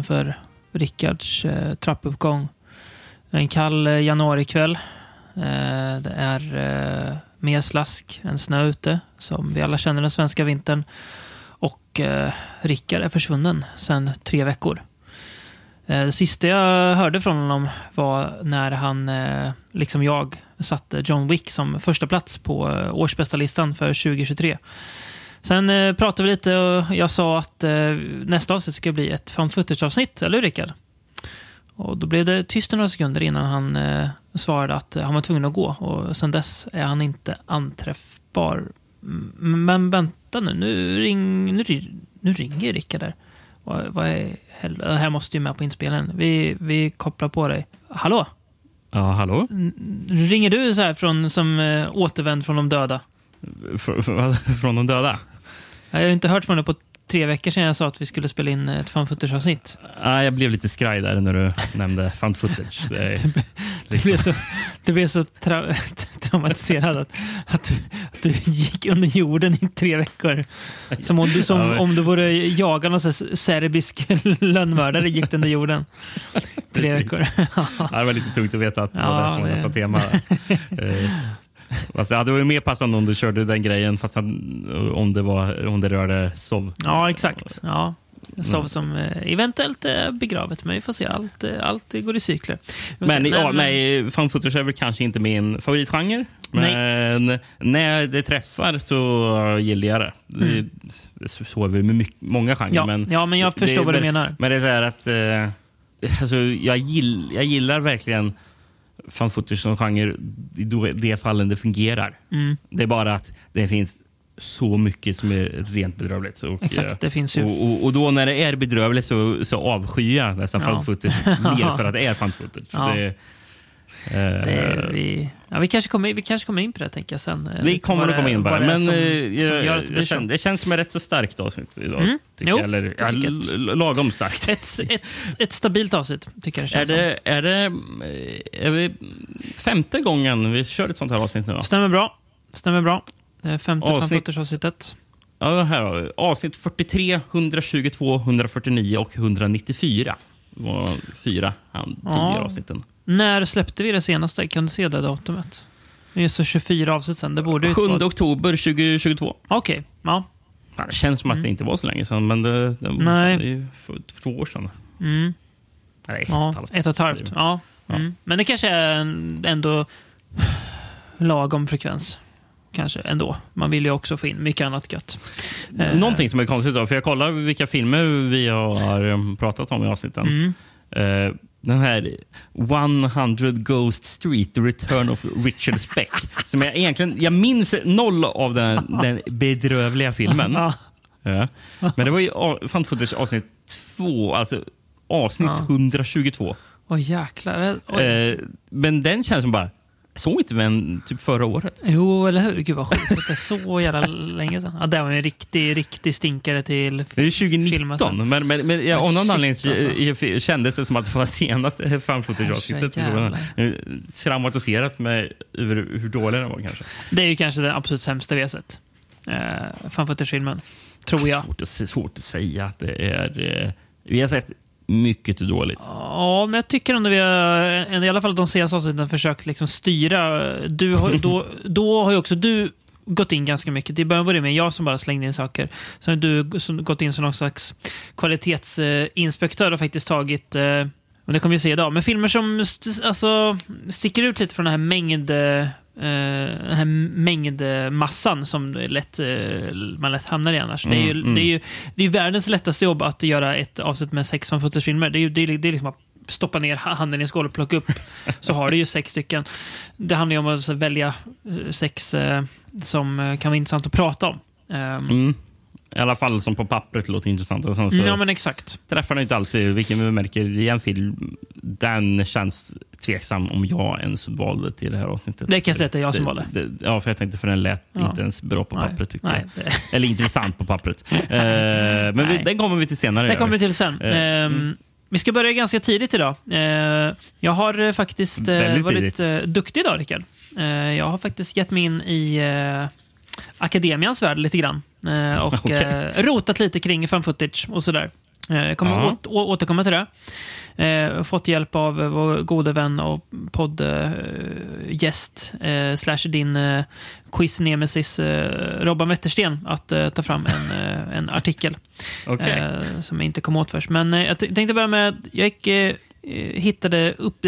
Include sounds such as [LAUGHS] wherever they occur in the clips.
utanför Rickards eh, trappuppgång. En kall eh, januarikväll. Eh, det är eh, mer slask än snö ute, som vi alla känner den svenska vintern. Och eh, Rickard är försvunnen sedan tre veckor. Eh, det sista jag hörde från honom var när han, eh, liksom jag, satte John Wick som första plats på eh, årsbästa listan för 2023. Sen eh, pratade vi lite och jag sa att eh, nästa avsnitt ska bli ett found footage-avsnitt, eller hur Rickard? Och då blev det tyst några sekunder innan han eh, svarade att eh, han var tvungen att gå. Och sen dess är han inte anträffbar. M- Men vänta nu, nu, ring, nu, nu ringer Rickard där. Vad, vad är det här måste ju med på inspelningen. Vi, vi kopplar på dig. Hallå? Ja, hallå? Ringer du så här från, som eh, återvänd från de döda? Fr- [LAUGHS] Från de döda? Jag har inte hört från dig på tre veckor sedan jag sa att vi skulle spela in ett fan footage-avsnitt. Ah, jag blev lite skraj där när du nämnde found footage. [LAUGHS] Det är, Det blev så, det blev så tra [LAUGHS] traumatiserad att, att, du, att du gick under jorden i tre veckor. Som om du, som, om du vore jagad någon serbisk [LAUGHS] lönnmördare gick under jorden. Tre veckor. Ja, det var lite tungt att veta att det var Ja, det som var nästa tema. Eh, [LAUGHS] Fast det hade varit mer passande om du körde den grejen fast han- om det, var, om det rörde SOV. Ja, exakt. Ja. Sov som eh, eventuellt är begravet, men vi får se. Allt, eh, allt går i cykler. Vi Men, se. ja, nej, found footage är väl kanske inte min favoritgenre. Men när det träffar så gillar jag det. det så- är det med mycket, många genrer. Mm. Ja, men, ja, men jag det- förstår vad du men- menar. Men det är så här att... Eh, alltså, jag, gill, jag gillar verkligen found footage som genre i de fallen det fungerar. Mm. Det är bara att det finns så mycket som är rent bedrövligt. Och, Exakt, det finns ju... och, och, och då när det är bedrövligt så, så avskyr jag dessa Ja. found [LAUGHS] footage mer för att det är found footage. Ja. Det, Det är, vi, ja, vi, kanske kommer, vi kanske kommer in på det, tänker jag sen. eh, Vi kommer att komma in på det. är Men som, eh, som jag, att det känner, det känns som ett rätt så starkt avsnitt idag. Mm. Tycker Jo, jag. Eller jag ja, tycker l- lagom starkt. Ett, ett, ett stabilt avsnitt, tycker jag det Är känns det, är, det, eh, är vi femte gången vi kör ett sånt här avsnitt nu? som. Då? Stämmer bra. Stämmer bra. Är femte Avsnitt- avsnitt. Ja, här har vi. Avsnitt 43, 122, 149 och 194. Det var fyra han, tidigare Ja. avsnitten. När släppte vi det senaste? Kan du se det datumet? Det är så 24 avsnitt sen. Det borde ju 7 vara... oktober 2022. Okej, ja. Fan, Det känns som att det inte var så länge sedan, men det, det, Mm. Nej. det är ju för två år sedan. Mm. Nej, Ja, ett halvt. ett och ett halvt. Ja. Ja. Mm. Men det kanske är ändå lagom frekvens. Kanske ändå. Man vill ju också få in mycket annat gött. Eh, Någonting som är konstigt, då, för jag kollar vilka filmer vi har um, pratat om i avsnitten. Mm. Eh, den här 100 Ghost Street, The Return of Richard Speck. som jag, egentligen, jag minns noll av den, den bedrövliga filmen. Ja. Men det var ju fan footage avsnitt två, alltså avsnitt Ja. 122. Oj, jäklar. Oj. Eh, men den känns som bara, såg inte den typ förra året. Jo, eller hur? Gud vad sjukt. att Det är så jävla länge sedan. Ja, det var en riktig, riktig stinkare till Det är filmen sen. 2019, men, men, men ja, av någon anledning alltså. alltså. kändes det som att det var senaste fan footage-avsnittet. Herrejävlar. Traumatiserat mig över hur dålig den var kanske. Det är ju kanske den absolut sämsta vi har sett. Eh, filmen Tror jag. Svårt att, svårt att säga att det är... Eh, vi har sett mycket dåligt. Ja, men jag tycker ändå vi har, i alla fall de senaste avsnitten, försökt liksom styra. Du har, då, då har ju också du gått in ganska mycket. I början var det med jag som bara slängde in saker. Sen har du som gått in som någon slags kvalitetsinspektör och faktiskt tagit eh, det kommer vi se idag. Men filmer som alltså, sticker ut lite från den här mängd... Eh, eh, den här mängdmassan som lätt, eh, man lätt hamnar i annars. det, är ju, Mm, mm. det, är ju, det är världens lättaste jobb att göra ett avsnitt med sex filmer. Det är ju det är, det är liksom att stoppa ner handen i en skål och plocka upp. [LAUGHS] så har du ju sex stycken. Det handlar ju om att välja eh, sex som kan vara intressant att prata om. Ehm, Mm. I alla fall som på pappret låter intressant. Och sen så Ja, men exakt. träffar den inte alltid vilken vi märker i en film. Den känns tveksam om jag ens valde till det här avsnittet. Det kan jag säga att det är jag som valde. Det, det, ja, för jag tänkte för den lät Ja. inte ens bra på Nej, pappret. Tyckte nej, jag. Eller intressant på pappret. [LAUGHS] Eh, men vi, den kommer vi till senare. Gör kommer vi. till sen. Eh, Ehm, Vi ska börja ganska tidigt idag. Eh, jag har faktiskt Väldigt varit tidigt. duktig idag, Rickard. Jag har faktiskt gett mig in i akademians värld lite grann. Eh, och Okej. eh, rotat lite kring fan footage och sådär. Eh, Jag kommer Ja. åt, å, återkomma till det. Eh, fått hjälp av eh, vår gode vän och poddgäst eh, slash din eh, quiz-nemesis eh, Robban Wettersten att eh, ta fram en, eh, en artikel [LAUGHS] eh, som jag inte kom åt först. Men eh, jag tänkte börja med, jag gick, eh, eh, hittade upp,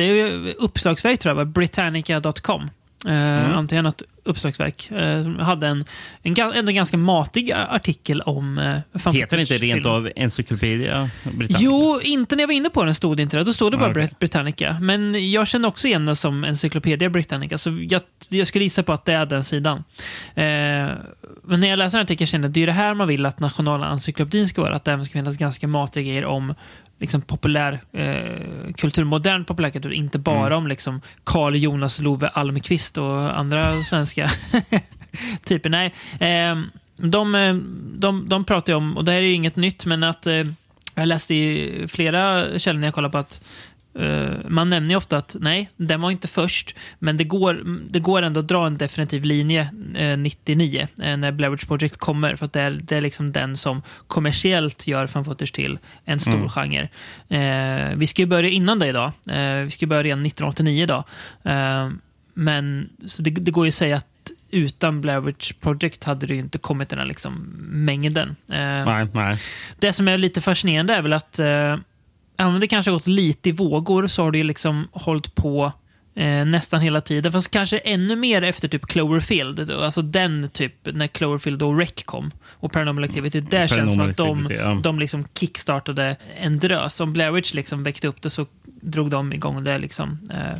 uppslagsverk tror jag, Britannica.com. Eh, Antingen något uppslagsverk. Eh, hade en, en ändå ganska matig artikel om eh, Heter det inte rent av Encyclopedia Britannica? Jo, inte när jag var inne på den stod det inte det. Då stod det bara Ah. Brit- Britannica. Men jag känner också igen den som Encyclopedia Britannica, så jag, jag skulle gissa på att det är den sidan. Eh, men när jag läser den artikeln känner jag att det är det här man vill att Nationalencyklopedin ska vara. Att det även ska finnas ganska matiga grejer om liksom, populär eh, kultur, modern populärkultur. Inte bara Mm. om liksom, Carl Jonas Love Almqvist och andra svenska [LAUGHS] typer. Nej, eh, de, eh, de, de pratar ju om, och det här är ju inget nytt, men att eh, jag läste i flera källor när jag kollade på att eh, man nämner ju ofta att nej, den var inte först, men det går, det går ändå att dra en definitiv linje eh, 99 eh, när Blair Witch Project kommer. För att det är, det är liksom den som kommersiellt gör fan footage till en stor Mm. genre. Eh, vi ska ju börja innan det idag. Vi ska börja redan 1989 idag. Men så det, det går ju att säga att utan Blair Witch Project hade det inte kommit den här liksom mängden. Eh, Nej, nej. det som är lite fascinerande är väl att eh, även om det kanske har gått lite i vågor så har det ju liksom hållit på eh, nästan hela tiden. Fast kanske ännu mer efter typ Cloverfield. Alltså den typ, när Cloverfield och Rec kom. Och Paranormal Activity. Där känns som att de, ja. de liksom kickstartade en drös. Om Blair Witch liksom väckte upp det så drog de igång det liksom eh,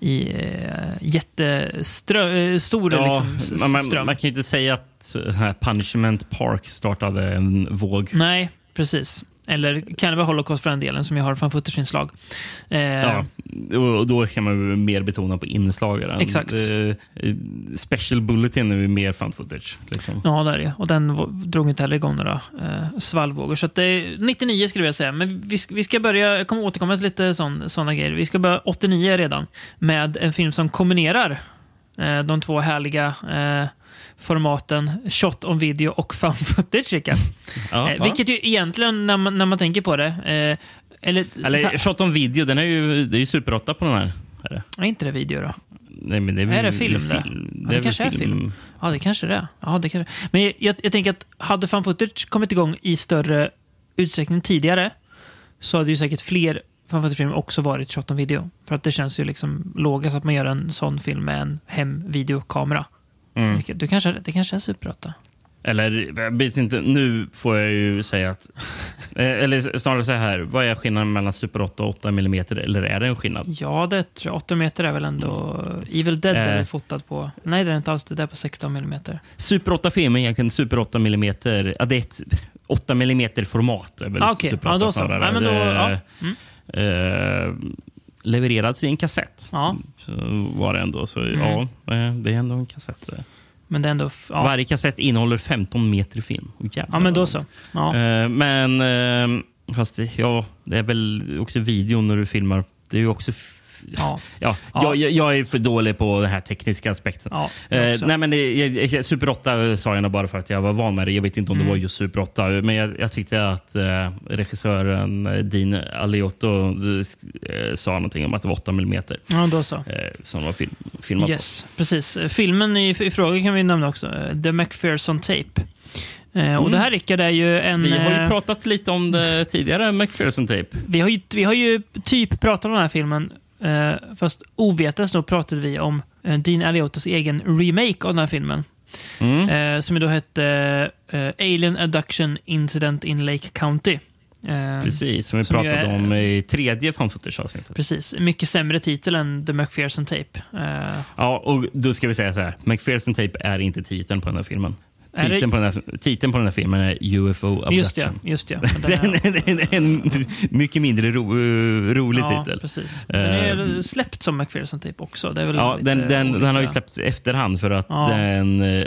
i eh, jättestor Ja, liksom, man, man, kan ju inte säga att eh, Punishment Park startade en våg. Nej, precis. Eller Carnival Holocaust för den delen, som jag har från footage-inslag. Eh, Ja, och då kan man mer betona på inslagen. Exakt. Eh, Special Bulletin är mer fan footage. Liksom. Ja, där är det. Och den drog inte heller igång några eh, svallvågor. Så att det är 99 skulle jag säga. Men vi, vi ska börja, jag kommer återkomma till lite sådana grejer. Vi ska börja 89 redan med en film som kombinerar eh, de två härliga eh, formaten shot on video och found footage, Rickard. [LAUGHS] Ja, eh. Vilket ju egentligen, när man, när man tänker på det, eh, eller, Eller Shot on video, den är ju, det är ju Super 8 på den här. Är det? är inte det video då? Nej, men det är, Är det film det? film. Ja, det kanske är film. Ja, det kanske det är. Ja, det kanske. Men jag, jag, jag tänker att hade fan footage kommit igång i större utsträckning tidigare så hade ju säkert fler fan footage-filmer också varit shot on video. För att det känns ju liksom logiskt att man gör en sån film med en hemvideokamera. Mm. Det, det, kanske, det kanske är Super 8. Eller, jag vet inte, nu får jag ju säga att... [LAUGHS] eh, Eller snarare så här, vad är skillnaden mellan Super 8 och 8 mm? Eller är det en skillnad? Ja, det tror jag. 8 meter är väl ändå... Evil Dead är Eh. väl fotad på... Nej, det är inte alls. Det där är på 16 mm. Super 8-film är egentligen Super 8 mm. Ja, det är ett 8 mm format. Är väl Ah, okej. Super Ja, 8 då så. Nej, men då- ja. Mm. eh, levererats i en kassett. Ja, Så var det ändå. Så Mm. ja, eh, det är ändå en kassett. men det är ändå... Ja, Varje kassett innehåller 15 meter film. Jävlar ja men då så. Ja. Eh, Men eh, fast ja, det är väl också videon när du filmar. Det är ju också... Ja. Ja, Ja. Jag, jag, är för dålig på den här tekniska aspekten. Ja, Eh, nej, men det, jag, Super 8 sa jag nog bara för att jag var van med det. Jag vet inte om Mm. det var just Super 8. Men jag, jag tyckte att eh, regissören eh, Dean Aliotto eh, sa någonting om att det var 8 mm ja, då så. eh, som var film, filmat Yes, precis. Eh, Filmen i, i fråga kan vi nämna också. eh, The McPherson Tape. Eh, Och Mm. det här Rickard är ju en... på. Vi har ju eh, pratat lite om det [LAUGHS] tidigare, McPherson Tape. vi, har ju, vi har ju typ pratat om den här filmen, eh, fast ovetandes då pratade vi om eh, Dean Aliottos egen remake av den här filmen. Mm. Eh, som då hette eh, Alien Abduction Incident in Lake County. Eh, Precis, som vi som pratade är- om i tredje fan footage-avsnittet. Precis. Mycket sämre titel än The McPherson Tape. Eh, Ja, och då ska vi säga så här. McPherson Tape är inte titeln på den här filmen. Det- Titeln, på den här, titeln på den här filmen är UFO Abduction. just ja, just. Men den [LAUGHS] är- en mycket mindre ro, eh, rolig ja, titel. precis. Den är Eh, släppt som McPherson Tape också. Det är väl Ja, den, den, den har ju släppts efterhand för att Ja. den eh,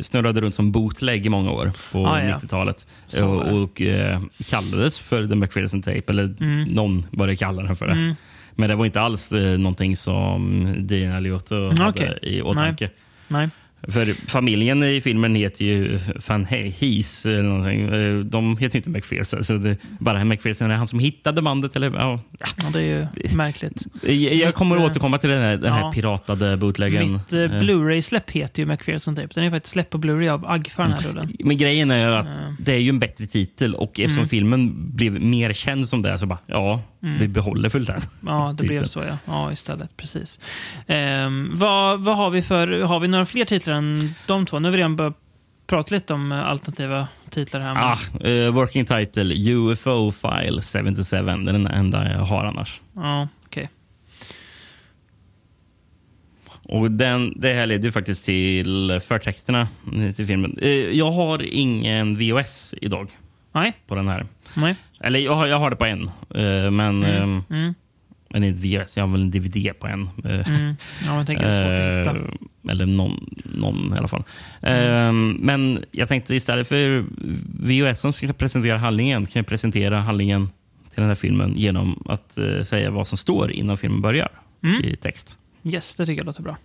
snurrade runt som bootleg i många år på Ah, ja. 90-talet. Så var Och, det. och eh, kallades för The McPherson Tape, eller Mm. någon började kalla den för det. Mm. Men det var inte alls eh, någonting som Dean Aliotto hade okej. i åtanke. Nej. För familjen i filmen heter ju Van Hees eller någonting. Eh, De heter ju inte McPherson. Så det, bara McPherson är han som hittade bandet. Eller, ja. Ja, det är ju märkligt. Jag, jag kommer Mitt, att eh, återkomma till den här, den här ja. piratade bootleggen. Mitt eh, Blu-ray-släpp heter ju McPherson Tape. Den är faktiskt släpp på Blu-ray av Agfa den här rullen. Men grejen är ju att det är ju en bättre titel och eftersom Mm. filmen blev mer känd som det så bara, ja, vi behåller fullt här. [LAUGHS] Ja, det blev så ja. Ja, istället. Precis. Ehm, vad, vad har vi för... Har vi några fler titlar än de två? Nu har vi redan börjat prata lite om eh, alternativa titlar här. Ah, eh, working title UFO File 77. Det är den enda jag har annars. Ja, okej. Och den, det här leder ju faktiskt till förtexterna till filmen. Eh, Jag har ingen VOS idag Nej, på den här. nej. Eller jag har, jag har det på en, men, mm. Mm, men inte VOS. Jag har väl en DVD på en. mm. Ja, jag tänker det är svårt att hitta. Eh, eller någon, någon i alla fall. Eh, men jag tänkte istället för VHS som ska presentera handlingen kan jag presentera handlingen till den här filmen genom att eh, säga vad som står innan filmen börjar Mm. i text. Yes, det tycker jag låter bra.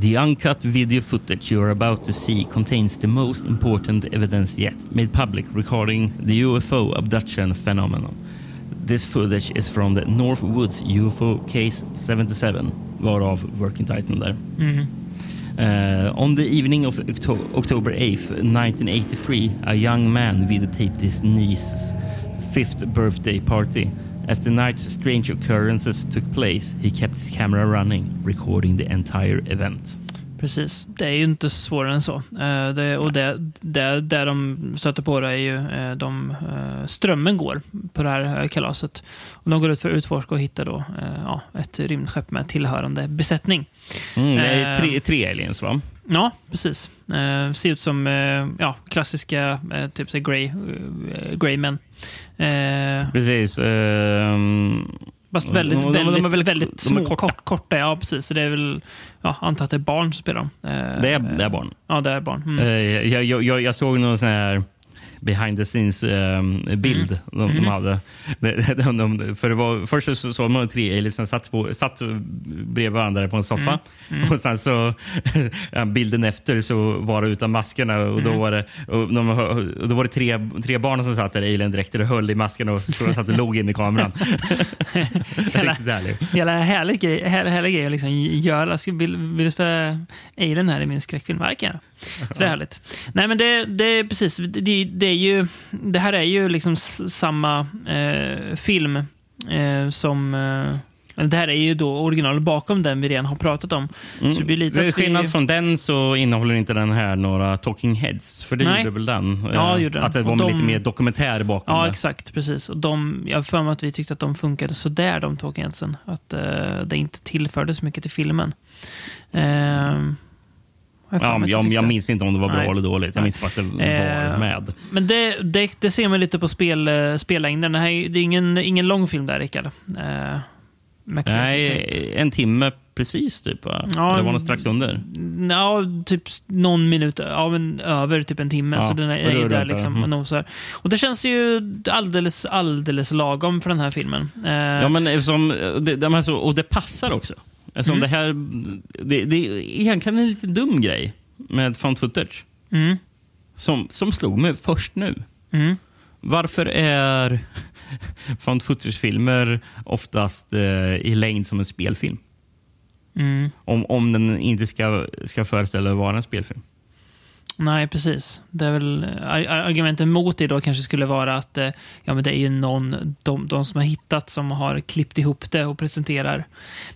The uncut video footage you are about to see contains the most important evidence yet made public regarding the UFO abduction phenomenon. This footage is from the North Woods UFO Case 77, varav working Titan där. Mm. Uh, on the evening of Octo- October 8th, 1983, a young man videotaped his niece's fifth birthday party. As the night's strange occurrences took place, he kept his camera running, recording the entire event. Precis. Det är ju inte svårare än så. Eh, det, och det, det, där de stöter på det är ju eh, de, eh, strömmen går på det här kalaset. Och de går ut för att utforska och hitta då, ja, ett rymdskepp med tillhörande besättning. Mm, det är tre, tre aliens, va? Ja, precis. Eh, ser ut som eh, ja, klassiska eh, typ så grey, grey men. Eh, Precis. ehm, fast väldigt, de- de- de är väldigt, väldigt- väldigt, de är små, korta. korta. korta. Ja, precis. Så det är väl, ja, antar att det är barn som spelar dem. Eh, det, är, det är barn. Ja, det är barn. Mm. Eh, jag, jag, jag, jag såg någon sån här behind the scenes ehm, bild de, de Mm. hade. [LAUGHS] De, de, de, för det var, först så såg man tre aliens som satt, på, satt bredvid varandra på en soffa. Mm. Och sen så [LAUGHS] bilden efter så var det utan maskerna och då Mm. var det, och de, och då var det tre, tre barn som satt där i aliendräkter och höll i maskerna och så satt och låg in i kameran. [LAUGHS] Härligt. Jävla härlig grej, här, härlig grej att liksom göra. Vill, vill du spela Alien här i min skräckfilm? Verkligen. Så det är härligt. Nej, men det, det är precis. Det, det, är ju, det här är ju liksom samma eh, film eh, som... Eh, det här är ju då originalet bakom den vi redan har pratat om. Så det blir lite Mm. Det att vi- skillnad från den så innehåller inte den här några talking heads. För det Nej. gjorde väl den. Ja, Eh, gjorde den. Att det var de- lite mer dokumentär bakom Ja, det. exakt. Precis. Och de, jag har för mig att vi tyckte att de funkade sådär, de talking headsen. Att eh, det inte tillförde så mycket till filmen. För Ja, jag, jag minns inte om det var bra Nej. eller dåligt. Jag minns bara att det var Eh, med. Men det, det, det ser man lite på spel, eh, spellängden. Det, här, är- det är ingen, ingen lång film där, Rickard. Eh. Nej, en timme precis typ. Ja, Eller var den strax under? Ja, typ någon minut, ja, men över typ en timme. Ja, så den är, är där liksom Mm. och nosar. Och det känns ju alldeles, alldeles lagom för den här filmen. Eh, Ja, men eftersom, det, de här så, och det passar också. Eftersom Mm. det här... Det, det är egentligen en lite dum grej med found footage. mm, Som, som slog mig först nu. mm. Varför är [LAUGHS] found footage-filmer oftast eh, i längd som en spelfilm? Mm. Om, om den inte ska, ska föreställa att vara en spelfilm. Nej, precis. Det är väl, ar- argumenten mot det då kanske skulle vara att eh, ja, men det är ju någon, de, de som har hittat som har klippt ihop det och presenterar.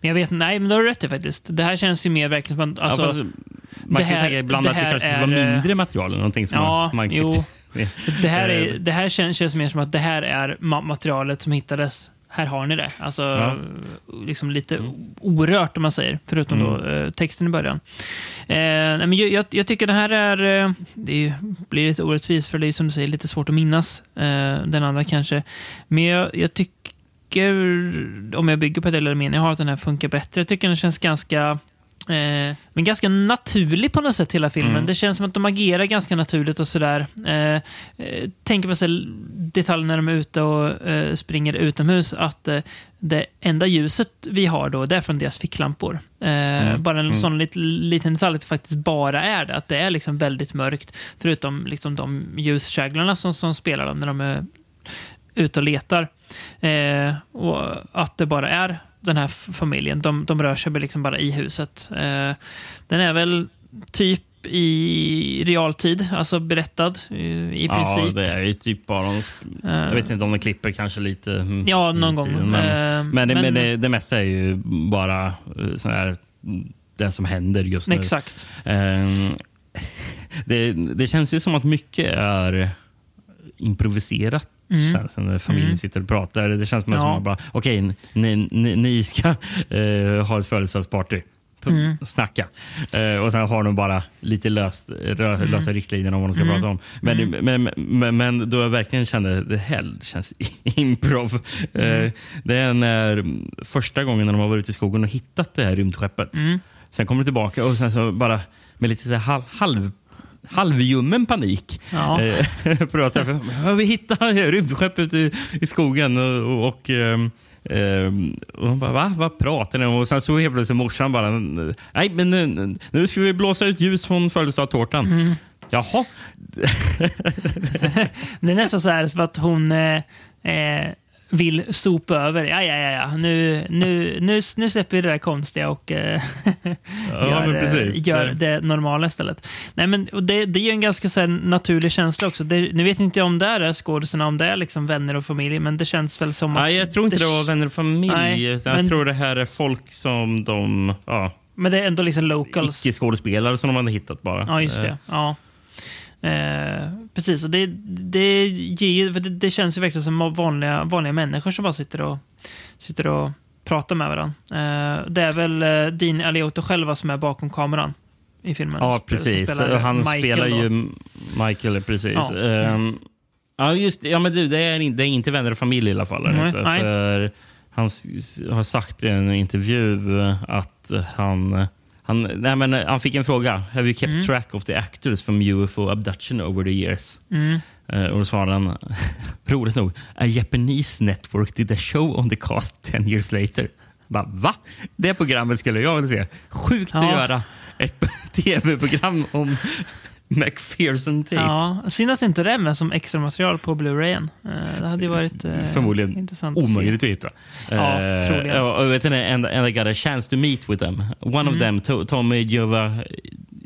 Men jag vet nej, men då har du rätt i faktiskt. Det här känns ju mer verkligen som att- alltså, ja, fast, man kan här- tänka ibland det att det kanske är, var eh, mindre material eller någonting som Ja, man, man jo. [LAUGHS] klippt. Det här, är, Eh. det här känns, känns mer som att det här är ma- materialet som hittades. Här har ni det. Alltså, Ja. liksom lite orört om man säger, förutom Mm. då, eh, texten i början. Eh, nej, men jag, jag, tycker det här är... Eh, det blir lite orättvist, för det är som du säger lite svårt att minnas eh, den andra kanske. Men jag, jag tycker, om jag bygger på ett eller minne jag har, att den här funkar bättre. Jag tycker den känns ganska Eh, men ganska naturlig på något sätt hela filmen. Mm. Det känns som att de agerar ganska naturligt och sådär. Eh, eh, tänker på så här detaljer när de är ute och eh, springer utomhus. Att det enda ljuset vi har då, det är från deras ficklampor. Mm. Bara en Mm. sån lit, liten detalj att det faktiskt bara är det. Att det är liksom väldigt mörkt. Förutom liksom de ljuskäglorna som, som spelar dem när de är ute och letar. Eh, och att det bara är den här familjen. De, de rör sig liksom bara i huset. Eh, den är väl typ i realtid, alltså berättad eh, i Ja, princip. det är ju typ bara... De, jag vet inte om de klipper kanske lite. mm, Ja, någon gång. tiden, Men, Eh, men, det, men det, det mesta är ju bara eh, sån här, det som händer just nu. Exakt. Ehm, [LAUGHS] det, det känns ju som att mycket är improviserat. Mm. Känns när familjen Mm. sitter och pratar. Det känns som Ja. att man bara, okej, ni, ni, ni ska eh, ha ett födelsedagsparty. Mm. Snacka. Eh, och sen har de bara lite löst, rö, Mm. lösa riktlinjer om vad de ska Mm. prata om. Men, Mm. men, men, men då jag verkligen kände det här känns [LAUGHS] improv. Mm. Eh, det är när första gången när de har varit ute i skogen och hittat det här rymdskeppet. Mm. Sen kommer de tillbaka och sen så bara med lite så halv, halv, halvljummen panik. Ja. Eh, [LAUGHS] "Ja, vi hittade rymdskepp ute i, i skogen och, och ehm, och hon bara, va? Vad pratar ni om? Och sen så helt plötsligt morsan bara, nej men nu, nu ska vi blåsa ut ljus från födelsedagstårtan. Mm. Jaha. [LAUGHS] Det är nästan så här som att hon eh, eh, vill sopa över. Ja, ja, ja, ja. Nu, nu, nu, nu släpper vi det där konstiga och eh, Ja, [LAUGHS] gör, eh, gör det normala istället. Nej, men, det, det är ju en ganska så här, naturlig känsla också. Det, nu vet inte jag om det är skådisarna, om det är liksom vänner och familj, men det känns väl som att... Nej, jag tror inte det var vänner och familj. Nej, utan men- Jag tror det här är folk som de, ja, Men det är ändå liksom locals. icke-skådespelare som de hade hittat bara. Ja, just Eh, det. Ja. Eh, precis, och det, det, ger, det, det känns ju verkligen som vanliga, vanliga människor som bara sitter och, sitter och pratar med varandra. Eh, det är väl eh, Dean Alioto själva som är bakom kameran i filmen. Ja, precis. spelar Han Michael spelar då. ju Michael, precis. Ja. Ehm, ja, just. Ja, men du, det är, det är inte vänner och familj i alla fall. inte. nej. För han har sagt i en intervju att han... Han, nej, men han fick en fråga. Have you kept Mm. track of the actors from UFO abduction over the years? Mm. Eh, och då svarade han, [LAUGHS] roligt nog, A Japanese network did a show on the cast 10 years later. Bara, va? Det programmet skulle jag vilja se. Sjukt att Ja. göra ett [LAUGHS] tv-program om [LAUGHS] McPherson Tape. Ja, att inte det är med som extra material på Blu-rayen. Eh, det hade ju varit eh, Förmodligen intressant. Omöjligt att hitta. Ja, Eh, troligen. vet ni, and, and I got a chance to meet with them. One of Mm. them, to, Tommy Giova,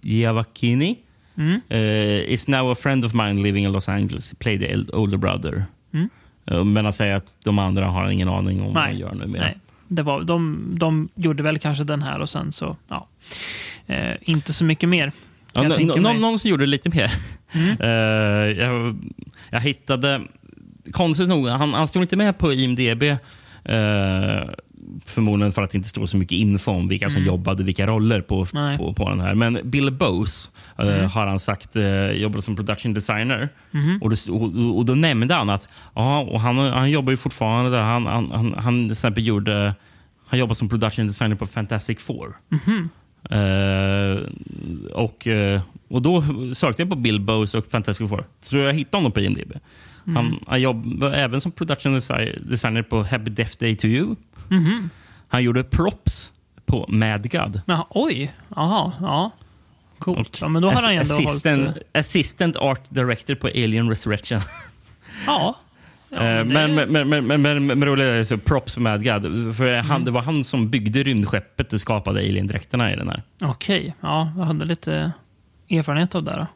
Giavacchini, Mm. uh, is now a friend of mine living in Los Angeles. He played the older brother. Mm. Eh, men han säger att de andra har ingen aning om vad Nej. de gör nu. mer. Nej, det var, de, de gjorde väl kanske den här och sen så, ja. Eh, inte så mycket mer. Ja, jag tänka mig. någon som gjorde lite mer. Mm. [LAUGHS] Eh, jag, jag hittade... Konstigt nog, han, han stod inte med på IMDB. eh, förmodligen för att det inte står så mycket info om vilka som Mm. jobbade vilka roller på, Nej. på, på den här. Men Bill Bose eh, Mm. har han sagt uh, jobbade som production designer. Mhm. Och, då, och, och då nämnde han att ja, och han, han jobbar ju fortfarande där. Han, han, han, han till exempel gjorde... Han jobbar som production designer på Fantastic Four. Mhm. Eh, och, eh, och då sökte jag på Bill Bose och Fantastic Four. Så jag hittade honom på IMDb. Mm. Han, han jobbar även som production desi- designer på Happy Death Day to You. Mhm. Han gjorde props på Mad God. Jaha, oj, jaha, ja. Coolt. Ja, men då har han ändå assistant, hållit... eh, assistant art director på Alien Resurrection. Ja. Eh, men, men, men, men, men, roligt är så props på Mad God. För han, Mm. Det var han som byggde rymdskeppet och skapade Alien-dräkterna i den här. Okej, ja, jag hade lite erfarenhet av det. Då.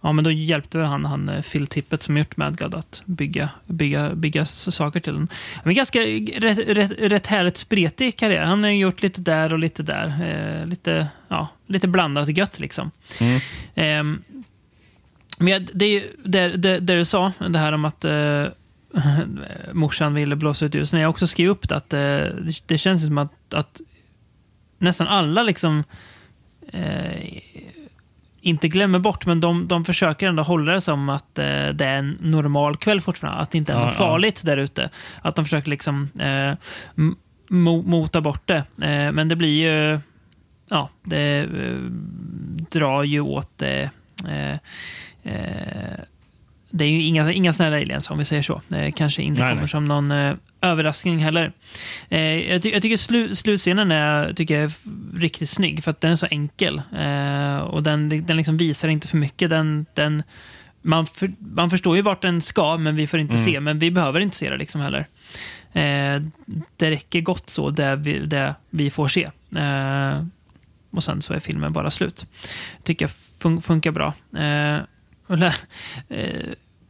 Ja, men då hjälpte väl han, han eh, Phil Tippett som gjort Mad God att bygga, bygga, bygga saker till den. Men ganska rätt, rätt, rätt härligt spretig karriär. Han har gjort lite där och lite där. Eh, lite, ja, lite blandat gött liksom. Mm. Ehm, men det är ju det, det, det du sa, det här om att eh, [LAUGHS] morsan ville blåsa ut ljusen. Jag har också skrivit upp det, att eh, det, det känns som att, att nästan alla liksom eh, inte glömmer bort, men de, de försöker ändå hålla det som att eh, det är en normal kväll fortfarande. Att det inte är Ja, något ja. farligt där ute. Att de försöker liksom eh, mo- mota bort det. Eh, men det blir ju ja, det eh, drar ju åt det. Eh, eh, det är ju inga, inga snälla aliens om vi säger så. Det kanske inte Nej, kommer nej. som någon eh, överraskning heller. Eh, jag, ty jag tycker slu slutscenen är, tycker jag är riktigt snygg för att den är så enkel. Eh, och den, den liksom visar inte för mycket. Den, den, man, för, man förstår ju vart den ska, men vi får inte Mm. se. Men vi behöver inte se det liksom heller. Eh, det räcker gott så, det vi, det vi får se. Eh, och sen så är filmen bara slut. Tycker jag fun funkar bra. Eh, eh,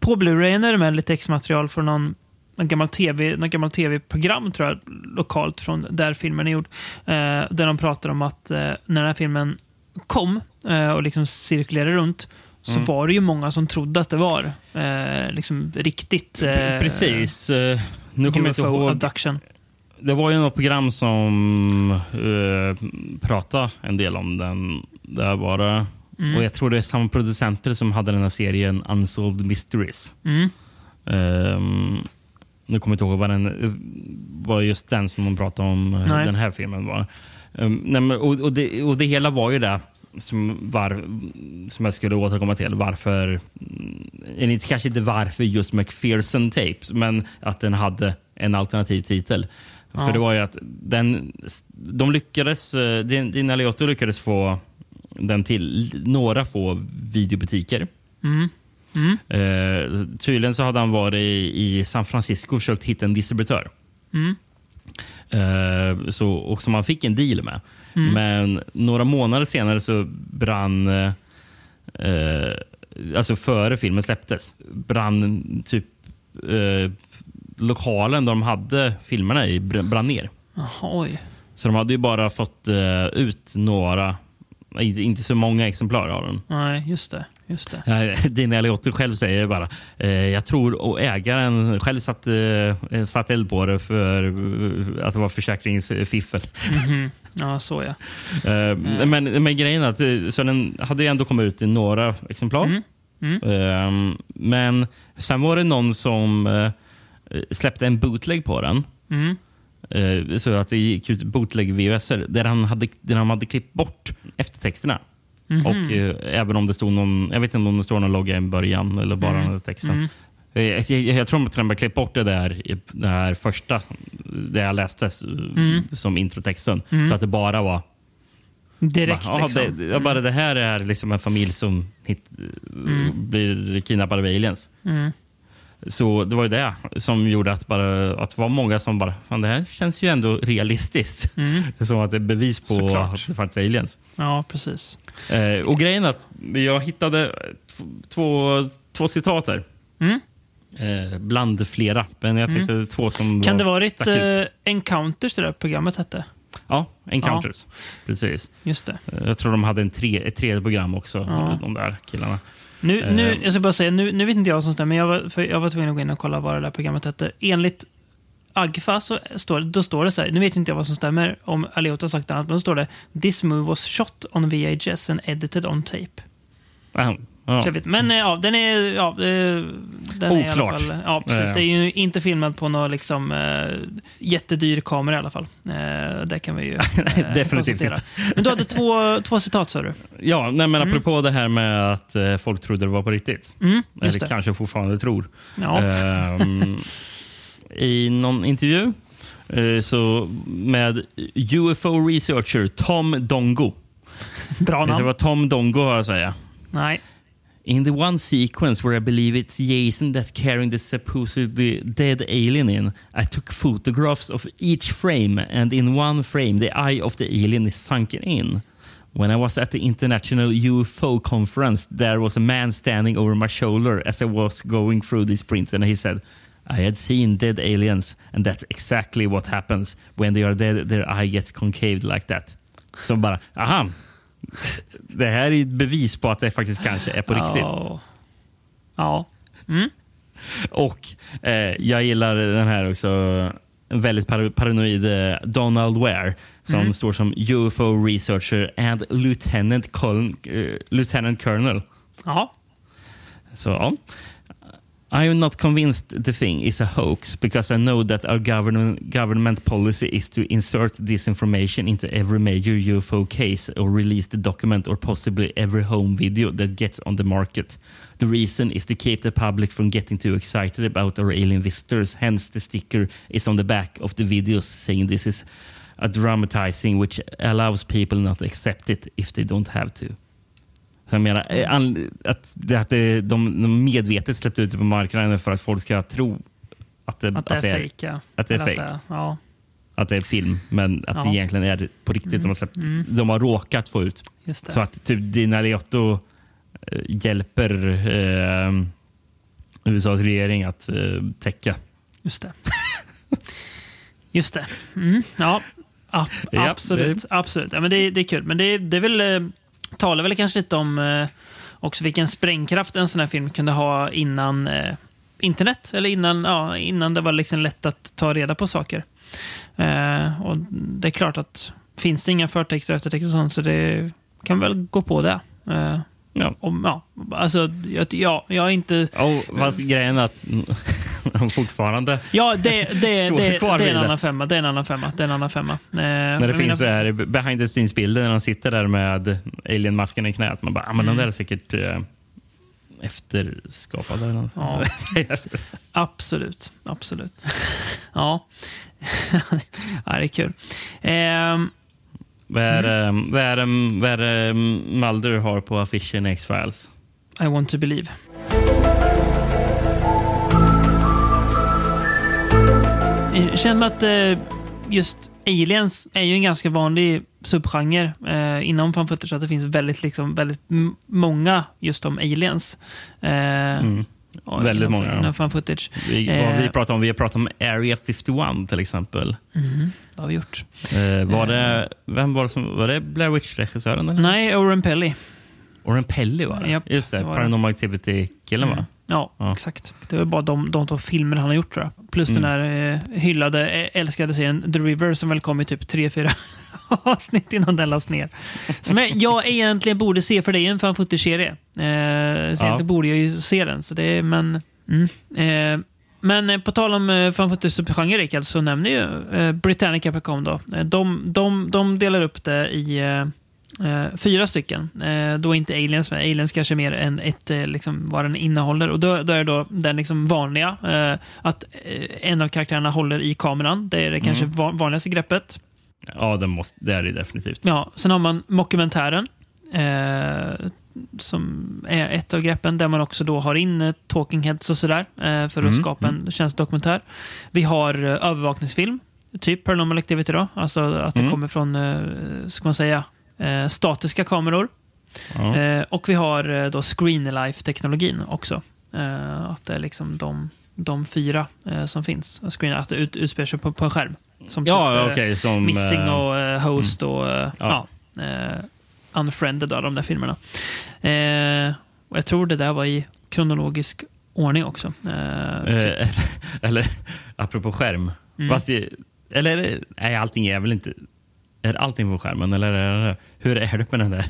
på Blu-rayen är det med lite extra-material från någon, någon gammal TV, någon gammal tv-program tror jag, lokalt från där filmen är gjord. Eh, där de pratar om att eh, när den här filmen kom eh, och liksom cirkulerade runt så Mm. var det ju många som trodde att det var eh, liksom riktigt eh, Precis. Eh, nu kommer jag inte ihåg. abduction. Det var ju något program som eh, pratade en del om den. Där var det. Mm. Och jag tror det är samma producenter som hade den här serien Unsolved Mysteries. Mm. Ehm, nu kommer jag inte ihåg vad den var just den som de pratade om eh, Nej. den här filmen var. Um, nej, och, och, det, och det hela var ju det som, var, som jag skulle återkomma till. Varför, mm, inte- kanske inte varför just McPherson Tapes, men att den hade en alternativ titel. Ja. För det var ju att den, de lyckades, eh, Din Din Alioto lyckades få den till några få videobutiker. Mm. Mm. Eh, tydligen så hade han varit i, i San Francisco och försökt hitta en distributör. Mm. Eh, så, och som han fick en deal med. Mm. Men några månader senare så brann, eh, alltså före filmen släpptes, brann typ lokalen där de hade filmerna i br- brann ner. Jaha, oj. Så de hade ju bara fått ut några, inte, inte så många exemplar av den. Nej, just det. Just det. [LAUGHS] Dina Aliotti själv säger bara eh, jag tror och ägaren själv satt, eh, satt eld på det för eh, att det var försäkringsfiffel. Mhm. [LAUGHS] Ja, så ja. Eh, men, men grejen är att eh, så den hade ändå kommit ut i några exemplar. Mm. Mm. Eh, men sen var det någon som släppte en bootleg på den. Mm. Eh, så att det gick ut bootleg VHS där han hade, där han hade klippt bort eftertexterna. Mhm. Och eh, även om det stod någon, jag vet inte om det står någon logga i början eller bara Mm. texten. Mm. Eh, Jag, jag, jag tror att de klippt bort det där, det här första, det jag läste Mm. som introtexten. Mm. Så att det bara var Direkt bara, liksom. det, ja, bara det här är liksom en familj som hit, Mm. blir kidnappad av aliens. Mm. Så det var ju det som gjorde att, bara, att det var många som bara, fan det här känns ju ändå realistiskt. Mm. [LAUGHS] Som att det är bevis på Såklart. att det fanns aliens. Ja, precis. Eh, och grejen är att jag hittade två, två citat här. Mm. Eh, bland flera. Men jag tänkte två som Kan var, det varit eh, Encounters det där programmet hette? Ja, Encounters. Precis. Just det. Eh, Jag tror de hade en tre, ett tredje program också, Ja. de där killarna. Nu, nu, Eh. jag ska bara säga, nu, nu vet inte jag som stämmer, men jag var, för jag var tvungen att gå in och kolla vad det där programmet hette. Enligt Agfa så står, då står det så här, nu vet inte jag vad som stämmer, om Aliot har sagt annat, men då står det “This move was shot on VHS and edited on tape”. Ja. Ja. Så jag men eh, ja, den är... Ja, eh, den är i alla Oklart. fall, ja, precis. Ja. Det är ju inte filmad på någon liksom, eh, jättedyr kamera i alla fall. Det kan vi ju [LAUGHS] eh, Definitivt inte. Men du hade två, två citat, sa du? Ja, nej, men Mm. apropå det här med att folk trodde det var på riktigt. Mm, Eller det. kanske fortfarande tror. Ehm, I någon intervju så med UFO researcher Tom Dongo. Bra namn. vad Tom Dongo har att säga? Nej. In the one sequence where I believe it's Jason that's carrying the supposedly dead alien in, I took photographs of each frame, and in one frame, the eye of the alien is sunken in. When I was at the International UFO Conference, there was a man standing over my shoulder as I was going through these prints, and he said, I had seen dead aliens, and that's exactly what happens when they are dead. Their eye gets concaved like that. Så bara, aha, det här är ett bevis på att det faktiskt kanske är på riktigt. Ja. Ja. Mm. Och eh, jag gillar den här också, en väldigt par paranoid eh, Donald Ware som Mm. står som UFO researcher and lieutenant, Colonel, eh, lieutenant colonel. Ja. Så ja. I am not convinced the thing is a hoax because I know that our government, government policy is to insert disinformation into every major UFO case or release the document or possibly every home video that gets on the market. The reason is to keep the public from getting too excited about our alien visitors. Hence, the sticker is on the back of the videos saying this is a dramatizing which allows people not to accept it if they don't have to. Så jag menar, eh, att, det, att det, de, de medvetet släppt ut det på marknaden för att folk ska tro att det, Att det är fejk, ja. att det är fake. Ja. att det är film, men att det Ja. egentligen är på riktigt. De, har släppt, Mm. de har råkat få ut. Det. Så att typ Dina Leotto eh, hjälper eh, USAs regering att eh, täcka. Just det. [LAUGHS] Just det. Mm. Ja, a- Ja, absolut. absolut. Ja, men det, det är kul. Men det, det är väl, eh, talar väl kanske lite om eh, också vilken sprängkraft en sån här film kunde ha innan eh, internet. Eller innan, ja, innan det var liksom lätt att ta reda på saker. Eh, och Det är klart att finns det inga förtexter och eftertexter och sånt så det kan väl gå på det. Eh, Ja. om, ja, alltså, jag, ja, jag är inte... Oh, fast grejen är att de fortfarande, Ja, det, det, Står det, kvar det är en annan femma. Det är en annan femma. Det är en annan femma. Eh, när det finns så här behind the scenes-bilder när de sitter där med alien-masken i knät. Man bara, ah, men Mm. de där är säkert eh, efterskapade. Eller något. Ja. [LAUGHS] Absolut. Absolut. ja. [LAUGHS] ja, det är kul. Ehm, Vad är, Mm. eh, vad är, vad är det Mulder har på affischen i X-Files? I want to believe. Jag känner att eh, just aliens är ju en ganska vanlig subgenre eh, inom fan footage. Att det finns väldigt, liksom, väldigt många just om aliens. Eh, Mm. väldigt inom, många. Inom fan footage. Vi, har vi Eh. pratat om? Vi har pratat om Area 51 till exempel. Mm, det har vi gjort. Eh, var, det, vem var det som... Var det Blair Witch-regissören? Nej, Oren Pelly. Oren Pelly var det. Japp, Just det, det. Paranormal Activity-killen Mm. va? Ja, Ja. exakt. Det var bara de, de två filmer han har gjort tror jag. Plus Mm. den där eh, hyllade, eh, älskade serien The River som väl kom i typ tre fyra [LAUGHS] avsnitt innan den lades ner. Som jag, jag egentligen borde se för det är en fan footage-serie. Eh, så Ja. borde jag ju se den. Så det, men mm. eh, men eh, på tal om eh, fan Rickard, så nämner ju eh, Britannica Pecom då. Eh, de, de, de delar upp det i fyra stycken. Eh, då är inte aliens med. Aliens kanske är mer än ett, eh, liksom, vad den innehåller. Och då, då är det då den liksom vanliga. Eh, att eh, en av karaktärerna håller i kameran. Det är det kanske va- vanligaste greppet. Ja, det, måste, det är det definitivt. Ja, sen har man mockumentären. Eh, som är ett av greppen. Där man också då har in eh, talking heads och sådär. Eh, för att Mm, skapa en tjänstedokumentär. Vi har eh, övervakningsfilm. Typ Paranormal Activity då. Alltså att det Mm. kommer från, eh, ska man säga, eh, statiska kameror. Ja. Eh, och vi har eh, då Screenlife-teknologin också. Eh, att det är liksom de, de fyra eh, som finns. Screen, att det ut, utspelar sig på, på en skärm. Som ja, typ, okej. som... Missing och Host och eh, Ja. Unfriended, då, de där filmerna. Och jag tror det där var i kronologisk ordning också. Eh, typ. Eller, [LAUGHS] eller apropå skärm. Mm. Fast, eller nej, allting är väl inte... Är allting på skärmen? Eller är det, hur är det med den där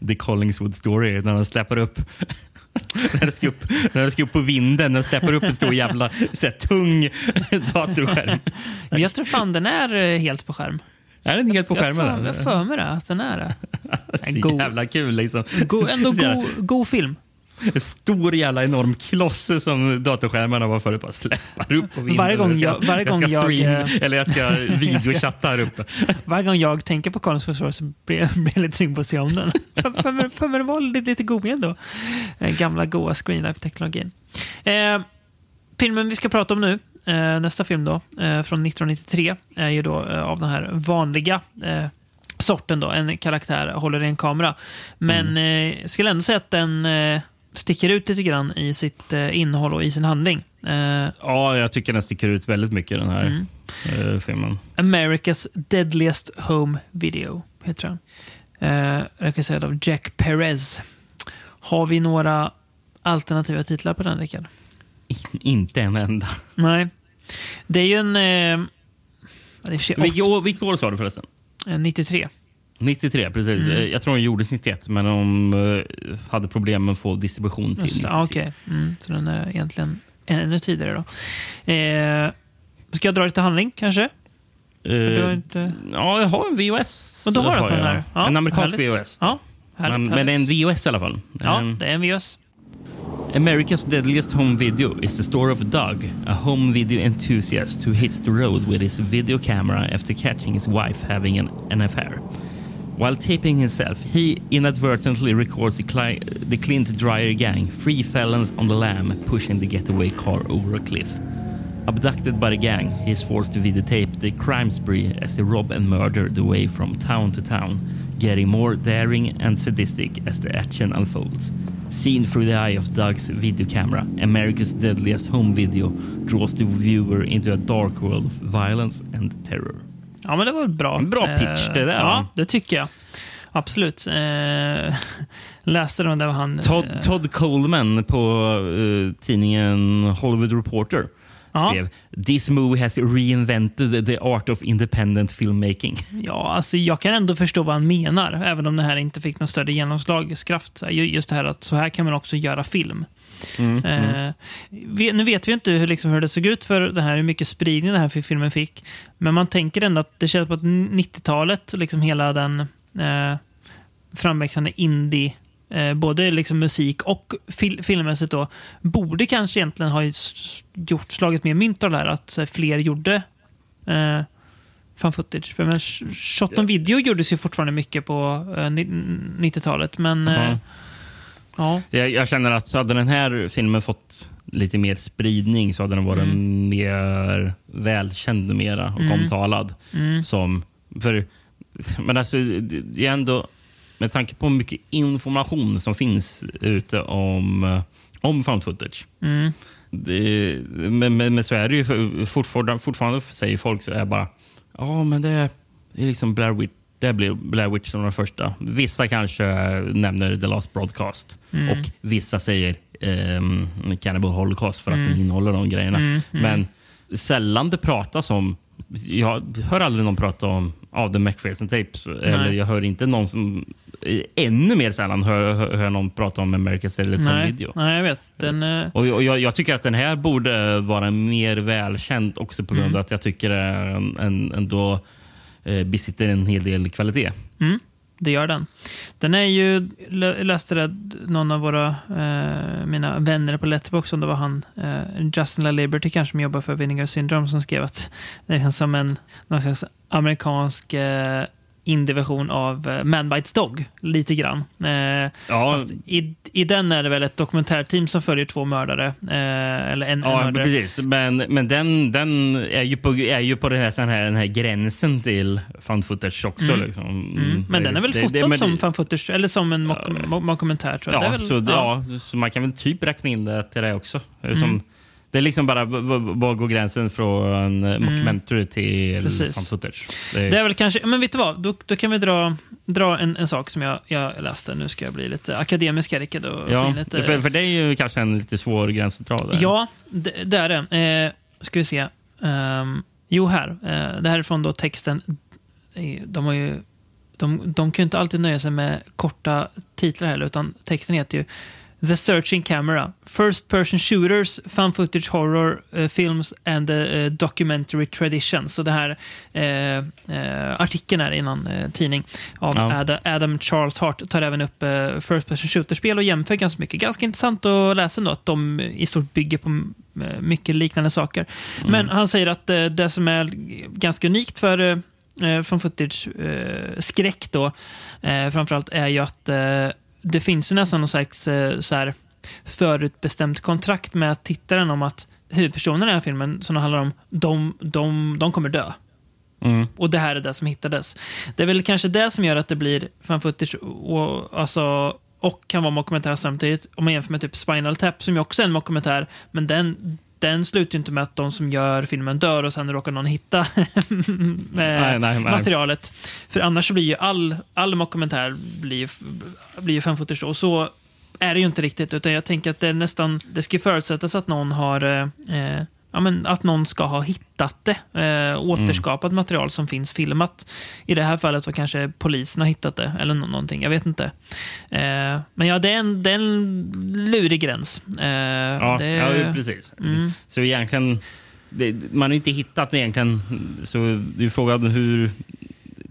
[LAUGHS] The Collingswood Story? När de släpar upp [LAUGHS] när det ska upp, när det ska upp på vinden, när de släpar upp en stor jävla så här, tung [LAUGHS] datorskärm. Men jag tror fan den är eh, helt på skärm. Är den helt på skärmen? Jag där? för mig det, att den är det. En Så god, jävla kul liksom. go, ändå god, god film. En stor jävla enorm kloss som datorskärmarna var förut bara släpar upp på vinden. Varje gång jag- varje gång ska jag, stream, eh, eller [LAUGHS] jag ska videochatta här uppe. Varje gång jag tänker på Karlens försvar så blir jag, blir jag lite sugen på att se om den. [LAUGHS] för, för, mig- för mig var lite, lite god ändå. Eh, gamla goa Screenlife-teknologin. Eh, filmen vi ska prata om nu, eh, nästa film då, eh, från 1993, är ju då eh, av den här vanliga eh, sorten då. En karaktär håller i en kamera. Men eh, jag skulle ändå säga att den eh, sticker ut lite grann i sitt eh, innehåll och i sin handling. Eh, Ja, jag tycker den sticker ut väldigt mycket den här Mm. eh, filmen. America's Deadliest Home Video, heter den. Eh, regisserad av Jack Perez. Har vi några alternativa titlar på den, Rickard? Inte en enda. Nej. Det är ju en... Eh, det är Vilket år, sa du förresten? eh, 93. 93, precis. Mm. Eh, Jag tror den gjordes 91, men de eh, hade problem med att få distribution till Just det, 93. ah, Okej, mm, så den är egentligen ännu tidigare då. Eh, ska jag dra lite handling kanske? Eh, har inte- Ja, jag har en VOS. Och då har på jag. här? Ja, en amerikansk härligt. VOS. Ja, härligt, men, men det är en härligt. VOS i alla fall. Ja, Um, det är en VOS. America's deadliest home video is the story of Doug, a home video enthusiast who hits the road with his video camera after catching his wife having an, an affair. While taping himself, he inadvertently records the, Cli- the Clint Dreyer gang, three felons on the lam, pushing the getaway car over a cliff. Abducted by the gang, he is forced to videotape the crime spree as they rob and murder the way from town to town, getting more daring and sadistic as the action unfolds. Seen through the eye of Doug's video camera, America's deadliest home video draws the viewer into a dark world of violence and terror. Ja, men det var bra. En bra pitch, det där, Ja, det tycker jag. Absolut. Eh, [LAUGHS] läste där var han... Todd, eh, Todd Coleman på eh, tidningen Hollywood Reporter Ja. skrev “This movie has reinvented the art of independent filmmaking”. [LAUGHS] Ja, alltså jag kan ändå förstå vad han menar, även om det här inte fick någon större genomslagskraft. Just det här att så här kan man också göra film. Mm, Eh, vi, nu vet vi inte hur, liksom, hur det såg ut för det här, hur mycket spridning den här filmen fick. Men man tänker ändå att det känns på att 90-talet, liksom hela den eh, framväxande indie Eh, både liksom musik och fil filmmässigt då, borde kanske egentligen ha gjort, slagit mer mynt av det här, att här, fler gjorde eh, fan footage. För men, sh- shot on video gjordes ju fortfarande mycket på eh, ni- 90-talet, men eh, Ja. Ja. Jag, jag känner att hade den här filmen fått lite mer spridning så hade den varit Mm. mer välkänd mera och Mm. omtalad. Mm. Som, för, men alltså, det är ändå med tanke på hur mycket information som finns ute om, eh, om found footage. Mm. Det, men, men, men så är det ju fortfarande, fortfarande säger folk så är bara ja men det är, det är liksom Blair Witch. Det blir Blair Witch som den första. Vissa kanske nämner The Last Broadcast Mm. och vissa säger ehm, Cannibal Holocaust för att Mm. den innehåller de grejerna. Mm, mm. Men sällan det pratas om... Jag hör aldrig någon prata om ja, The McPherson Tapes. Eller jag hör inte någon som... Ännu mer sällan hör, hör, hör någon prata om America's Home Nej, Video. nej, jag vet. Den, eh, Och jag, jag, tycker att den här borde vara mer välkänd också på grund Mm. av att jag tycker den en, ändå eh, Eh, besitter en hel del kvalitet. mm, det gör den. Den är ju, jag läste det, någon av våra, eh, mina vänner på Letterboxd, om det var han, eh, Justin LaLiberty kanske, som jobbar för Vinegar Syndrome, som skrev att det är liksom som en någon slags amerikansk eh, indie-version av eh, Man Bites Dog, lite grann. Eh, Ja, i, I den är det väl ett dokumentärteam som följer två mördare. Eh, eller en, en Ja, mördare. precis. Men, men den, den är ju på, är ju på den, här, den, här, den här gränsen till found footage också. Mm. Liksom. Mm. Men den är väl Det- fotad det- men- som fan footage, eller som en mock- mo- mockumentär tror jag. det Ja, väl, så, det- ja. så man kan väl typ räkna in det till det också. Som, Mm. Det är liksom bara var går gränsen från mm. mockumentary till Precis. found footage. Det, Det är väl kanske, men vet du vad? Då, då kan vi dra, dra en, en sak som jag, jag läste. Nu ska jag bli lite akademisk här, Rickard. Ja, lite, för, för det är ju kanske en lite svår gräns att dra. Där. Ja, det, det är det. Eh, ska vi se. Ehm, jo, här. Eh, det här är från då texten. Eh, De har ju... De, de kan ju inte alltid nöja sig med korta titlar heller, utan texten heter ju The Searching Camera. First person shooters, found footage horror eh, films and the eh, documentary tradition. Så det här eh, artikeln är i någon tidning av Ja. Adam, Adam Charles Hart tar även upp First person shooter-spel och jämför ganska mycket. Ganska intressant att läsa ändå att de i stort bygger på mycket liknande saker. Men han säger att det som är ganska unikt för eh, från footage-skräck då, eh, framförallt, är ju att det finns ju nästan någon slags eh, så här, förutbestämt kontrakt med tittaren om att huvudpersonen i den här filmen, som det handlar om, de, de, de kommer dö. Mm. Och det här är det som hittades. Det är väl kanske det som gör att det blir fan footage och, alltså, och kan vara mockumentär samtidigt. Om man jämför med typ Spinal Tap som ju också är en mockumentär, men den, den slutar ju inte med att de som gör filmen dör och sen råkar någon hitta [LAUGHS] eh, nej, nej. materialet. För annars blir ju all, all mockumentär blir, blir ju footage då. Och så är det ju inte riktigt, utan jag tänker att det är nästan, det ska ju förutsättas att någon har eh, eh, ja, men att någon ska ha hittat det. Eh, återskapat Mm. material som finns filmat. I det här fallet var kanske polisen har hittat det, eller nå- någonting. Jag vet inte. Eh, men ja, det är en, det är en lurig gräns. Eh, Ja, det, ja precis. Mm. Så egentligen, det, man har inte hittat det egentligen. Så ju frågan hur,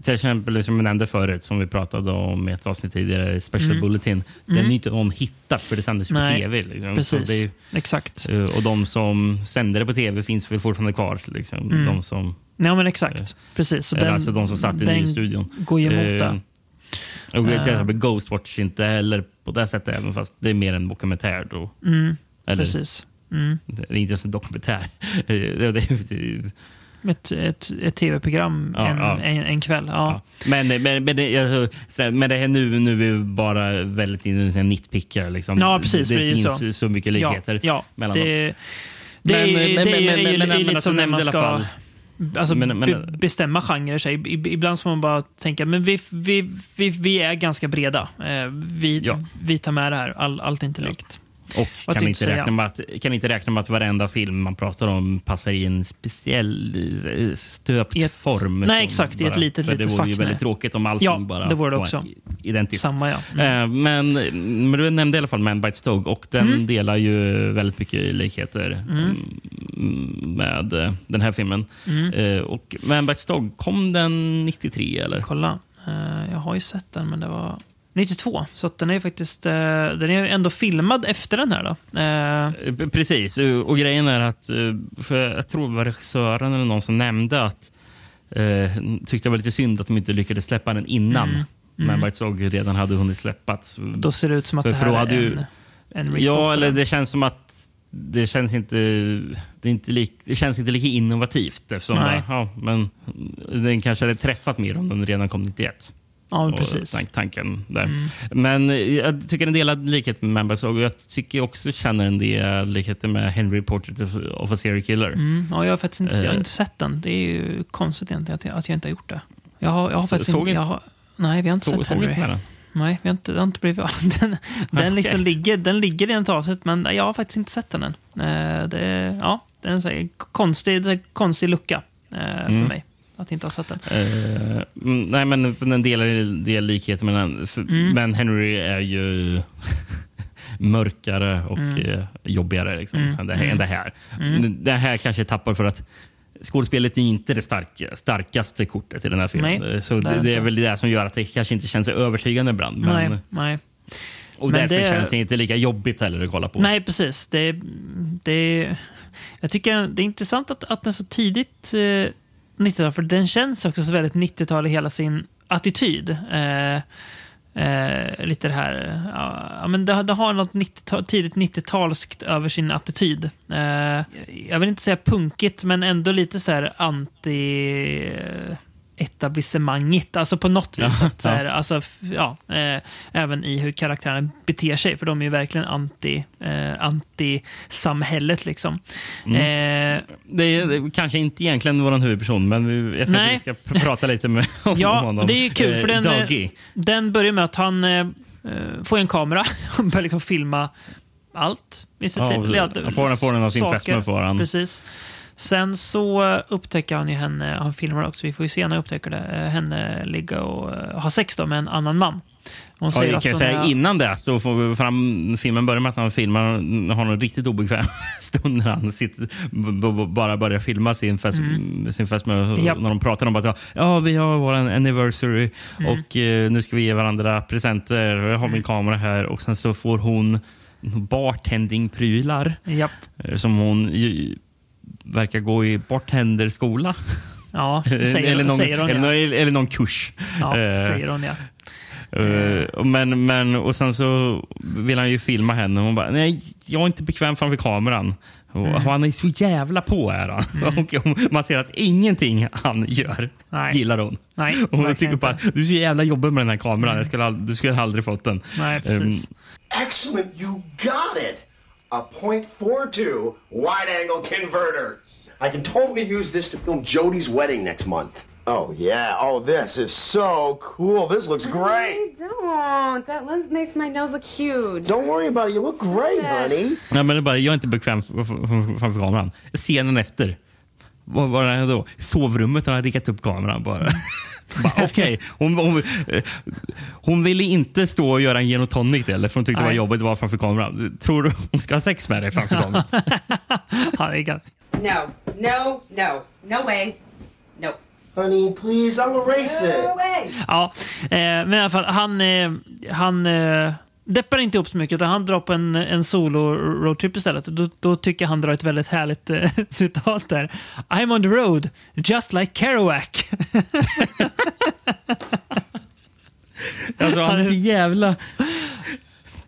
till exempel som jag nämnde förut, som vi pratade om i ett avsnitt tidigare, Special Mm. Bulletin. Den är ju inte någon hittat för det sändes ju på tv. Liksom. Precis, är, exakt. eh, och de som sände det på tv finns väl fortfarande kvar. Liksom. Mm. De som, Ja, men exakt. Precis. Så den, alltså de som satt den i studion. går ju emot det. Eh, Och till Eh. exempel Ghostwatch inte heller på det sättet, även fast det är mer en dokumentär. Då. Mm, Eller, precis. Mm. Det är inte ens en dokumentär. Eh, [LAUGHS] det, Ett, ett, ett tv-program Ja, en, ja. En, en kväll. Ja. Men, men, men, det, alltså, så- men det här nu, nu är vi bara väldigt inne nitpickar. Liksom. Ja, precis, Det, det är finns så. så. mycket likheter. Ja, mellan det, det, är, Men- ju- men- det är men- är men- är ju men lite som när man ska alltså, Men- men- be, bestämma genrer. Sig. I- Ibland får man bara tänka, men vi, vi, vi, vi är ganska breda. Eh, Vi, Ja. vi tar med det här. All, allt är inte likt. Och kan inte, räkna med att, kan inte räkna med att varenda film man pratar om passar i en speciell eh, stöpt ett- form. nej, exakt, i ett litet, litet Det vore ju fack, väldigt tråkigt om allting Ja, bara det vore det också. identiskt. Samma, ja. Mm. Eh, Men, men du nämnde i alla fall Man Bites Dog och den Mm. delar ju väldigt mycket likheter mm, med eh, den här filmen. Mm. Och Man Bites Dog, kom den 93 eller? Kolla. Jag har ju sett den, men det var 92. Så den är faktiskt eh, den är ändå filmad efter den här. Då. Eh, Eh, Precis, och grejen är att, för jag tror det var regissören eller någon som nämnde att tyckte det var lite synd att de inte lyckades släppa den innan Mm. Mm. Bites Dog redan hade hunnit släppats. Då ser det ut som att För- det här är hade ju- en, en Ja, eller det känns som att det känns inte, det inte, lik, det känns inte lika innovativt. Eftersom Nej. bara, ja, men den kanske hade träffat mer om den redan kom 91. Ja, precis. tank- tanken där. Mm. Men jag tycker en delad likhet med Dog. och Jag tycker också känner en del likheter med Henry Portrait of, a Serial Killer. Mm, ja, jag, har faktiskt inte, jag har Eh. inte sett den. Det är ju konstigt egentligen att jag, att jag inte har gjort det. Jag har, jag har Så- faktiskt såg inte... Jag har, nej, vi har inte Så, sett såg Henry. inte? Nej, vi har inte, det har inte blivit... [LAUGHS] Den, den, Okej. liksom ligger, den ligger i en avsnitt, men jag har faktiskt inte sett den än. Eh, det, ja, det är en här konstig, en konstig lucka eh, för Mm. mig. Att inte ha sett den. Eh, mm, nej, men den delar del likheter den. För, Mm. Men Henry är ju [LAUGHS] mörkare och Mm. eh, jobbigare liksom, Mm. än, det här, Mm. än det här. Mm. Det här kanske tappar för att skådespelet är inte det stark, starkaste kortet i den här filmen. Nej, så det det, är väl det som gör att det kanske inte känns övertygande ibland. Men, nej, nej. och Men därför det- känns det inte lika jobbigt heller att kolla på. Nej, precis. Det, det, jag tycker det är intressant att, att den så tidigt eh, 90-tal, för den känns också så väldigt 90-tal i hela sin attityd. Eh, eh, lite det här, ja, men det, det har något 90 tidigt 90-talskt över sin attityd. Eh, jag vill inte säga punkigt, men ändå lite så här anti eh, etablissemangigt, alltså på något vis. Ja, att, här, ja. alltså, ja, eh, även i hur karaktärerna beter sig, för de är ju verkligen anti, eh, anti-samhället. Liksom. Mm. Eh, Det är, det är kanske inte egentligen vår huvudperson, men vi, jag Nej. vi ska pr- prata lite med [LAUGHS] om Ja, honom. det är ju kul, för den, eh, Dougie. den börjar med att han eh, eh, får en kamera [LAUGHS] och börjar liksom filma allt i sitt Ja, liv. Han får den- får den av sin fästmö. Precis. Sen så upptäcker han ju henne, han filmar också, vi får ju senare upptäcka det, eh, henne ligga och eh, ha sex då med en annan man. Hon Ja, jag att kan hon säga är- innan det så får vi fram, filmen börjar med att han filmar har en riktigt obekväm [LAUGHS] stund när han sitter, bara börjar filma sin fest, sin fästmö. Mm. Japp. När de pratar om att ja, vi har vår anniversary Mm. och eh, nu ska vi ge varandra presenter. Jag har min kamera här och sen så får hon bartendingprylar Japp. eh, som hon verkar gå i bartenderskola. [LAUGHS] Ja, [LAUGHS] säger, eller, någon, säger hon eller, ja. någon- eller någon kurs. ja. eh, säger hon ja. Uh, men, men, och sen så vill han ju filma henne och hon bara, nej, jag är inte bekväm framför kameran. Och Mm. Han är så jävla på är han. [LAUGHS] Och man ser att ingenting han gör Nej. gillar hon. Nej, Och hon tycker bara, du är så jävla jobbig med den här kameran. Jag skulle, du skulle aldrig fått den. Nej, precis. Excellent, you got it! A .42 wide-angle converter. I can totally use this to film Jody's wedding next month. Oh, yeah. Oh, this is so cool. This looks great. I don't. That lens makes my nose look huge. Don't worry about it. You look great, Yes. honey. Nej, men det är bara, jag är inte bekväm framför kameran. Scenen efter. Vad var det då? Sovrummet har han riggat upp kameran bara. [LAUGHS] [LAUGHS] Okej, hon, hon, eh, hon ville inte stå och göra en gin och tonic eller för hon tyckte det var Nej. jobbigt att vara framför kameran. Tror du hon ska ha sex med dig framför kameran? [LAUGHS] No, no, no, no way. No. Honey, please, I'll erase it. Ja, eh, men i alla fall, han, eh, han eh, deppar inte upp så mycket utan han drar på en, en solo-roadtrip istället. Då, då tycker jag han drar ett väldigt härligt eh, [LAUGHS] citat där. I'm on the road, just like Kerouac. [LAUGHS] Alltså, han är så jävla...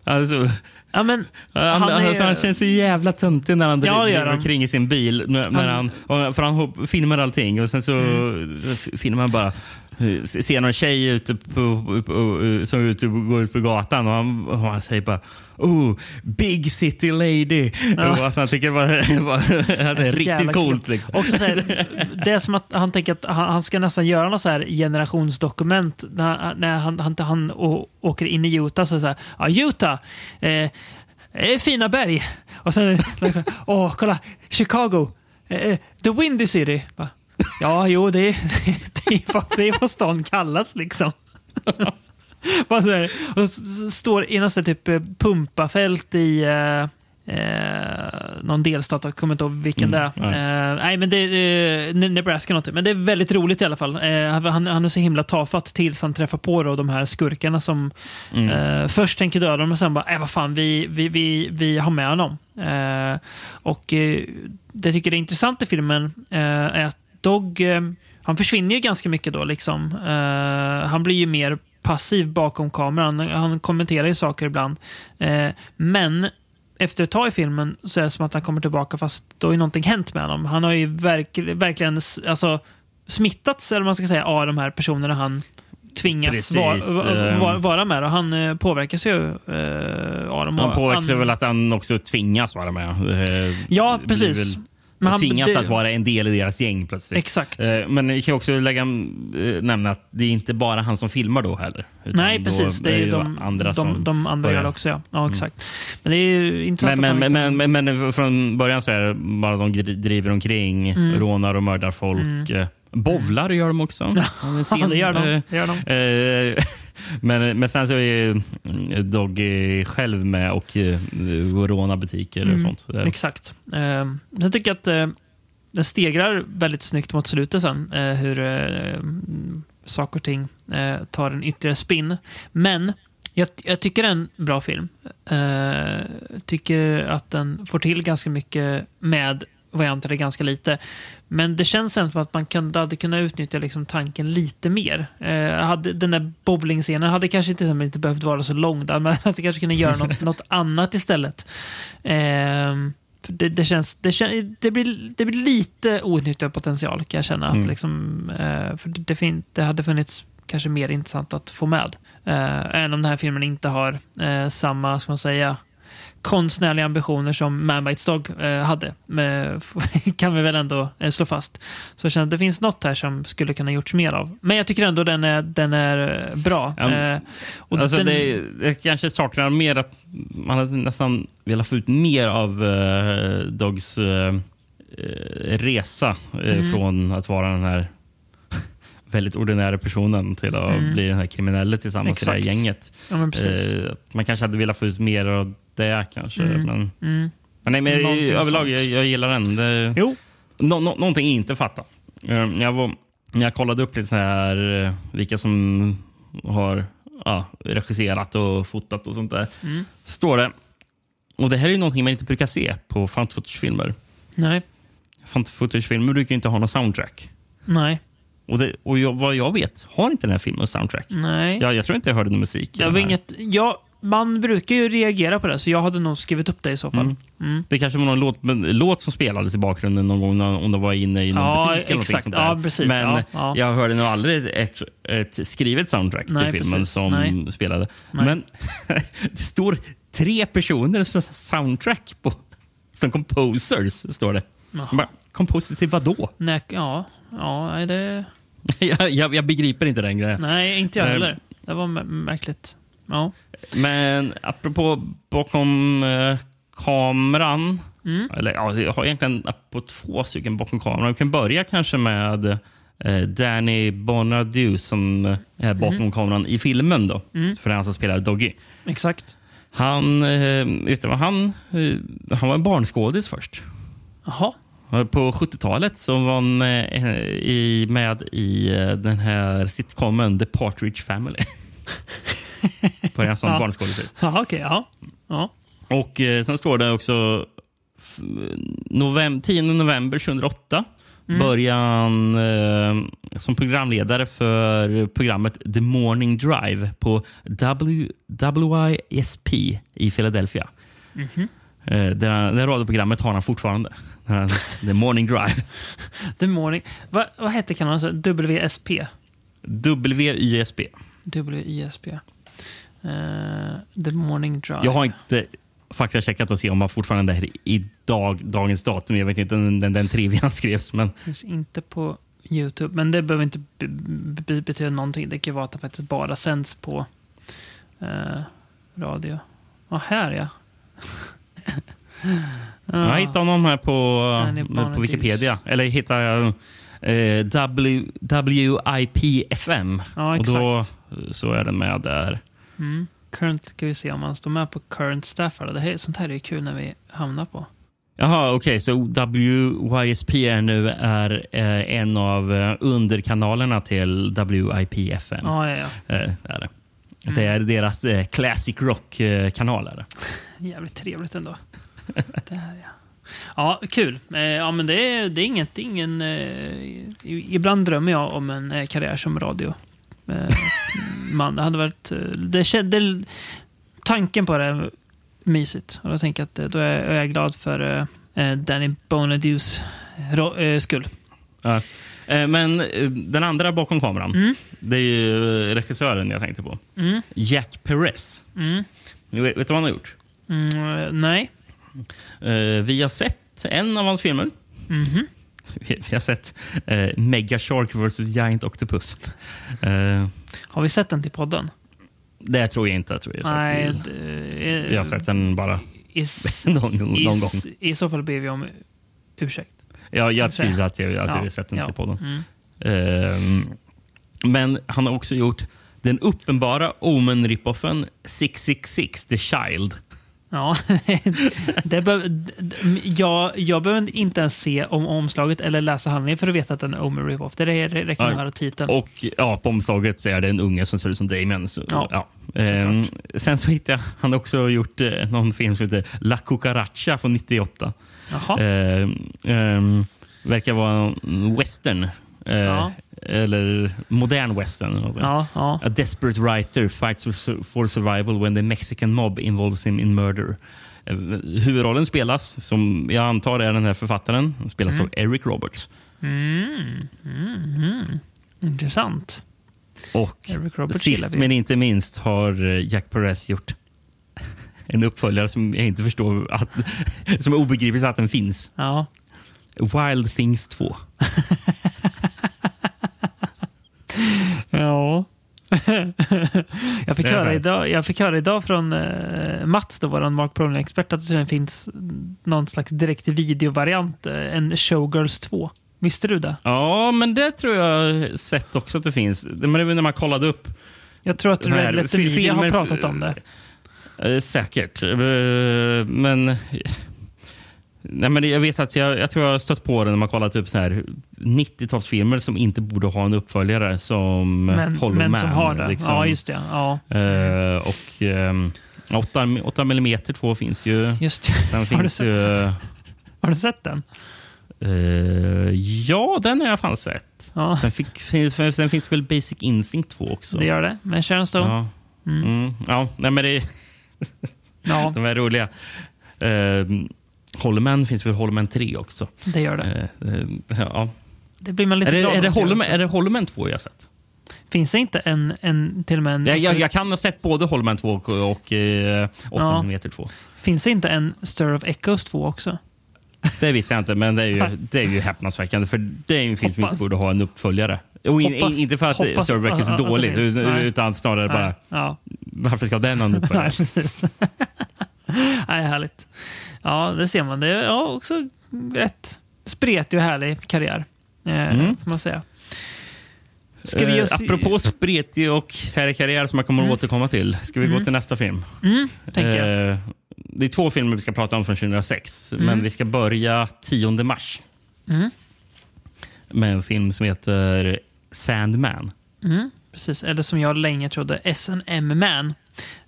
Alltså, ja, men, han, han, han, är, alltså, han känns så jävla töntig när han Ja, driver han. omkring i sin bil. När, han, och- för han filmar allting och sen så Mm. filmar han bara ser någon tjej ute på, som ute går ut på gatan och han, och han säger bara Oh, big city lady. Att han tycker [LAUGHS] det var, var, det är så riktigt coolt. Liksom. Också så här, det är som att han tänker att han, han ska nästan göra något så här generationsdokument när, när han, han, han å, åker in i Utah. Så så här, ja, Utah, eh, är fina berg. Och sen, [LAUGHS] åh, kolla, Chicago, eh, the windy city. Bara, ja, jo, det, [LAUGHS] det, är vad, det är vad stan kallas liksom. Bara så här, och står i nästan typ eh, pumpafält i eh, eh, någon delstat, jag kommer inte ihåg vilken Mm, det är. Eh, nej, men det är eh, Nebraska. Men det är väldigt roligt i alla fall. Eh, han, han är så himla tafatt tills han träffar på då, de här skurkarna som Mm. eh, först tänker döda dem och sen bara, äh, vad fan, vi, vi, vi, vi har med honom. Och det jag tycker är intressant i filmen är att Dog, eh, han försvinner ju ganska mycket då. Liksom. Eh, han blir ju mer passiv bakom kameran. Han kommenterar ju saker ibland. Eh, men efter ett tag i filmen så är det som att han kommer tillbaka fast då har ju någonting hänt med honom. Han har ju verk, verkligen alltså, smittats, eller man ska säga, av de här personerna han tvingats vara, vara, vara med. Och han påverkas ju eh, av dem. Han påverkas han- väl att han också tvingas vara med. Eh, Ja, precis. väl- Men han- tvingas det- att vara en del i deras gäng plötsligt. Exakt. Eh, Men jag kan också lägga, eh, nämna att det är inte bara han som filmar då heller. Nej, precis. Det är ju de andra de, som de andra gör det också. Ja, ja exakt. Men det är ju intressant Men, att men, han men, liksom, men, men från början så är det bara de gri- driver omkring, Mm. rånar och mördar folk. Eh, Bovlar gör de också. Ja, [LAUGHS] det gör de. Det gör de. Eh, men, men sen så är ju mm, Doggy själv med och eh, rånar butiker och Mm. sånt. Exakt. Eh, jag tycker att eh, den stegrar väldigt snyggt mot slutet sen. Eh, hur eh, saker och ting eh, tar en ytterligare spin. Men jag, jag tycker det är en bra film. Eh, tycker att den får till ganska mycket med vad jag antar är ganska lite. Men det känns sen som att man kunde, hade kunnat utnyttja liksom tanken lite mer. Eh, hade, den där bowlingscenen hade kanske till exempel inte behövt vara så lång. Där, men hade [LAUGHS] kanske kunnat göra något, något annat istället. För det, det, känns, det, kän, det, blir, det blir lite outnyttjad potential kan jag känna. Att Mm. liksom, eh, för det, det, fin, det hade funnits kanske mer intressant att få med. Eh, även om den här filmen inte har eh, samma, ska man säga, konstnärliga ambitioner som Man Bites Dog eh, hade. Men, [LAUGHS] kan vi väl ändå eh, slå fast. Så jag känner att det finns något här som skulle kunna gjorts mer av. Men jag tycker ändå den är, den är eh, bra. Ja, Eh, och Alltså den, det, det kanske saknar mer att man hade nästan velat få ut mer av uh, Dogs eh, eh, resa eh, Mm. från att vara den här [LAUGHS] väldigt ordinära personen till att Mm. bli den här kriminelle tillsammans i det här Exakt. gänget. ja. Eh, man kanske hade velat få ut mer av det kanske. Mm. Men, Mm. men nej, men Någonting överlag, jag, jag gillar den. Det, Jo, Nå, nå, någonting jag inte fattar. Eh, Jag, var, när jag kollade upp lite så här, eh, vilka som har ja, regisserat och fotat och sånt där. Mm. Står det. Och det här är ju någonting man inte brukar se på found footage-filmer. nej, Found footage-filmer brukar ju inte ha någon soundtrack. nej, Och, det, och jag, vad jag vet har inte den här filmen soundtrack. nej. Jag, jag tror inte jag hörde någon musik. Jag inget, ja, man brukar ju reagera på det, så jag hade nog skrivit upp det i så fall. Mm. Mm. Det kanske var någon låt, men, låt som spelades i bakgrunden någon gång när- om de var inne i någon Ja, butik. Eller exakt. sånt där. Ja, precis. Men Ja, ja. jag hörde nog aldrig ett, ett skrivet soundtrack Nej, till filmen precis. som Nej. spelade. Nej. Men [LAUGHS] det står tre personer som soundtrack på som composers. står det. Bara, Composer till vad då? Nej, ja, ja, det... [LAUGHS] jag, jag, jag begriper inte den grejen. Nej, inte jag heller. Det var mär- märkligt. Ja. Men apropå bakom eh, kameran. Mm. Eller ja, jag har egentligen på två stycken bakom kameran. Vi kan börja kanske med eh, Danny Bonadu som är bakom Mm. kameran i filmen. då. För det är han som spelar Doggy. Exakt. Han, eh, vet du vad, han, eh, han var en barnskådis först. Jaha. På 70-talet så var han eh, i, med i eh, den här sitcomen The Partridge Family. [LAUGHS] Började som Ja. barnskådis. Jaha, okej. ja. ja. Och eh, sen står det också f- novem 10 november 2008 började han eh, som programledare för programmet The Morning Drive på w, WISP i Philadelphia. Eh, det, det radioprogrammet har han fortfarande. The Morning Drive. [LAUGHS] The Morning... Va, vad hette kanalen? WSP? WISP. WISP. Uh, The Morning Drive. Jag har inte faktacheckat och se om han fortfarande är i dag, dagens datum. Jag vet inte när den, den trivian skrevs. Men Finns inte på Youtube. Men det behöver inte be, be, betyda någonting. Det kan vara att det faktiskt bara sänds på eh, radio. Ja, här ja. [LAUGHS] Jag hittade honom här på, Danny på. Wikipedia. Eller hittade jag eh, w, WIPFM. Ja, Och då exakt. så är den med där. Mm. Current ska vi se om man står med på current staff. Det här, sånt här är kul när vi hamnar på. Jaha, okej. så WYSP nu är eh, en av eh, underkanalerna till WIPFM. Ja, ja, ja. Eh, är det. det är deras eh, classic rock-kanal. det. [LAUGHS] Jävligt trevligt ändå. det här ja. Ja, kul. Eh, ja, men det är, det är inget, det är ingen... Eh, ibland drömmer jag om en eh, karriär som radio. Eh, man, det hade varit... eh, Det, kände, tanken på det är mysigt. Och jag tänker att eh, då är, jag glad för Danny eh, skull. Ja. Men den andra bakom kameran, det är ju regissören jag tänkte på. Mm. Jack Perez. Mm. Vet, vet du vad han har gjort? Mm, nej. Vi har sett en av hans filmer. Mhm. Vi, vi har sett eh, Mega Shark vs Giant Octopus. Eh, Har vi sett den till podden? det tror jag inte. Jag tror jag har Nej. det- Vi har sett den bara I, s- [LAUGHS] någon, någon i, gång. I så fall ber vi om ursäkt. Ja, jag säga. tvivlar att jag, att jag Ja, har sett den ja. till podden. Mm. Ehm, men han har också gjort den uppenbara Omen-ripoffen 666, The Child. Ja, [LAUGHS] det d- jag, jag behöver inte ens se om omslaget eller läsa handlingen för att veta att den är Omer Rip-Off. Det räcker med att höra titeln. Och ja, på omslaget så är det en unge som ser ut som Damien. Så, Ja, ja. Ehm, sen så hittade jag, han har också gjort eh, någon film som heter La Cucaracha från 98. Jaha. Ehm, ehm, verkar vara en western. Eh, Ja. Eller modern western. Ja, ja. A desperate writer fights for su- for survival when the Mexican mob involves him in murder. Eh, Huvudrollen spelas, som jag antar är den här författaren, spelas av Eric Roberts. Mm, mm, mm. Intressant. Och sist men inte minst har eh, Jack Perez gjort [LAUGHS] en uppföljare som jag inte förstår att, [LAUGHS] som är obegripligt att den finns. Ja. Wild Things 2. [LAUGHS] [LAUGHS] Ja. jag, fick höra idag, jag fick höra idag från uh, Mats, då, vår Mark Brolin-expert, att det finns någon slags direkt videovariant, eh, en Showgirls 2. Visste du det? Ja, men det tror jag sett också att det finns. Det- Men var när man kollade upp Jag tror att Red Letter Media har pratat om det. Eh, säkert. Eh, men... Nej, men jag vet att jag, jag tror jag har stött på det när man så här 90-talsfilmer som inte borde ha en uppföljare som Men, Hollow men Man. som har det. liksom. Ja, just det. Ja, Eh, och um, 8, 8 mm 2 finns ju. just det. Sen [LAUGHS] Har du finns sett- ju... Har du sett den? eh, ja, den har jag fan sett. Ja, Sen, fick, finns, sen finns väl Basic Instinct 2 också. det gör det. Med Sharon Stone. Ja. Mm. ja, nej, men det, Ja, [LAUGHS] de är roliga. Uh, Holloman finns väl Holloman 3 också. det gör det. Eh, eh, ja. Det blir man lite Är, det, är, det också. är det Holloman 2 jag sett? Finns det inte en, en till och med en... Jag, jag, jag kan ha sett både Holloman 2 och, och eh, 8 Ja. mm 2. Finns det inte en Stir of Echoes 2 också? Det visste jag inte, men det är ju, [LAUGHS] det är ju häpnadsväckande. För det är en film som inte borde ha en uppföljare. Och in, Hoppas- inte för att hoppas- Storyback är så finns. utan, Nej. utan snarare bara Ja. varför ska den ha en [LAUGHS] uppföljare? Nej, precis. [LAUGHS] Nej, härligt. Ja, det ser man. Det är ja, också rätt spretig och härlig karriär. Eh, Mm. Får man säga. Ska vi oss... eh, apropå spretig och härlig karriär som jag kommer att återkomma till. Ska vi gå till nästa film? Mm, tänker. Eh, det är två filmer vi ska prata om från 2006, men vi ska börja 10 mars. Mm. Med en film som heter Sandman. Mm, precis. Eller som jag länge trodde, S&M Man.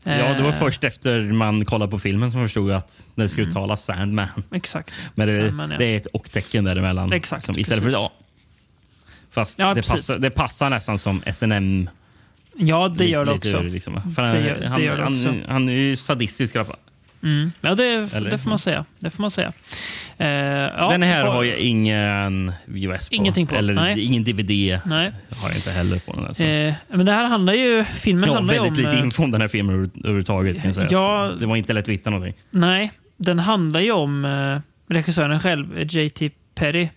Ja, det var Eh, först efter man kollade på filmen som förstod att det skulle uttalas Sandman. Exakt. Men det, Sandman, ja. det är ett och-tecken däremellan. Exakt, som istället för precis. ja. Fast Ja, det, passar, det passar nästan som SNM. Ja, det gör det också. Liksom. För han, gör- det han, gör det han, också. han är ju sadistisk i alla fall. Mm. Ja, det, Eller? det får man säga. Det får man säga. Eh, ja, Den här har- har jag ingen VHS på. Ingenting på, Eller nej. ingen DVD Nej. har jag inte heller på den. Alltså. Eh, men det här handlar ju... Filmen har handlar väldigt om... lite eh, info om den här filmen över- överhuvudtaget. Kan säga. Ja. Så det var inte lätt att hitta någonting. Nej, den handlar ju om eh, regissören själv, eh, J.T. Perry.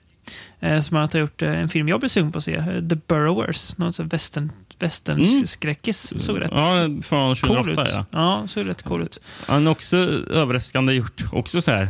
Eh, som har gjort en film jag blir sugen på att se, The Burrowers. Någon sån western, western skräckis. Såg rätt Ja, från cool 2008. ut. Ja. Ja, såg rätt cool ut. Han har också överraskande gjort, också så här,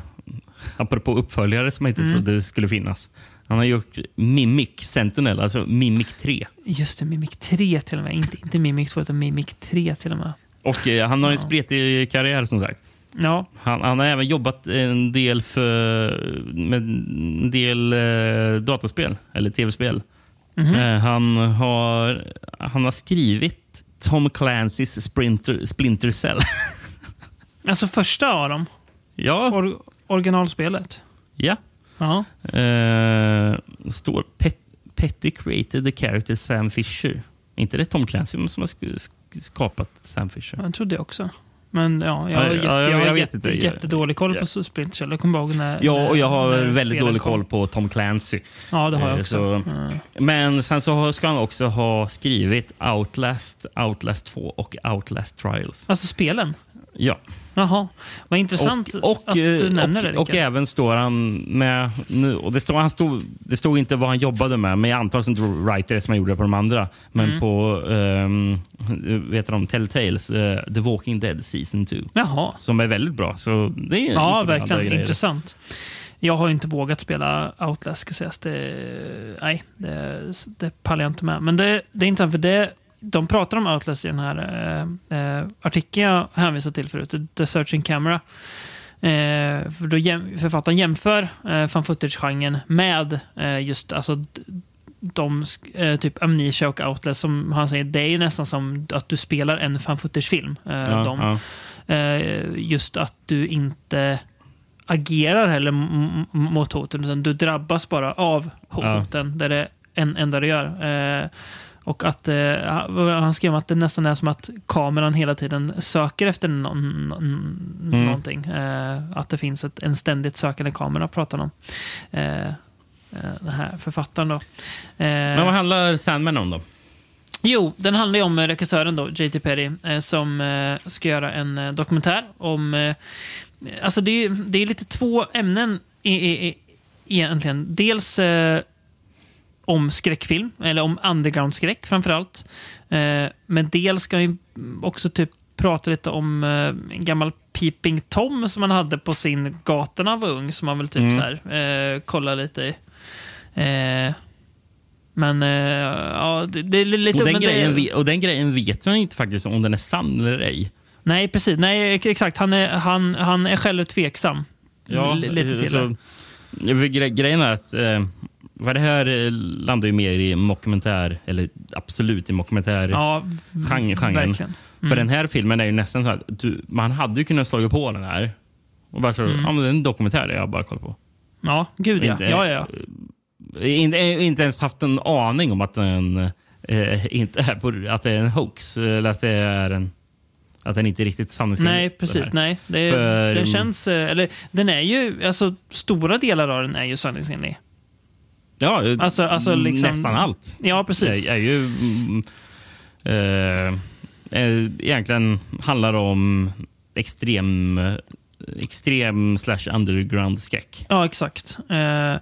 apropå uppföljare som jag inte Mm. trodde skulle finnas. Han har gjort Mimic Sentinel, alltså Mimic 3. Just det, Mimic 3 till och med. Inte, inte Mimic 2, utan Mimic 3 till och med. Och eh, han har en spretig karriär som sagt. Ja, Han, han har även jobbat en del för, med en del eh, dataspel, eller tv-spel. Mhm. Eh, han, har, han har skrivit Tom Clancy's Splinter, Splinter Cell. [LAUGHS] alltså första av dem. ja, Or, originalspelet. ja. Ja. Eh, står Pet, Petty created the character Sam Fisher. inte det Tom Clancy som har sk- sk- skapat Sam Fisher? Jag trodde jag också. Men ja, jag Ja, har, ja, jätte, jag- jag jag jätte, inte. jättedålig koll Ja. på Splinter Cell. Jag kommer ihåg när... Ja, och jag har väldigt dålig kom. koll på Tom Clancy. Ja, det har jag Eh, också. så- Mm. Men sen så ska han också ha skrivit Outlast, Outlast 2 och Outlast Trials. Alltså spelen? Ja. Jaha, vad intressant och, och, att du eh, nämner och, det, och Rickard. även står han med... Nu, och det, står, han stod, det stod inte vad han jobbade med, men jag antar som writer som han gjorde på de andra. Men Mm. på um, vet de, Telltales, eh, The Walking Dead Season 2. Jaha. Som är väldigt bra. Så det är Ja, verkligen. Intressant. Jag har inte vågat spela Outlast, ska sägas. Det, nej, det, det pallar jag inte med. Men det, det är intressant, för det, de pratar om Outlast i den här eh, eh, artikeln jag hänvisade till förut, The Searching Camera. Eh, för då jäm, författaren jämför eh, fan footage-genren med eh, just alltså, de, eh, typ Amnesia och Outlast, som han säger, det är nästan som att du spelar en fan footage-film. Eh, Ja, de, ja. Eh, just att du inte agerar heller mot hoten, utan du drabbas bara av hoten. Det är det en, enda du gör. Och att eh, Han skrev att det nästan är som att kameran hela tiden söker efter någon, Mm. någonting. Eh, att det finns ett, en ständigt sökande kamera, pratar han om. Eh, eh, den här författaren då. Eh, Men vad handlar Sandman om då? Jo, den handlar ju om eh, regissören då, J.T. Perry, som ska göra en dokumentär om... Alltså det är, det är lite två ämnen i, i, i, egentligen. Dels om skräckfilm, eller om underground-skräck framförallt. Eh, men dels ska vi också typ prata lite om eh, en gammal Peeping Tom som man hade på sin gata när han var ung, som man väl typ Mm. så här, eh, kolla lite i. Eh, men eh, ja, det, det är lite... Och den, men grejen, det, och den grejen vet jag inte faktiskt om den är sann eller ej. nej, precis. Nej, exakt. Han är, han, han är själv tveksam. L- lite till. så, grejen är att eh, vad det här eh, landar ju mer i mockumentär, eller absolut i mockumentär. ja, Genre- genren. verkligen. För den här filmen är ju nästan så att du, man hade ju kunnat slå på den här och bara så, Mm. ja men det är en dokumentär jag bara kollar på. Ja, gud ja. Inte- ja, ja, ja. Inte, inte ens haft en aning om att den eh, inte är på, att det är en hoax eller att det är en att den inte är riktigt sanningsenlig. Nej, precis. Nej. Det, För- det känns... eh, Eller, den är ju... Alltså, stora delar av den är ju sanningsenlig. Ja, Alltså- alltså liksom- nästan allt. Ja, precis. Det är ju... Mm, eh, eh, egentligen handlar om extrem eh, extrem slash underground-skräck. Ja, exakt. Eh,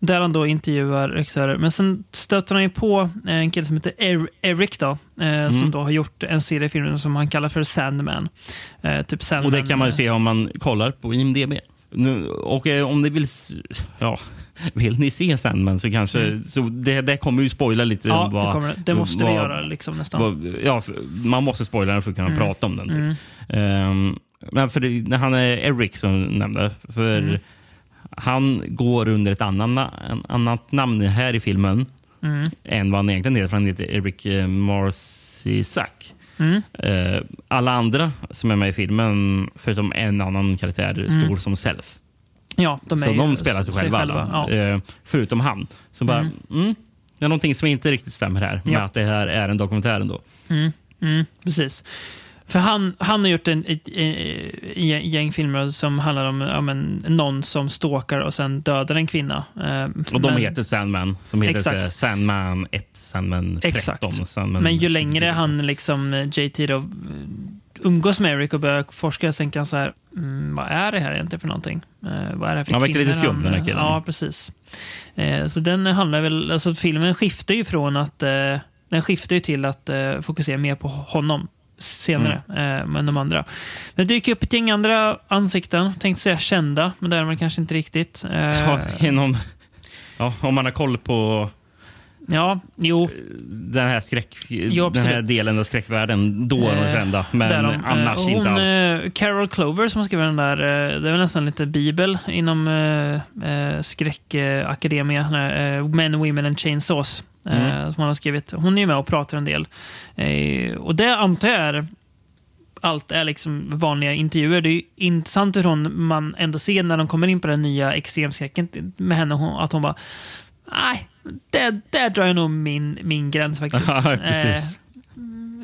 där han då intervjuar regissörer. Men sen stöter han ju på en kille som heter er Eric då, eh, som då har gjort en serie filmer som han kallar för Sandman. Eh, typ Sandman. Och det kan man ju eh, se om man kollar på IMDB. Nu, och eh, om ni vill, ja, vill ni se Sandman så kanske... Så det, det kommer ju spoila lite. Mm. Ja, vad, det, kommer, det måste vad, vi göra liksom nästan. vad, ja, man måste spoila den för att kunna Mm. prata om den. Typ. Ehm, men för det, han är Eric som nämnde. För Mm. Han går under ett annan, na- en annat namn här i filmen Mm. än vad han egentligen heter. För han heter Eric eh, Marcisak. Mm. Eh, alla andra som är med i filmen, förutom en annan karaktär, står som self. Ja, de så de spelar sig själva. alla. Ja. Eh, förutom han. Så bara, mm. det är någonting som inte riktigt stämmer här. Med Ja. att det här är en dokumentär ändå. Mm, precis. För han, han har gjort en, ett, ett, ett gäng filmer som handlar om ja, men, någon som stalkar och sen dödar en kvinna. Eh, Och de men, heter Sandman. De heter Exakt. Sandman 1, Sandman 13, Exakt. Sandman Men ju 20. längre han liksom, eh, JT då, umgås med Eric och börjar forska så tänker han så här, mm, vad är det här egentligen för någonting? Eh, vad är det här för Han verkar lite skum, den här killen. Ja, precis. Eh, så den handlar väl, alltså filmen skiftar ju från att, eh, den skiftar ju till att eh, fokusera mer på honom senare, Mm. eh, men de andra. Det dyker upp ett gäng andra ansikten, tänkte säga kända, men det är väl kanske inte riktigt. Eh, Ja, inom, ja, om man har koll på ja, jo, den här, skräck, Jo, den här delen av skräckvärlden, då är de Eh, kända. Men de, annars eh, inte hon, alls. eh, Carol Clover som skriver den där, eh, det är väl nästan lite bibel inom eh, eh, skräckakademia. Uh, Men, Women and Chainsaws. eh, Mm. Som hon har skrivit. Hon är ju med och pratar en del. Eh, och det antar jag är allt är liksom vanliga intervjuer. Det är ju intressant hur hon, man ändå ser när de kommer in på den nya extremskräcken med henne, hon, att hon bara Nej, där, där drar jag nog min, min gräns faktiskt. [LAUGHS] Ja,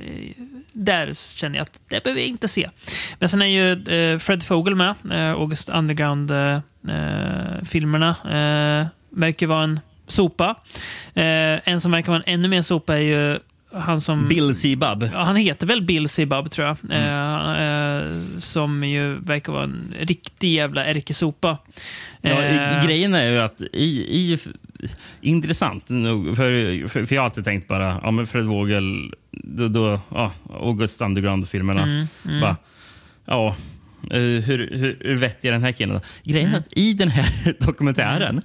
Eh, där känner jag att det behöver jag inte se. Men sen är ju eh, Fred Fogel med. Eh, August Underground-filmerna. Eh, verkar vara en sopa. Eh, en som verkar vara en ännu mer sopa är ju han som... Bill Sebub. Ja, han heter väl Bill Sebub, tror jag. Mm. Eh, eh, som ju verkar vara en riktig jävla ärkesopa. Ja, Eh, grejen är ju att i, i intressant nog, för, för, för jag har alltid tänkt bara, ja men Fred Vogel, då, då, ja, August Underground-filmerna. Mm, mm. Bara, ja, eh, hur, hur, hur vettig är den här killen? då? Grejen Mm. är att i den här [LAUGHS] dokumentären,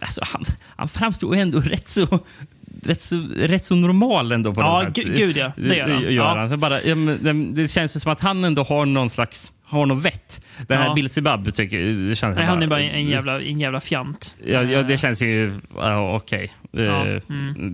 alltså, han, han framstår ju ändå rätt så, rätt så, rätt så normal ändå på Ja, något sätt. gu- gud ja. Det gör han. Ja. bara, det, det känns som att han ändå har någon slags har någon vett. Den här Ja. Bill Sebub tycker det känns Nej, han är bara en, en, jävla, en jävla fjant. Ja, ja, det Eh, känns ju... Ja, Okej. Eh, Ja, mm,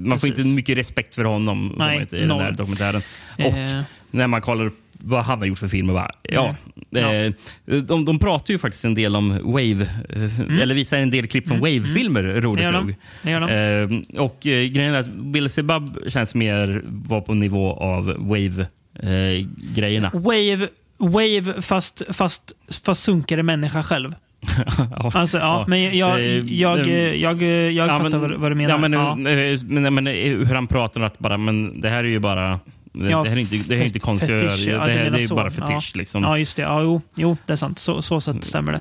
man får precis. inte mycket respekt för honom Nej, i den noll. här dokumentären. Och eh, när man kollar upp vad han har gjort för filmer. Bara, ja, Mm. eh, de, de pratar ju faktiskt en del om Wave, eh, eller visar en del klipp från Wave-filmer, Mm. det roligt nog. Det de. Eh, och eh, grejen är att Bill Sebub känns mer vara på nivå av Wave-grejerna. Wave, wave fast, fast, fast sunkare människa själv. [LAUGHS] ja. Alltså, ja, men jag, jag, Eh, jag, eh, jag, jag, jag fattar men- vad, du menar. Ja, men, ja. eh, men, men, hur han pratar att bara, men det här är ju bara... Ja, det här är inte, det här är inte konstigt att göra. ja, Det, här, det är så. bara fetisch. Ja. Liksom. Ja, just det. Ja, jo, jo, det är sant. Så, så sätt stämmer det.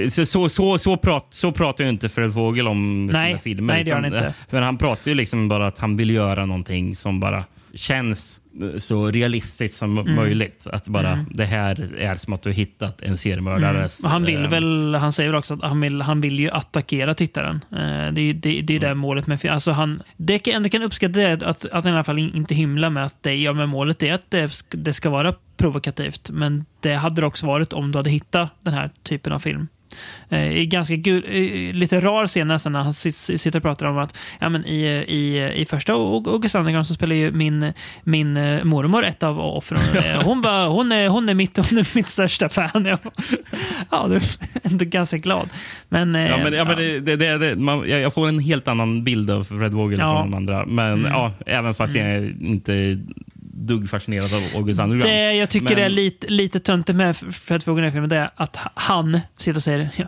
Det- Så, så, så, så, prat, så pratar ju inte Fred Vogel om Nej, sina filmer. nej, det gör han inte. För han pratar ju liksom bara att han vill göra någonting som bara känns så realistiskt som Mm. möjligt. Att bara, det här är som att du hittat en seriemördares... Och han vill eh, väl, han säger väl också att han vill, han vill ju attackera tittaren. Eh, det, är ju- det, det är det målet med alltså han, Det kan, det kan uppskatta det att, att han i alla fall in- inte hymlar med att det, ja, men målet är att det, det ska vara provokativt. Men det hade det också varit om du hade hittat den här typen av film. Eh, i ganska gul, eh, lite rar scen nästan när han sit- sitter och pratar om att ja, men i, i, i första August Underground så spelar ju min, min eh, mormor ett av offren. [LAUGHS] Eh, Hon, bara, hon, är, hon, är mitt, hon är mitt största fan. Jag, bara, [LAUGHS] ja, du är ändå ganska glad. Men, eh, Ja, men, ja, men det, det, det, man, jag får en helt annan bild av Fred Vogel Ja. från de andra. Men Mm. ja, även fast jag inte dugg fascinerad av August Underground. Det jag tycker Men- är lite, lite töntigt med Fred Fogen i filmen det är att han sitter och säger ja,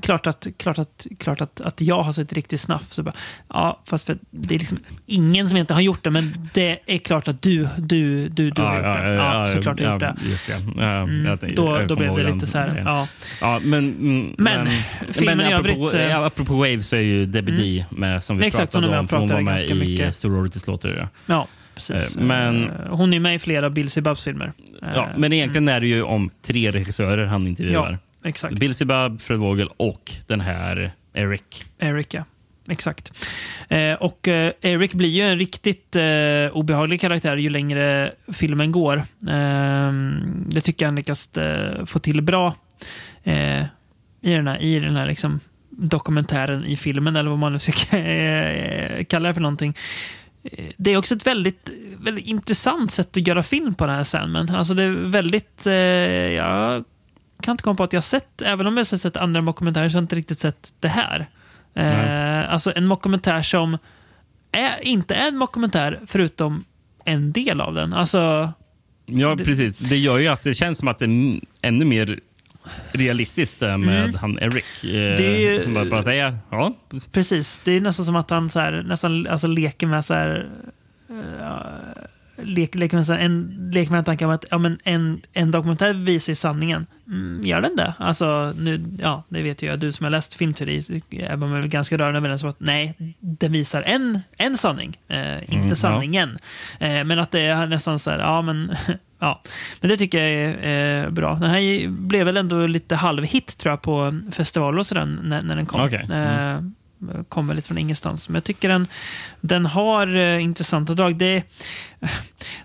klart, att, klart, att, klart att, att jag har sett riktigt snaff. Så bara, ja, fast för, det är liksom ingen som inte har gjort det, men det är klart att du, du, du, du har gjort det. Ja, såklart du har gjort det. Det. Ja, Mm, jag- då, jag då blev det lite så här, ja. Ja, men, mm, Men, filmen i apropå, övrigt, ja, apropå Wave så är ju Debbie D med, som vi Exakt, pratade om. för Hon var med i. Sorority Slaughter. Ja. Precis. Eh, men- Eh, Hon är med i flera Bill Bubs filmer Ja, men egentligen är det ju om tre regissörer han intervjuar. Mm. Ja, exakt. Bill Bob, Fred Vogel och den här Eric. Eric, ja. Exakt. Eh, och eh, Eric blir ju en riktigt eh, obehaglig karaktär ju längre filmen går. Eh, det tycker jag han lyckas eh, få till bra eh, i den här, i den här liksom, dokumentären i filmen, eller vad man nu ska eh, [LAUGHS] kalla det för någonting. Det är också ett väldigt, väldigt intressant sätt att göra film på den här Sandman. Alltså det är väldigt... Eh, jag kan inte komma på att jag har sett, även om jag har sett andra dokumentärer, så har jag inte riktigt sett det här. Eh, alltså en dokumentär som är, inte är en dokumentär förutom en del av den. Alltså, Ja, Det- precis. Det gör ju att det känns som att det är ännu mer realistiskt där med han Eric. Eh, Mm. Det är ju- som bara, bara säger, ja, precis. Det är nästan som att han så här, nästan alltså, leker med så här, eh, lek, leker med, så här, en, leker med tanken om att ja, men en, en dokumentär visar sanningen. Mm, gör den det? Alltså, nu, ja, det vet ju jag. Du som har läst filmteori är man väl ganska rörande överens om att nej, den visar en, en sanning, eh, inte Mm, ja. sanningen. Eh, men att det är nästan så här, ja men [LAUGHS] Ja, men det tycker jag är eh, bra. Den här blev väl ändå lite halvhit tror jag på festivaler och sådär när, när den kom. Okej. Mm. Eh, kom väl lite från ingenstans. Men jag tycker den, den har eh, intressanta drag. Det,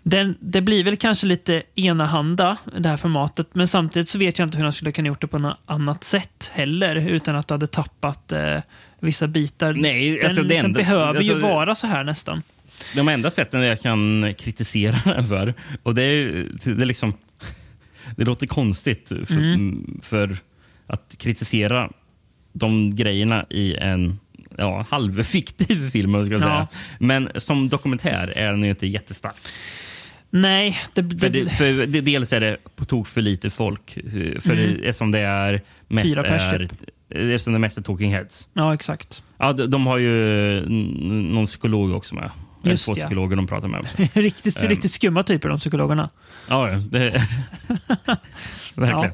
den, det blir väl kanske lite enahanda, det här formatet. Men samtidigt så vet jag inte hur de skulle kunna gjort det på något annat sätt heller. Utan att det hade tappat eh, vissa bitar. Nej, den alltså det liksom enda- behöver ju alltså- vara så här nästan. De enda sätten jag kan kritisera den för, och det är, det är liksom... Det låter konstigt för, Mm. för att kritisera de grejerna i en ja, halvfiktiv film, jag ska Ja. säga. Men som dokumentär är den ju inte jättestark. Nej, det, det, För, det, för det, dels är det på tok för lite folk. För Mm. det, eftersom det är mest Fyra pers, är, eftersom det mest är talking heads. ja, exakt. Ja, de, de har ju någon psykolog också med. Eller Just två ja. psykologer de pratar med. [LAUGHS] riktigt, Ehm. riktigt skumma typer, de psykologerna. Ja, ja, det, [LAUGHS] verkligen.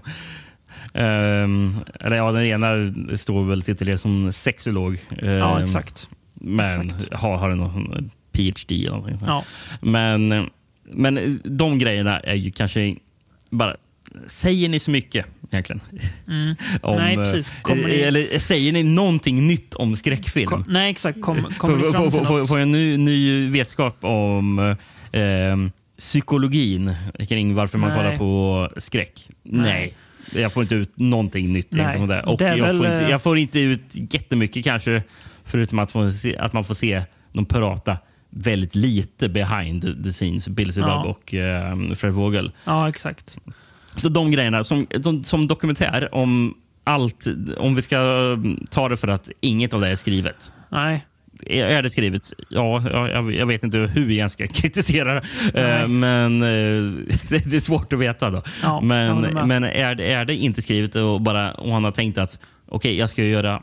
Ehm, eller ja, den ena står väl till det som sexolog. Ja, Ehm, exakt. Men exakt. har, har någon PhD eller någonting. Ja. Men, men de grejerna är ju kanske bara... Säger ni så mycket egentligen? Mm. Om, Nej, precis. Kommer ni- Eller säger ni någonting nytt om skräckfilm? Kom, nej, exakt. Kom, [LAUGHS] kommer Får ni fram till få, få, något? få en ny, ny vetskap om eh, psykologin kring varför man Nej. kollar på skräck? Nej. Jag får inte ut någonting nytt Nej. det. Och Det jag, väl, får inte, eh, jag får inte ut jättemycket kanske, förutom att, få se, att man får se dem prata väldigt lite behind the scenes, Bill Bob Ja. och eh, Fred Vogel. Ja, exakt. Så de grejerna, som, som, som dokumentär om allt, om vi ska mm, ta det för att inget av det är skrivet. Nej. Är det skrivet? Ja, ja, jag, jag vet inte hur jag ska [LAUGHS] kritisera. Eh, men eh, [LAUGHS] det är svårt att veta. då. Ja, men men är, det, är det inte skrivet och, bara, och han har tänkt att okej, jag ska göra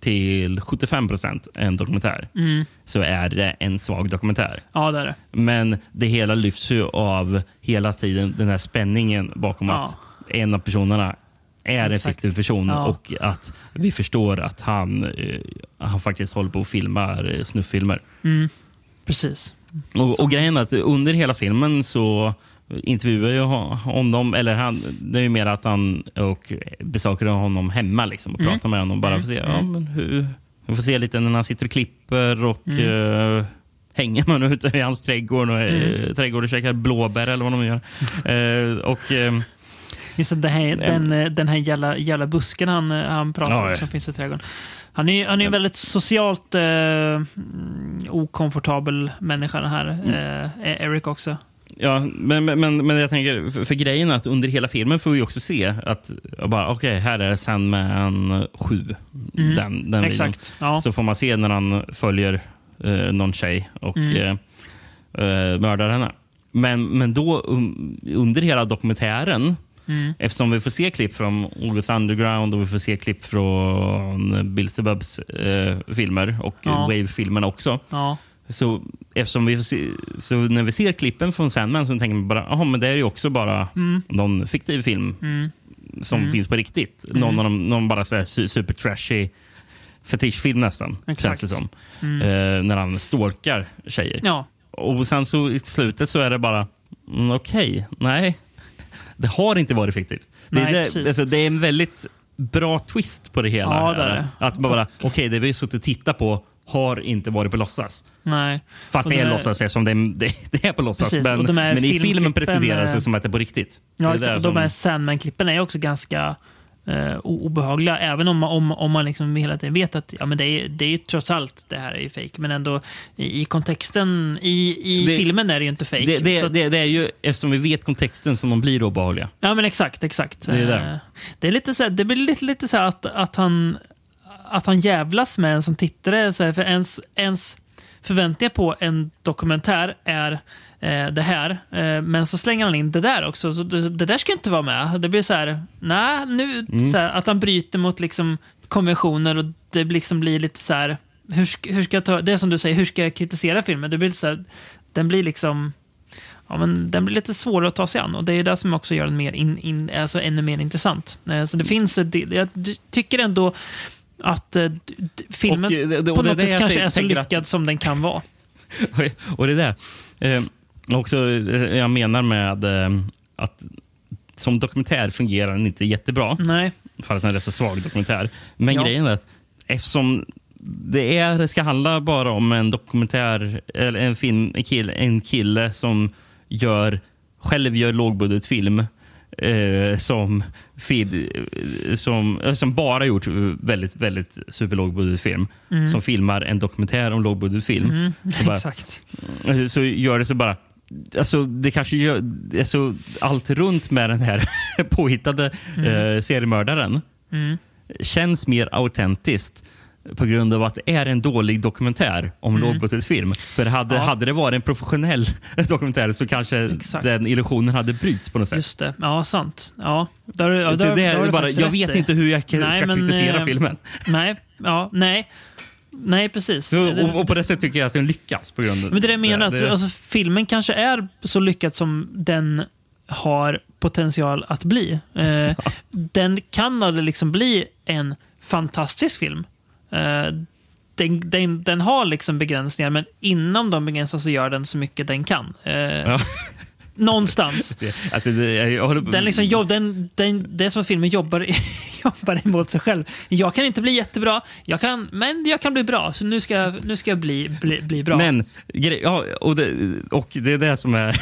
till 75 procent en dokumentär, Mm. så är det en svag dokumentär. Ja, det är det. Men det hela lyfts ju av hela tiden den här spänningen bakom Ja. att en av personerna är en Exakt. fiktiv person Ja. och att vi förstår att han, eh, han faktiskt håller på och filmar eh, snufffilmer. Mm. Precis. Och, och grejen är att under hela filmen så intervjuar jag honom, eller han, det är ju mer att han och besöker honom hemma liksom, och Mm. pratar med honom. Bara för att se, ja, men hur, vi får se lite när han sitter och klipper och Mm. eh, hänger man ute i hans trädgård och, Mm. eh, trädgård och käkar blåbär eller vad de gör. [LAUGHS] Eh, och, eh, Just det, den här, den, eh, den här jävla, jävla busken han, han pratar Ja, om som finns i trädgården. Han är ju han är ju en väldigt socialt eh, mm, okomfortabel människa den här. Eh, Eric också. Ja, men, men, men, jag tänker, för, för grejen är att under hela filmen får vi också se att, bara, okej, här är Sandman 7. Den, den. Mm. Exakt. Ja. Så får man se när han följer eh, någon tjej och Mm. eh, eh, mördar henne. Men, men då um, under hela dokumentären, Mm. eftersom vi får se klipp från August Underground och vi får se klipp från Bill Sebubs eh, filmer och Ja. Wave-filmerna också. Ja, Så, eftersom vi så när vi ser klippen från Sandman så tänker man bara jaha, men det är ju också bara Mm. någon fiktiv film som finns på riktigt. Någon, av dem, någon bara så super trashy fetischfilm nästan, Exakt. känns det som. Eh, när han stalkar tjejer. ja. Och sen så i slutet så är det bara, mm, okej, nej. [LAUGHS] Det har inte varit fiktivt. Det, Nej, är, det, alltså, det är en väldigt bra twist på det hela. Ja, det det. Att bara, okej, det vi har suttit och tittat på har inte varit på låtsas. Nej. Fast det är låtsas eftersom det är, [LAUGHS] det, det är på låtsas. Precis, Men, men i filmen presenteras eh, det som att det är på riktigt. Ja, det är de här Sandman-klippen är också ganska eh, obehagliga. Även om, om, om man liksom hela tiden vet att ja, men det, är, det är trots allt det här är ju fake. Men ändå i, i kontexten, i, i Det- filmen är det ju inte fake. det, det, att- det, det är ju eftersom vi vet kontexten som de blir obehagliga. Ja, men exakt. exakt. Det är det. Eh, det, är lite så här, det blir lite, lite så att, att, han, att han jävlas med en som tittare. Så här, för ens, ens förväntningar på en dokumentär är eh, det här. Eh, men så slänger han in det där också. Så det, det där ska inte vara med. Det blir så här, nej, nu, Mm. så här, att han bryter mot liksom, konventioner och det liksom blir lite så här, hur, hur ska jag ta, det är som du säger, hur ska jag kritisera filmen? Det blir så här, den blir liksom ja, men den blir lite svårare att ta sig an och det är det som också gör den mer in, in, alltså ännu mer intressant. Eh, Så det finns, ett del- jag tycker ändå att eh, filmen Och, eh, det- och på det är något sätt kanske är så lyckad att- som den kan vara. [LAUGHS] och det är det. Eh, också, eh, jag menar med eh, att som dokumentär fungerar den inte jättebra. Nej, För att den är så svag dokumentär. Men Ja. grejen är att eftersom det är, ska handla bara om en dokumentär, eller en film, en kille, en kille som gör, själv gör lågbudgetfilm eh, som, eh, som, eh, som bara gjort väldigt, väldigt superlågbudgetfilm. Som filmar en dokumentär om lågbudgetfilm. Bara- exakt. så gör det så bara... Alltså, det kanske gör, alltså, allt runt med den här [LAUGHS] påhittade eh, seriemördaren känns mer autentiskt på grund av att det är en dålig dokumentär om mm. lågbudgetfilm. För hade, Ja. hade det varit en professionell [LAUGHS] dokumentär så kanske Exakt. den illusionen hade bryts på något sätt. Just det. Ja, sant. Ja, där, ja, där, det är bara, jag vet i. inte hur jag Nej, ska men, kritisera eh, filmen. [LAUGHS] Nej, ja, nej. Nej, precis. Det- och, och på det sättet tycker jag att den lyckas. På grund av Men det är det jag menar, det- att, alltså, filmen kanske är så lyckad som den har potential att bli. Eh, [LAUGHS] den kan aldrig liksom bli en fantastisk film. Eh, den, den, den har liksom begränsningar, men inom de begränsningarna så gör den så mycket den kan. Eh, Ja. Någonstans. [LAUGHS] det, alltså, det, håller Den liksom, jobb, den, den, det är som att filmen jobbar, [LAUGHS] jobbar emot sig själv. Jag kan inte bli jättebra, jag kan, men jag kan bli bra. Så nu ska, nu ska jag bli, bli, bli bra. Men, ja, och, det, och det är det som är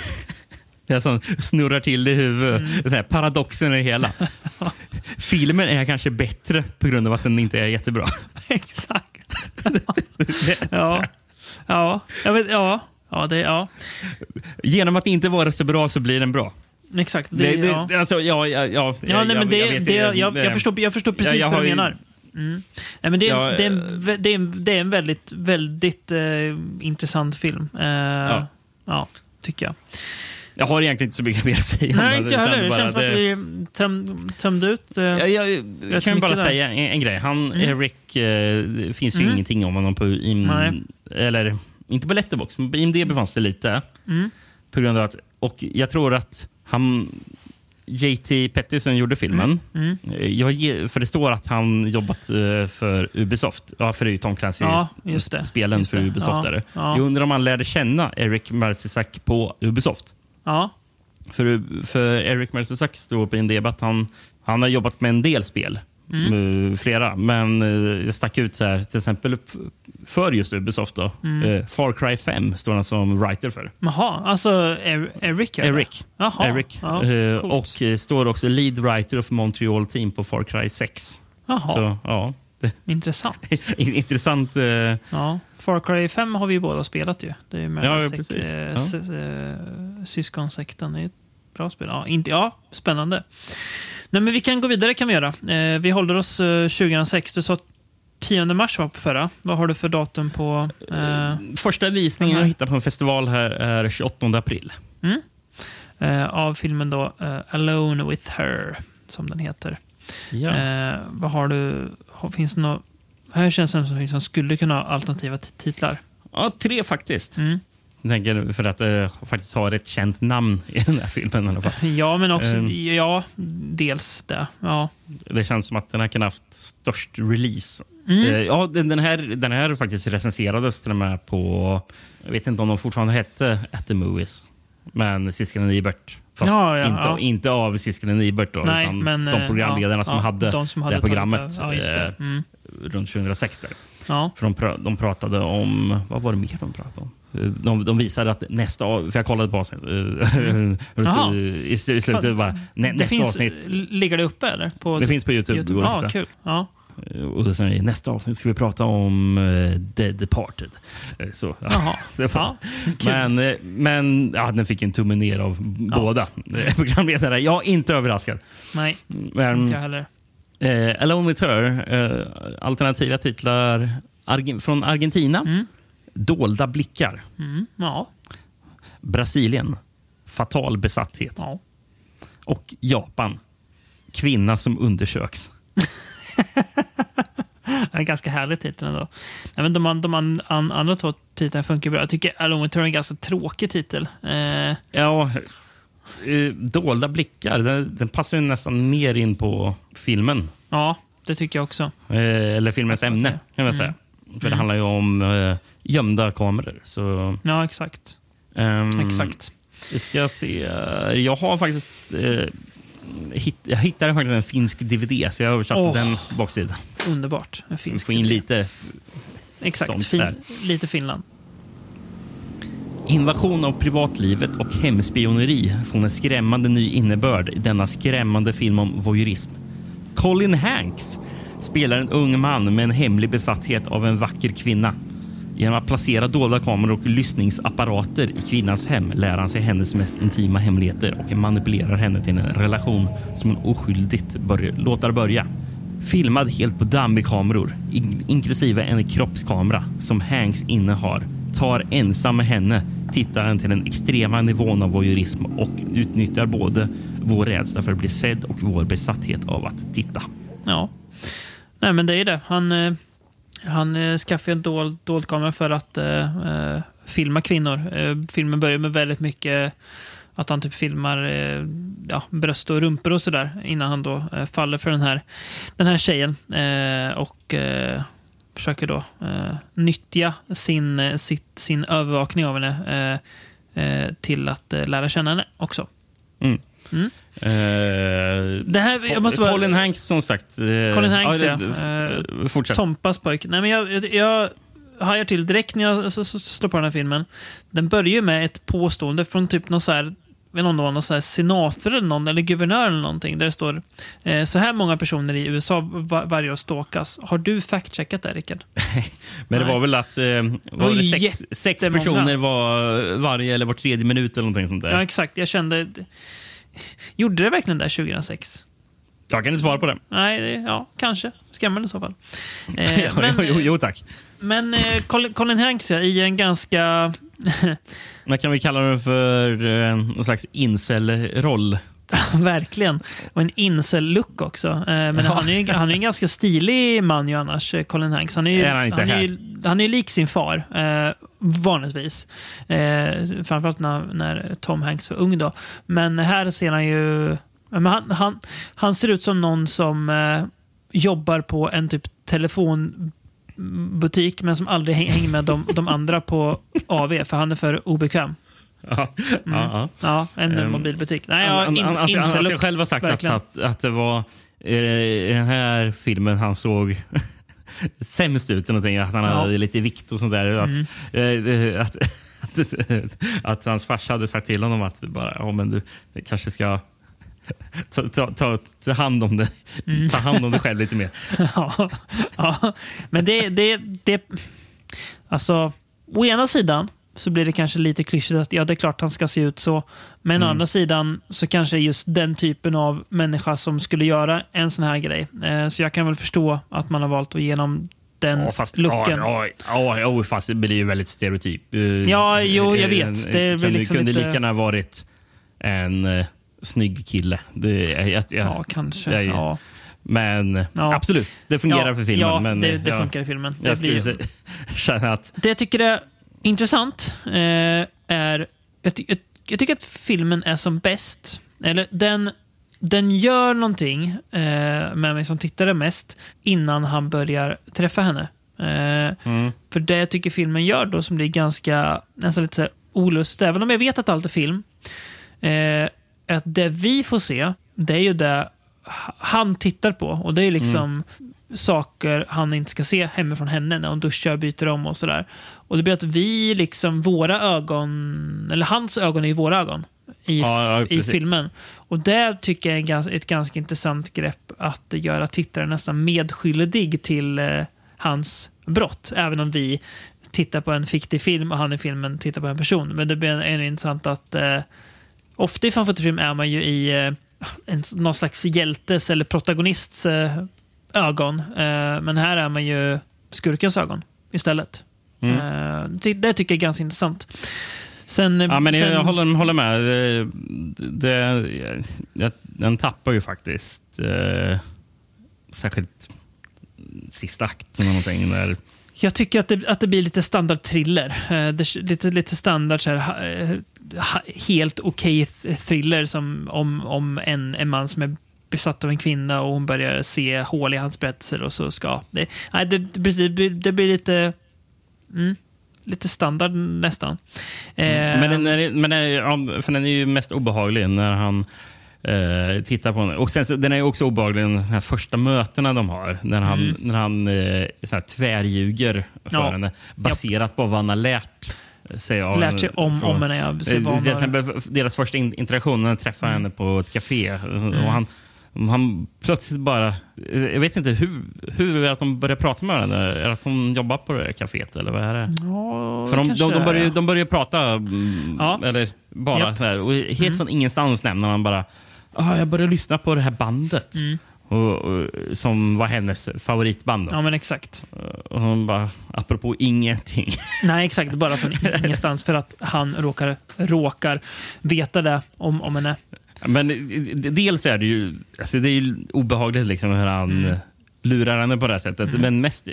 det som snurrar till det i huvudet. Mm. Här paradoxen i det hela. [LAUGHS] Filmen är kanske bättre på grund av att den inte är jättebra. [LAUGHS] Exakt. [LAUGHS] ja. Ja. Jag vet, ja. Ja, det, ja. Genom att inte vara så bra så blir den bra. Exakt. Det, Det, det, ja. Alltså, ja, ja, ja, Ja, nej, men det, jag vet det, jag, jag, förstår, jag förstår precis jag vad har du menar. Mm. Nej, men det, är, Ja, det, är en, vä- det, är en, det är en väldigt, väldigt eh, intressant film. Eh, ja. Ja. tycker jag. Jag har egentligen inte så mycket mer att säga. Nej, inte jag heller. Det känns som att vi töm, tömde ut. Eh, Jag, jag, Rätt kan bara där. säga en, en grej. Han, Mm. Eric, eh, finns ju Mm. ingenting om honom på IM, Nej. eller inte på Letterboxd, men på IMDB fanns det lite. Mm. På grund av att, och jag tror att han, JT Petty som gjorde filmen, Mm. eh, jag, för det står att han jobbat eh, för Ubisoft. Ja, för det är ju Tom Ja. Clancy-spelen Just för. Ubisoft. Ja, ja. Jag undrar om han lärde känna Eric Mercisak på Ubisoft. Ja. För, för Eric Mercisak står på IMDb att han, han har jobbat med en del spel. Mm. eh, Flera. Men eh, det stack ut så här, till exempel upp för just Ubisoft. Då. Mm. Eh, Far Cry 5 står han som writer för. Jaha, alltså er, Eric? eller? Eric. Jaha. Eric. Ja, och står också lead writer of Montreal Team på Far Cry 6. Jaha, Så ja, [LAUGHS] intressant. intressant. Ja. Far Cry 5 har vi båda spelat ju. Det är ju med Ja, eh, Ja. Eh, syskonsekten. Det är ett bra spel. Ja, inte, ja, spännande. Nej, men vi kan gå vidare kan vi göra. Eh, vi håller oss eh, 2006. Du sa 10 mars var på förra. Vad har du för datum på? Eh, Första visningen jag hittade på en festival här är 28 april. Eh, av filmen då eh, Alone with her, som den heter. Ja. Eh, vad har du? Finns det något, här känns det som som skulle kunna ha alternativa titlar. ja, tre faktiskt. Mm. Tänker för att det faktiskt har ett känt namn i den här filmen i alla fall. Ja, men också... Ehm. ja, dels det. Ja. Det känns som att den här kan ha haft störst release. Mm. Eh, Ja, den, den, här, den här faktiskt recenserades till och med på... Jag vet inte om de fortfarande hette At the Movies. Men Sisken Ebert. Fast Ja, ja, inte, ja. inte av Sisken Ebert då, Nej, utan men, de eh, programledarna som hade de som det hade här programmet det. Det. eh, Mm. runt 2006. Där. För de, pra- de pratade om... Vad var det mer de pratade om? Eh, De, de visade att nästa... av- För jag kollade på avsnittet. [LAUGHS] Mm. Jaha. [LAUGHS] I, I slutet Fan, bara... Nä, nästa finns, avsnitt. Ligger det uppe eller? På Det finns på Youtube. YouTube? Att Ja, kul. Ja. Och då säger vi, nästa avsnitt ska vi prata om uh, The Departed. Eh, Så, ja. [LAUGHS] Ja. Men, eh, men ja, den fick en tumme ner av båda eh, programledare. Jag är inte överraskad. Nej, Men, inte jag heller. eh, Alone with her, eh, alternativa titlar Argen- från Argentina. Mm. Dolda blickar. Mm. Ja. Brasilien. Fatal besatthet. ja. Och Japan. Kvinna som undersöks. [LAUGHS] En ganska härlig titel ändå. Nej, men de, de an, an, andra två titlarna funkar bra. Jag tycker Alone är en ganska tråkig titel. Eh, Ja, eh, Dolda blickar, den, den passar ju nästan mer in på filmen. ja, det tycker jag också. Eh, eller filmens ämne, kan man säga. För det handlar ju om eh, gömda kameror. Så, Ja, exakt. ehm, Exakt. Vi ska se. Jag har faktiskt... Eh, hit, jag hittade faktiskt en finsk DVD, så jag översatte Åh. den baksidan. Underbart. En finsk får in lite Exakt. Fin, lite Finland. Invasion av privatlivet och hemspioneri får en skrämmande ny innebörd i denna skrämmande film om voyeurism. Colin Hanks spelar en ung man med en hemlig besatthet av en vacker kvinna. Genom att placera dolda kameror och lyssningsapparater i kvinnans hem lär han sig hennes mest intima hemligheter och manipulerar henne till en relation som hon oskyldigt bör låter börja. Filmad helt på dammikameror, in- inklusive en kroppskamera som Hanks innehar, tar ensam med henne tittaren till den extrema nivån av voyeurism och utnyttjar både vår rädsla för att bli sedd och vår besatthet av att titta. Ja. Nej, men det är det. Han, eh, han eh, skaffade en dold, dold kamera för att eh, eh, filma kvinnor. Eh, filmen börjar med väldigt mycket att han typ filmar ja, bröst och rumpor och sådär innan han då faller för den här, den här tjejen. Och försöker då nyttja sin, sitt, sin övervakning av henne till att lära känna henne också. Eh, Det här, jag måste bara... Colin Hanks som sagt. eh, Colin Hanks, ja. eh, Fortsätt. Tompas pojk. Nej, men jag, jag, jag hajar till direkt när jag slår på den här filmen. Den börjar ju med ett påstående från typ någon så här vet om det var någon så senator eller någon, eller guvernör eller någonting, där det står eh, så här många personer i USA va- varje år ståkas. Har du fact-checkat det, Rickard? [LAUGHS] Men det var väl att eh, var var det sex, sex personer var varje eller var tredje minut eller någonting sånt där. Ja, exakt. Jag kände... Gjorde det verkligen det 2006? Jag kan inte svara på det. Nej, det, ja, kanske. Skrämmande i så fall. [LAUGHS] Eh, men jo, jo, tack. men eh, Colin, Colin Hanks, ja, i en ganska... [LAUGHS] Men kan vi kalla det för eh, någon slags incel-roll? [LAUGHS] Verkligen. Och en incel-look också. Eh, Men Ja. han är ju han är en ganska stilig man ju annars, eh, Colin Hanks. Han är ju, Är han inte är ju, han är lik sin far, eh, vanligtvis. Eh, framförallt när, när Tom Hanks var ung. Då. Men här ser han ju... Men han, han, han ser ut som någon som eh, jobbar på en typ telefonbutik men som aldrig häng- hänger med de, de andra på AV, för han är för obekväm. Ja, ja, ja. Ja, en Ehm, mobilbutik. Nej, Han, ja, han, in, han, alltså, han ska själv ha sagt att, att, att det var i den här filmen han såg [LAUGHS] sämst ut. Någonting, att han Ja. hade lite vikt och sånt där. Att, Mm. eh, att, att, [LAUGHS] att hans farsa hade sagt till honom att bara, ja, men du kanske ska [LAUGHS] ta, ta, ta, ta, hand om det, Mm. ta hand om dig själv lite mer. ja, ja, men det, det, det... Alltså, å ena sidan så blir det kanske lite klyschigt att ja, det är klart han ska se ut så. Men å andra sidan så kanske just den typen av människa som skulle göra en sån här grej. Eh, så jag kan väl förstå att man har valt att ge honom den Ja, fast, looken. Ja, ja, ja, fast det blir ju väldigt stereotyp. Eh, Ja, jo, jag vet. En- Det är kunde, liksom kunde lika gärna varit en uh, snygg kille. Det, jag, jag, Ja, kanske. jag- ja. Men Ja. absolut, det fungerar ja, för filmen. Ja, men, det, det funkar i filmen. Det, Jag skulle blir, se- [LAUGHS] känna att... det jag tycker är intressant eh, är... Jag, jag, jag tycker att filmen är som bäst. Eller den, den gör någonting eh, med mig som tittare mest innan han börjar träffa henne. Eh, Mm. För det jag tycker filmen gör då som blir ganska nästan lite så här olust, även om jag vet att allt är film, eh, att det vi får se, det är ju det han tittar på. Och det är liksom saker han inte ska se hemifrån henne när hon duschar och byter om och sådär. Och det blir att vi liksom, våra ögon, eller hans ögon är ju våra ögon i, Ja, ja, i filmen. Och det tycker jag är ett ganska intressant grepp att göra tittaren nästan medskyldig till eh, hans brott. Även om vi tittar på en fiktiv film och han i filmen tittar på en person. Men det blir ännu intressant att eh, ofta i fan film är man ju i eh, en, någon slags hjältes eller protagonists eh, ögon. Eh, men här är man ju skurkens ögon istället. Mm. Eh, det, det tycker jag är ganska intressant. Sen, Ja, men sen, jag håller, håller med. Det, det, den tappar ju faktiskt. Eh, särskilt sista akten eller någonting. Där, Jag tycker att det, att det blir lite standard thriller. Eh, det, lite, lite standard så här, ha, eh, helt okej th- thriller som om, om en, en man som är besatt av en kvinna och hon börjar se hål i hans berättelser och så ska... Det, nej, det, det, det, blir, det blir lite... Mm, lite standard nästan. Eh, Men, den är, men den är, ja, för den är ju mest obehaglig när han eh, tittar på den. Och sen, så, den är också obehaglig de här första mötena de har. När han, när han eh, så här, tvärljuger för Mm. Ja. henne baserat på vad han har lärt sig. Av lärt sig om, från- om henne. Ser Eh, deras första in- interaktion när han träffar Mm. henne på ett café. Och han, han plötsligt bara... Jag vet inte hur, hur är det att de börjar prata med varandra. Är det att hon jobbar på det här caféet eller vad är det? Ja, För de, de, de, börjar, de börjar prata, mm, Ja. eller bara så här. Och helt Mm. från ingenstans nämner han bara ah, jag började lyssna på det här bandet. Mm. Och, och, som var hennes favoritband. Då. Ja, men exakt. Och hon bara, apropå ingenting. [LAUGHS] Nej, exakt. Bara från ingenstans. För att han råkar, råkar veta det om, om henne. Men eh, dels är det ju, alltså det är ju obehagligt liksom hur han Mm. eh, lurar henne på det här sättet. Men mest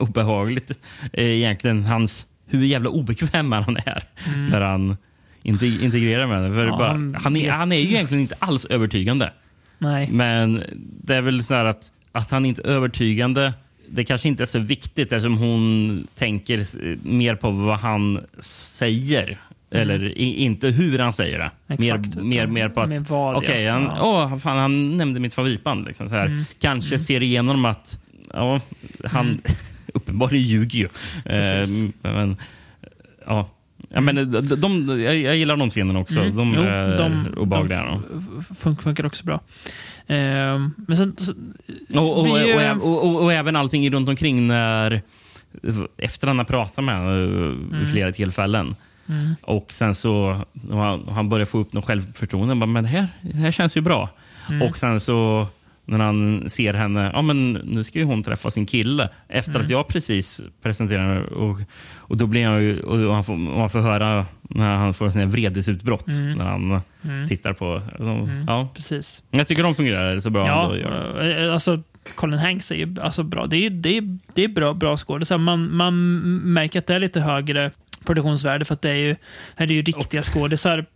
obehagligt är egentligen hans, hur jävla obekväm han är när han inte integrerar med henne. För Mm. Ja, bara, han han, är, han är ju egentligen inte alls övertygande. Nej. Men det är väl så här att, att han inte är övertygande det kanske inte är så viktigt eftersom hon tänker mer på vad han säger. Eller i, inte hur han säger det. Mm. Exakt, mer, mer, mer på att med vad, okej, ja. han, Ja. åh, fan, han nämnde mitt favoritband. Liksom, så här. Kanske ser igenom att ja, han [LAUGHS] uppenbarligen ljuger ju. Eh, men, ja. Ja, men, de, de, jag, jag gillar de scenerna också. Mm. De Jo, är de- obehagliga. de funkar också bra. Men sen, så, Och, och, och, vi, och, eh, och, och, och även allting runt omkring när efter han har pratat med henne Mm. vid flera tillfällen. Och sen så han, han börjar få upp något självförtroende. Bara, men det här, det här känns ju bra. Mm. Och sen så när han ser henne, ja men nu ska ju hon träffa sin kille. Efter Mm. att jag precis presenterar henne. Och, och då blir han ju, och han får, man får höra när han får sina vredesutbrott. Mm. När han tittar på... Ja. precis. Jag tycker de fungerar så bra. Ja, de. eh, alltså Colin Hanks är ju alltså bra. Det är, det är, det är bra, bra skådisar. Man, man märker att det är lite högre produktionsvärde för att det är ju, här är ju riktiga skådisar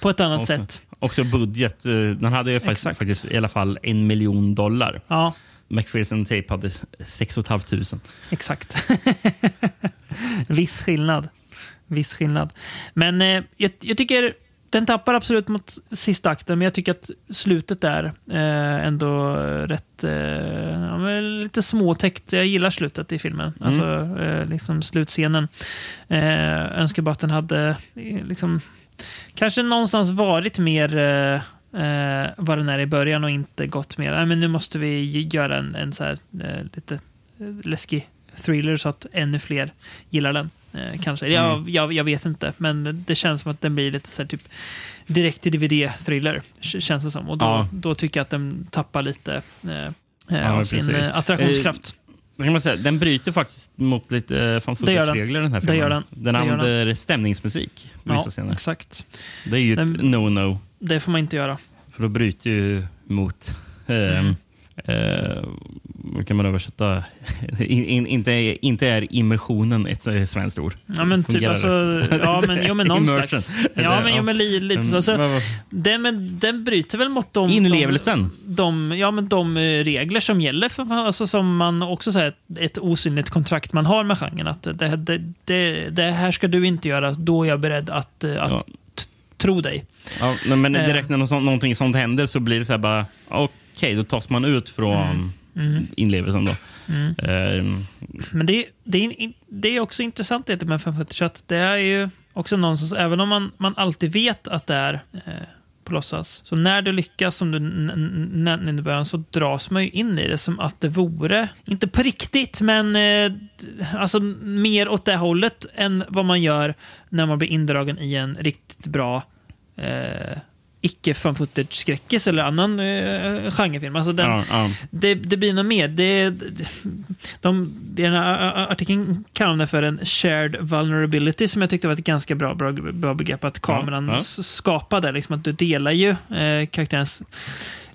på ett annat Också. sätt. Också budget. eh, Den hade ju faktiskt, faktiskt i alla fall en miljon dollar. Ja, McPherson Tape hade 6 500. exakt. [LAUGHS] Viss skillnad. Viss skillnad. Men eh, jag, jag tycker den tappar absolut mot sista akten, men jag tycker att slutet är eh, ändå rätt eh, lite småtäckt. Jag gillar slutet i filmen. Alltså eh, liksom slutscenen. Eh, önskar bara att den hade eh, liksom, kanske någonstans varit mer eh, eh, vad den är i början och inte gått mer. Nej, men nu måste vi göra en, en så här, eh, lite läskig thriller så att ännu fler gillar den. Eh, kanske. Jag, jag, jag vet inte, men det känns som att den blir lite så här, typ direkt till DVD-thriller. Känns det som. Och då, Ja. då tycker jag att den tappar lite eh, eh, Ja, sin precis. eh, attraktionskraft. kan man säga, den bryter faktiskt mot lite uh, fan Det den. regler den här Det filmen. gör den. Den Det använder stämningsmusik på vissa Ja, scener. exakt. Det är ju ett Den- no-no. Det får man inte göra. För då bryter ju mot... [LAUGHS] Eh, Mm. eh, kan man översätta? [LAUGHS] in, in, inte, inte är immersionen ett eh, svenskt ord. Ja, men typ Fungerar alltså, det? ja, men, jo, men [LAUGHS] någon slags. Ja, men, jo, men li, lite så. Alltså, den, men, den bryter väl mot de, Inlevelsen. de, de, ja, men de eh, regler som gäller, för, alltså, som man också säger, ett, osynligt kontrakt man har med genren. Att det, det, det, det här ska du inte göra, då är jag beredd att, eh, att Ja. tro dig. Ja, men direkt när något, sånt- någonting sånt händer så blir det så här bara, okej, då tas man ut från Mm. inlevelsen då. Eh, Men det, det, är, det är också intressant det med fan footage, att det är ju också någonstans, även om man, man alltid vet att det är eh, på låtsas, så när det lyckas, som du nämnde i början, så dras man ju in i det som att det vore, inte på riktigt, men eh, alltså mer åt det hållet än vad man gör när man blir indragen i en riktigt bra eh, icke fan footage-skräckis eller annan eh, genrefilm. Alltså den, ja, ja. det, det blir något mer. Det, de, den här artikeln kallar det för en shared vulnerability som jag tyckte var ett ganska bra, bra, bra begrepp. Att kameran Ja, skapade. Liksom, att du delar ju eh, karaktärens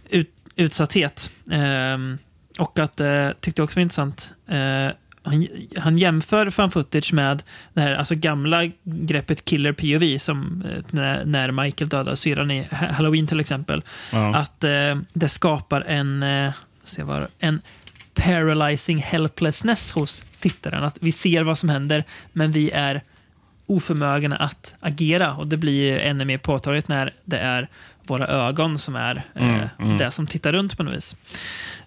ut, utsatthet. Ehm, och att, eh, tyckte jag också var intressant, eh, han, han jämför fan footage med det här alltså gamla greppet killer POV som eh, när, när Michael dödar syrran i Ha- Halloween till exempel. Ja. Att eh, det skapar en, eh, se vad, en paralyzing helplessness hos tittaren. Att vi ser vad som händer, men vi är oförmögna att agera. Och det blir ännu mer påtagligt när det är våra ögon som är eh, Mm, mm. det som tittar runt på något vis.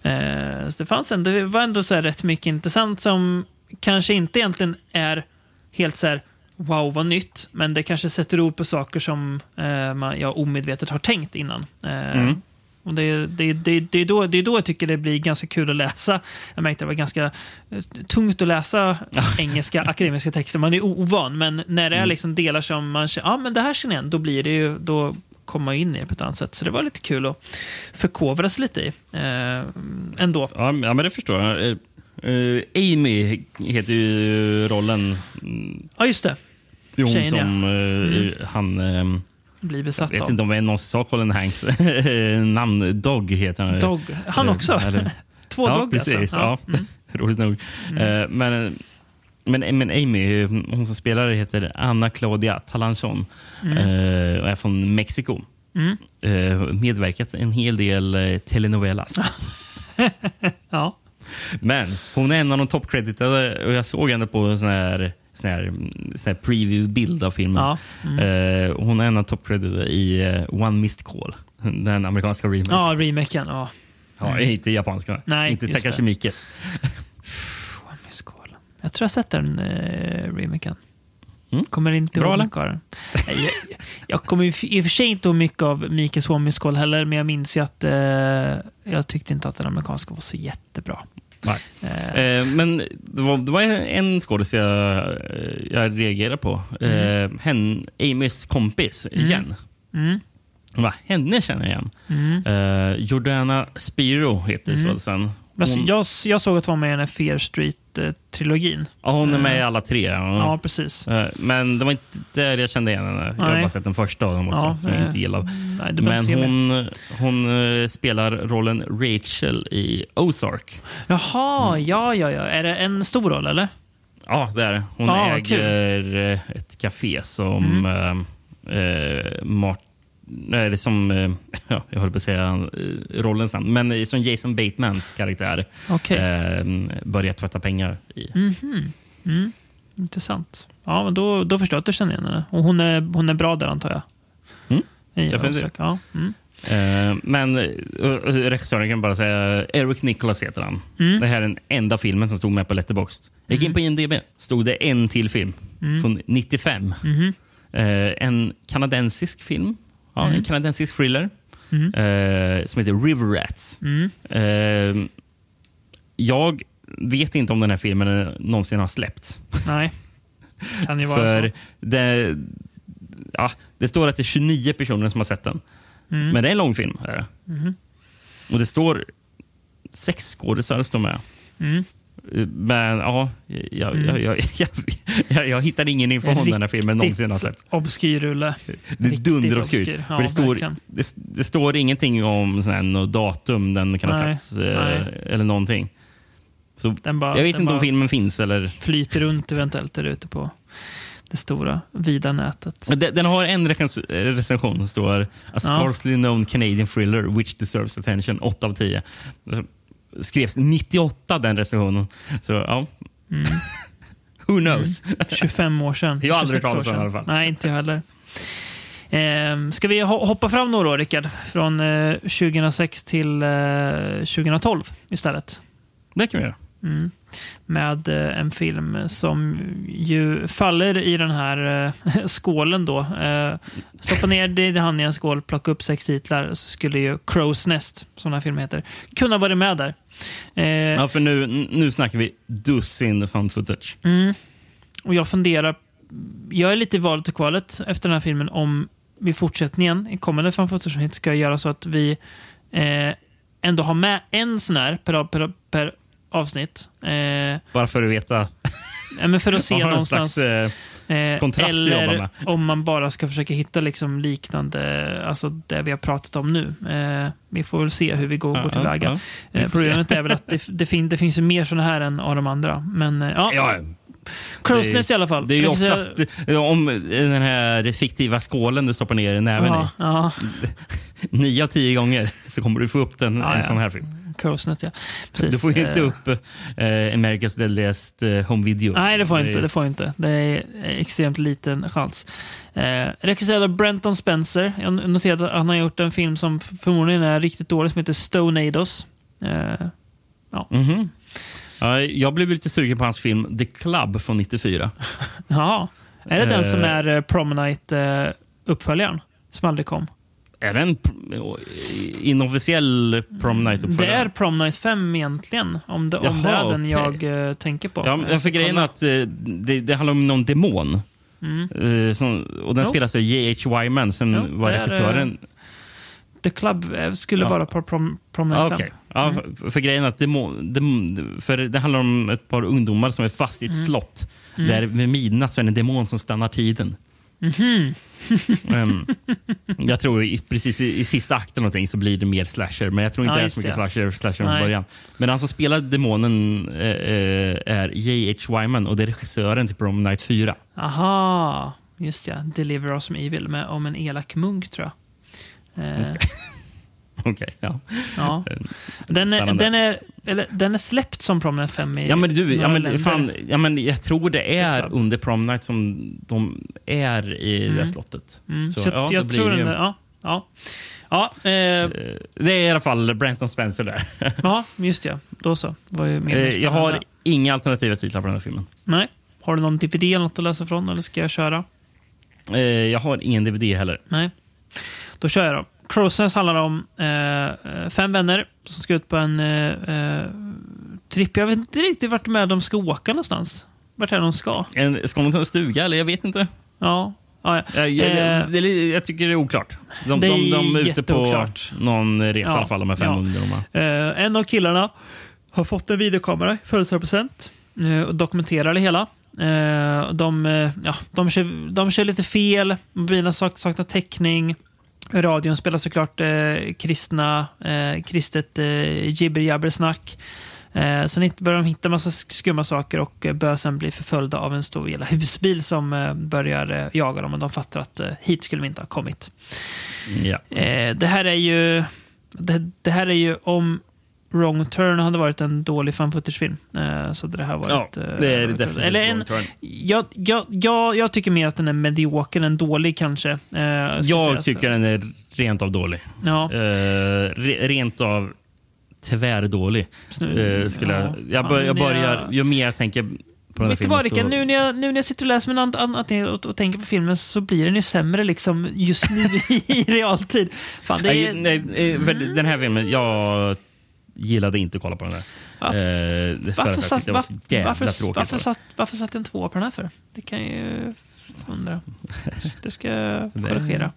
Eh, så det, fanns ändå, det var ändå så här rätt mycket intressant som kanske inte egentligen är helt så här wow vad nytt, men det kanske sätter ord på saker som eh, man, jag omedvetet har tänkt innan. Eh, Mm. och det, det, det, det, är då, det är då jag tycker det blir ganska kul att läsa. Jag märkte att det var ganska eh, tungt att läsa engelska [LAUGHS] akademiska texter. Man är ovan, men när det är liksom delar som man känner, ja men det här känner jag då blir det ju, då kommer man in i det på ett annat sätt. Så det var lite kul att förkovra sig lite i. Eh, ändå. Ja, men- ja, det förstår jag. Eh, eh, Amy heter ju rollen. Mm, Ja, just det. Det är hon Tjejen, ja. som eh, han... ehm, Blir jag besatt vet av. inte om jag någonsin sa Colin Hanks [LAUGHS] namn. Dog heter han. Dog. Han också. eller- [LAUGHS] Två ja, Dog precis. alltså. Ja. Mm. [LAUGHS] Roligt nog. Eh, men, men, men Amy, hon som spelar heter Anna Claudia Talanchon Mm. eh, och är från Mexiko. Eh, medverkat en hel del eh, telenovelas. Ja. [LAUGHS] Men hon är en av de toppcreditade och jag såg henne på en sån här, sån här, sån här preview-bild av filmen. Ja. Mm. Eh, hon är en av toppcreditade i eh, One Missed Call, den amerikanska remaken. ja, remaken. Ja. Ja, inte japanska. Nej, inte just Takashi det. Miikes. One Miss Call. Jag tror jag har sett den eh, remaken. Mm. Kommer inte Bra, ihåg mycket av den. Jag, jag kommer i och för sig inte ihåg mycket av Mikes One Miss Call heller, men jag minns ju att eh, jag tyckte inte att den amerikanska var så jättebra. Nej. Eh, Eh, men det var, det var en skådis jag, jag reagerade på. Eh, hen, Amys kompis, igen. mm, Va, henne känner jag igen. mm. Eh, Jordana Spiro heter skådisen. Alltså, Hon, jag, jag såg att hon var med i den här Fear Street-trilogin. ja, hon är med i alla tre. Ja, Ja. precis. Eh, Men det var inte där jag kände igen henne. Jag har Nej. bara sett den första av dem också, Ja, som jag eh, inte gillade. Nej, du behöver Men hon, hon eh, spelar rollen Rachel i Ozark. Jaha, Mm. ja, ja, ja. Är det en stor roll, eller? Ja, det är det. Hon Ja, äger eh, ett café som Mm. eh, eh, Nej, det är som, eh, [LAUGHS] ja, jag höll på att säga eh, rollens namn, men eh, som Jason Batemans karaktär Okej. eh, börjar tvätta pengar i. Mm. Intressant. Ja, men då, då förstår jag att du känner igen henne. Och hon är, hon är bra där, antar jag. Mm, I definitivt. Ja. Mm. Eh, men eh, regissören kan bara säga Eric Nicholas heter han. Mm. Det här är den enda filmen som stod med på Letterboxd. Jag gick in på IMDB. Stod det en till film Mm. från 95. Mhm. Eh, en kanadensisk film. Ja, Mm. En kanadensisk thriller. Eh, som heter River Rats. Mm. Eh, jag vet inte om den här filmen någonsin har släppts. Nej. Kan ju [LAUGHS] vara För så. det, ja, det står att det är 29 personer som har sett den. Mm. Men det är en lång film. Är det. Mhm. Och det står sex skådisar står med. Men ja, jag, Mm. [LAUGHS] jag, jag, jag, hittade ingen info om den här filmen någonsin har släppts. obskyr rulle. Det är riktigt dunderobskyrt. obskyr. Ja, det, står, det, det står ingenting om sån datum den kan ha släppts eh, eller någonting. Så bara, jag vet inte om filmen finns eller... flyter runt eventuellt där ute på det stora, vida nätet. Den, den har en recension som står A scarcely known Canadian thriller which deserves attention. 8 av 10. Skrevs 98 den recensionen. Så ja. Mm. [LAUGHS] Who knows? 25 år sedan. Jag har aldrig 26 talat år om i alla fall. Nej, inte jag heller. Ehm, ska vi ho- hoppa fram några år, Rickard? Från eh, 2006 till eh, 2012 istället. Det kan vi göra. Mm. Med eh, en film som ju faller i den här eh, [LAUGHS] skålen då. Eh, stoppa ner det i handen i en skål, plocka upp sex titlar, så skulle ju Crow's Nest, som den här filmen heter, kunna vara med där. Ja, för nu, nu snackar vi dussin found footage. Mm. Och jag funderar, jag är lite i valet och kvalet efter den här filmen om vi i fortsättningen, i kommande fanfotoavsnitt, ska göra så att vi eh, ändå har med en sån här per, per, per avsnitt. Eh, Bara för att veta. ja, men för att [LAUGHS] se någonstans. slags, eh, Eh, kontrast eller om man bara ska försöka hitta liksom liknande, alltså det vi har pratat om nu. Eh, vi får väl se hur vi går, Ja, går tillväga. ja, Eh, problemet är väl att det, [LAUGHS] det, fin, det finns mer såna här än av de andra. Men eh, ja, ja, Nest i alla fall. det är ju oftast om den här fiktiva skålen du stoppar ner i näven i. [LAUGHS] Nio av tio gånger så kommer du få upp den, Ja, en sån här film. Crowsnet, ja. Precis. Du får ju inte Eh, upp eh, America's Deadliest eh, Home Video. Nej, det får jag inte. Det får inte. Det är extremt liten chans. Eh, regisserad av Brenton Spencer. Jag noterade att han har gjort en film som förmodligen är riktigt dålig som heter Stoneados. Eh. Ja, jag blev lite sugen på hans film The Club från 94. [LAUGHS] jaha. Är det den Eh. som är eh, Promenite-uppföljaren? som aldrig kom. Är det en inofficiell Prom Det Night-uppföljare? är Prom Night 5 egentligen. Om det, om det Jaha, är den okej. jag eh, tänker på. Ja, men för grejen är att eh, det, det handlar om någon demon. Mm. Eh, som, och den Jo. spelas av J.H. Wyman som Jo, var det regissören. The Club skulle Ja. vara på Prom, prom Night Ah, 5. okej. Ja, för- För grejen är att demon, demon, för det handlar om ett par ungdomar som är fast i Mm. ett slott. Där vid midnatt så är det en demon som stannar tiden. Mhm. Ehm, jag tror i, precis i, i sista akten någonting så blir det mer slasher. Men jag tror inte Ja, det är så mycket det. slasher, slasher från början. Men han som spelar demonen eh, eh, är J.H. Wyman och det är regissören till Prom Night 4. Aha, just ja. Deliver Us from Evil med, om en elak munk tror jag. Eh, [LAUGHS] Okej, ja. ja. Den, är, den, är, eller, den är släppt som Promenade 5 i Ja men du, ja, men, fan, ja, men jag tror det är under Prom Night som de är i det Mm. här slottet. Mm, så, så, ja, jag tror det den ju- ja. Ja, ja, eh, Eh, Det är i alla fall Brenton Spencer där. [LAUGHS] ja, just ja. Då så. Var ju mer Eh, jag har inga alternativa titlar på den här filmen. Nej. Har du någon DVD eller något att läsa från eller ska jag köra? Eh, Jag har ingen DVD heller. Nej. Då kör jag då. Crowsnest handlar om eh, fem vänner som ska ut på en eh, eh, tripp. Jag vet inte riktigt vart med de ska åka någonstans. Vart är de ska? En, ska de ta en stuga eller? Jag vet inte. Ja. ja, ja. Jag, jag, Eh, det är- jag tycker det är oklart. De, det är de, de är ute på någon resa Ja, i alla fall, de här fem ja. ungdomarna. Eh, en av killarna har fått en videokamera i födelsedagspresent eh, och dokumenterar det hela. Eh, de, eh, ja, de, kör, de kör lite fel, mobilen sak, saknar täckning. Radion spelar såklart eh, kristna, eh, kristet eh, jibber-jabber-snack. Eh, sen börjar de hitta massa sk- skumma saker och eh, börjar sen bli förföljda av en stor jävla husbil som eh, börjar eh, jaga dem och de fattar att eh, hit skulle vi inte ha kommit. Ja. Det här är ju... Det, det här är ju om Wrong Turn hade varit en dålig fan footage-film. Eh, så det här har ja, eh, det är det definitivt. Eller en, jag, jag, jag, jag tycker mer att den är medioker än dålig kanske. eh, Jag sägas. tycker den är rent av dålig. Ja, Eh, re, rent av tvärdålig. Uh, skulle ja, jag, jag, bör, börjar, ju mer jag tänker på den här du vad filmen Rickard, nu, när jag, nu när jag sitter och läser min an- an- och, och tänker på filmen så blir den ju sämre liksom just nu i [LAUGHS] realtid. Fan, det Nej, är, nej, eh, för den här filmen, jag gillade inte att kolla på den här. Varför- Eh, varför, satt, var varför, varför, varför en tvåa på den här för? Det kan ju undra. [LAUGHS] Det ska jag korrigera.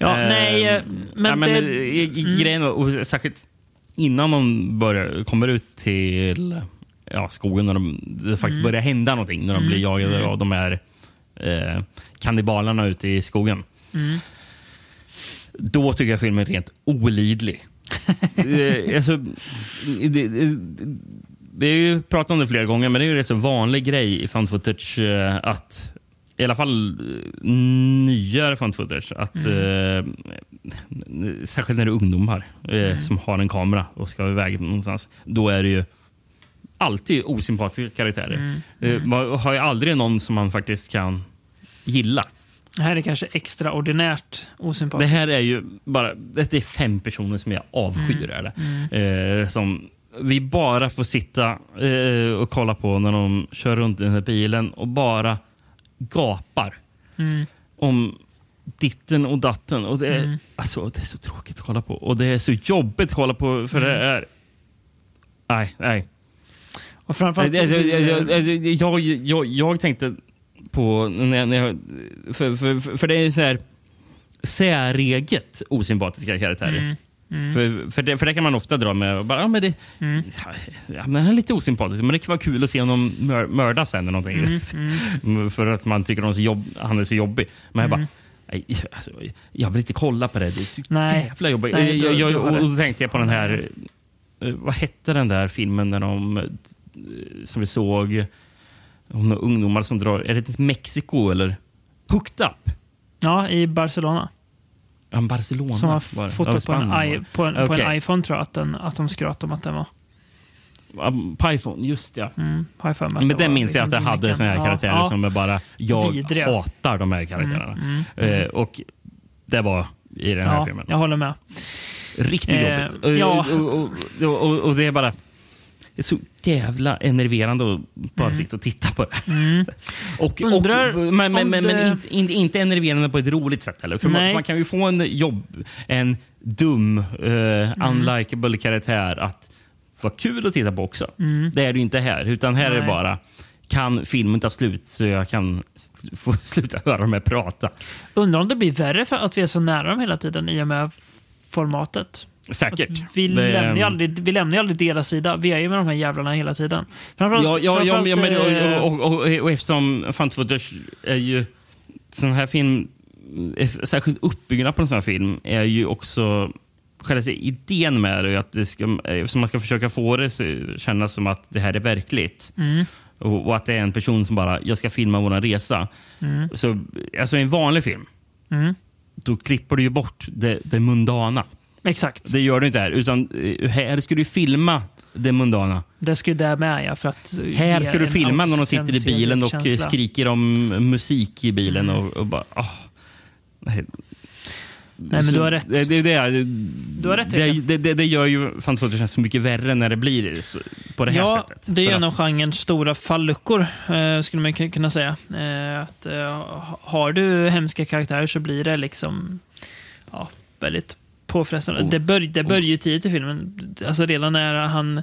Ja, Eh, nej, eh, men, ja, men det... mm. Grejen var, särskilt innan de börjar, kommer ut till ja, skogen när de, det faktiskt Mm. börjar hända någonting. När de blir jagade av de här eh, kannibalerna ute i skogen. Mm. Då tycker jag filmen är rent olidlig. Eh, alltså, det, det, vi har ju pratat om det flera gånger, men det är ju en så vanlig grej i found footage eh, att i alla fall eh, nyare found footage. Att, eh, särskilt när det är ungdomar eh, som har en kamera och ska iväg någonstans. Då är det ju alltid osympatiska karaktärer. Eh, man har ju aldrig någon som man faktiskt kan gilla. Det här är kanske extraordinärt Det osympatiskt. här är ju bara det är fem personer som jag avskyr. Är det. Eh, som vi bara får sitta eh, och kolla på när de kör runt i den här bilen och bara gapar om ditten och datten. Och det, är, alltså, det är så tråkigt att kolla på. Och det är så jobbigt att kolla på för det är... Nej, nej. Och framförallt... Jag, jag, jag, jag tänkte på... När när jag, för, för, för det är så här säreget osympatiska karaktärer. För, för, det, för det kan man ofta dra med. Bara, ja, men det, ja, men han är lite osympatisk, men det kan vara kul att se honom mör, mördas sen eller någonting. för att man tycker jobb, han är så jobbig. Men jag bara... Nej, alltså, jag vill inte kolla på det. Det är så Nej. jävla jobbigt. Nej, du- jag, jag, och, då tänkte jag på den här... eh, Vad hette den där filmen när de, eh, som vi såg? Om ungdomar som drar... Är det till Mexiko eller? Hooked Up? Ja, i Barcelona. Ja, Barcelona. Som har fotat på, en, i, på, en, på en iPhone tror jag att, den, att de skröt om att den var. IPhone, just ja. Mm, har jag att Men det den minns jag att liksom jag hade såna här karaktärer ja. som är bara... Jag Vidriga. hatar de här karaktärerna. Mm, mm, Eh, och det var i den här Ja, filmen. jag håller med. Riktigt Eh, jobbigt. Ja. och, och, och, och det är bara... Det är så jävla enerverande att bara sitta och titta på det. [LAUGHS] Och, Mm. Undrar och, men men, men, det- men inte, inte, inte enerverande på ett roligt sätt heller. För man, Nej. man kan ju få en jobb, en dum, uh, Mm. unlikable karaktär att vara kul att titta på också. Det är det ju inte här. Utan här är det Mm. Nej. bara kan filmen ta slut så jag kan få [LAUGHS] sluta höra dem prata. Undrar om det blir värre för att vi är så nära dem hela tiden i och med formatet. Säkert. Att vi, Det- lämnar ju aldrig, vi lämnar aldrig deras sida. Vi är ju med de här jävlarna hela tiden. Framförallt, Ja, ja, framförallt, ja men, eh, och, och, och, och eftersom footage är ju... Sån här film, särskilt uppbyggnaden på en sån här film, är ju också... Själva idén med det är att det ska, eftersom man ska försöka få det kännas som att det här är verkligt. Mm. Och, och att det är en person som bara, jag ska filma vår resa. Så, alltså i en vanlig film, Mm. då klipper du ju bort det, det mundana. Exakt. Det gör du inte här. Utan eh, här ska du filma det mundana. Det ska ju där med ja, för att Här ge ska du filma när de sitter i bilen och känsla. skriker om musik i bilen. Mm. Och, och bara... åh. Nej, men du har rätt. Det, det, det, det, Du har rätt, det, det, det, det gör ju fan footage så mycket värre när det blir på det här ja, sättet. det är en av genrens stora falluckor, eh, skulle man kun- kunna säga. Eh, att, eh, har du hemska karaktärer så blir det liksom ja, väldigt påfrestande. Oh. Det, bör, det börjar ju tidigt i filmen. Alltså redan när han,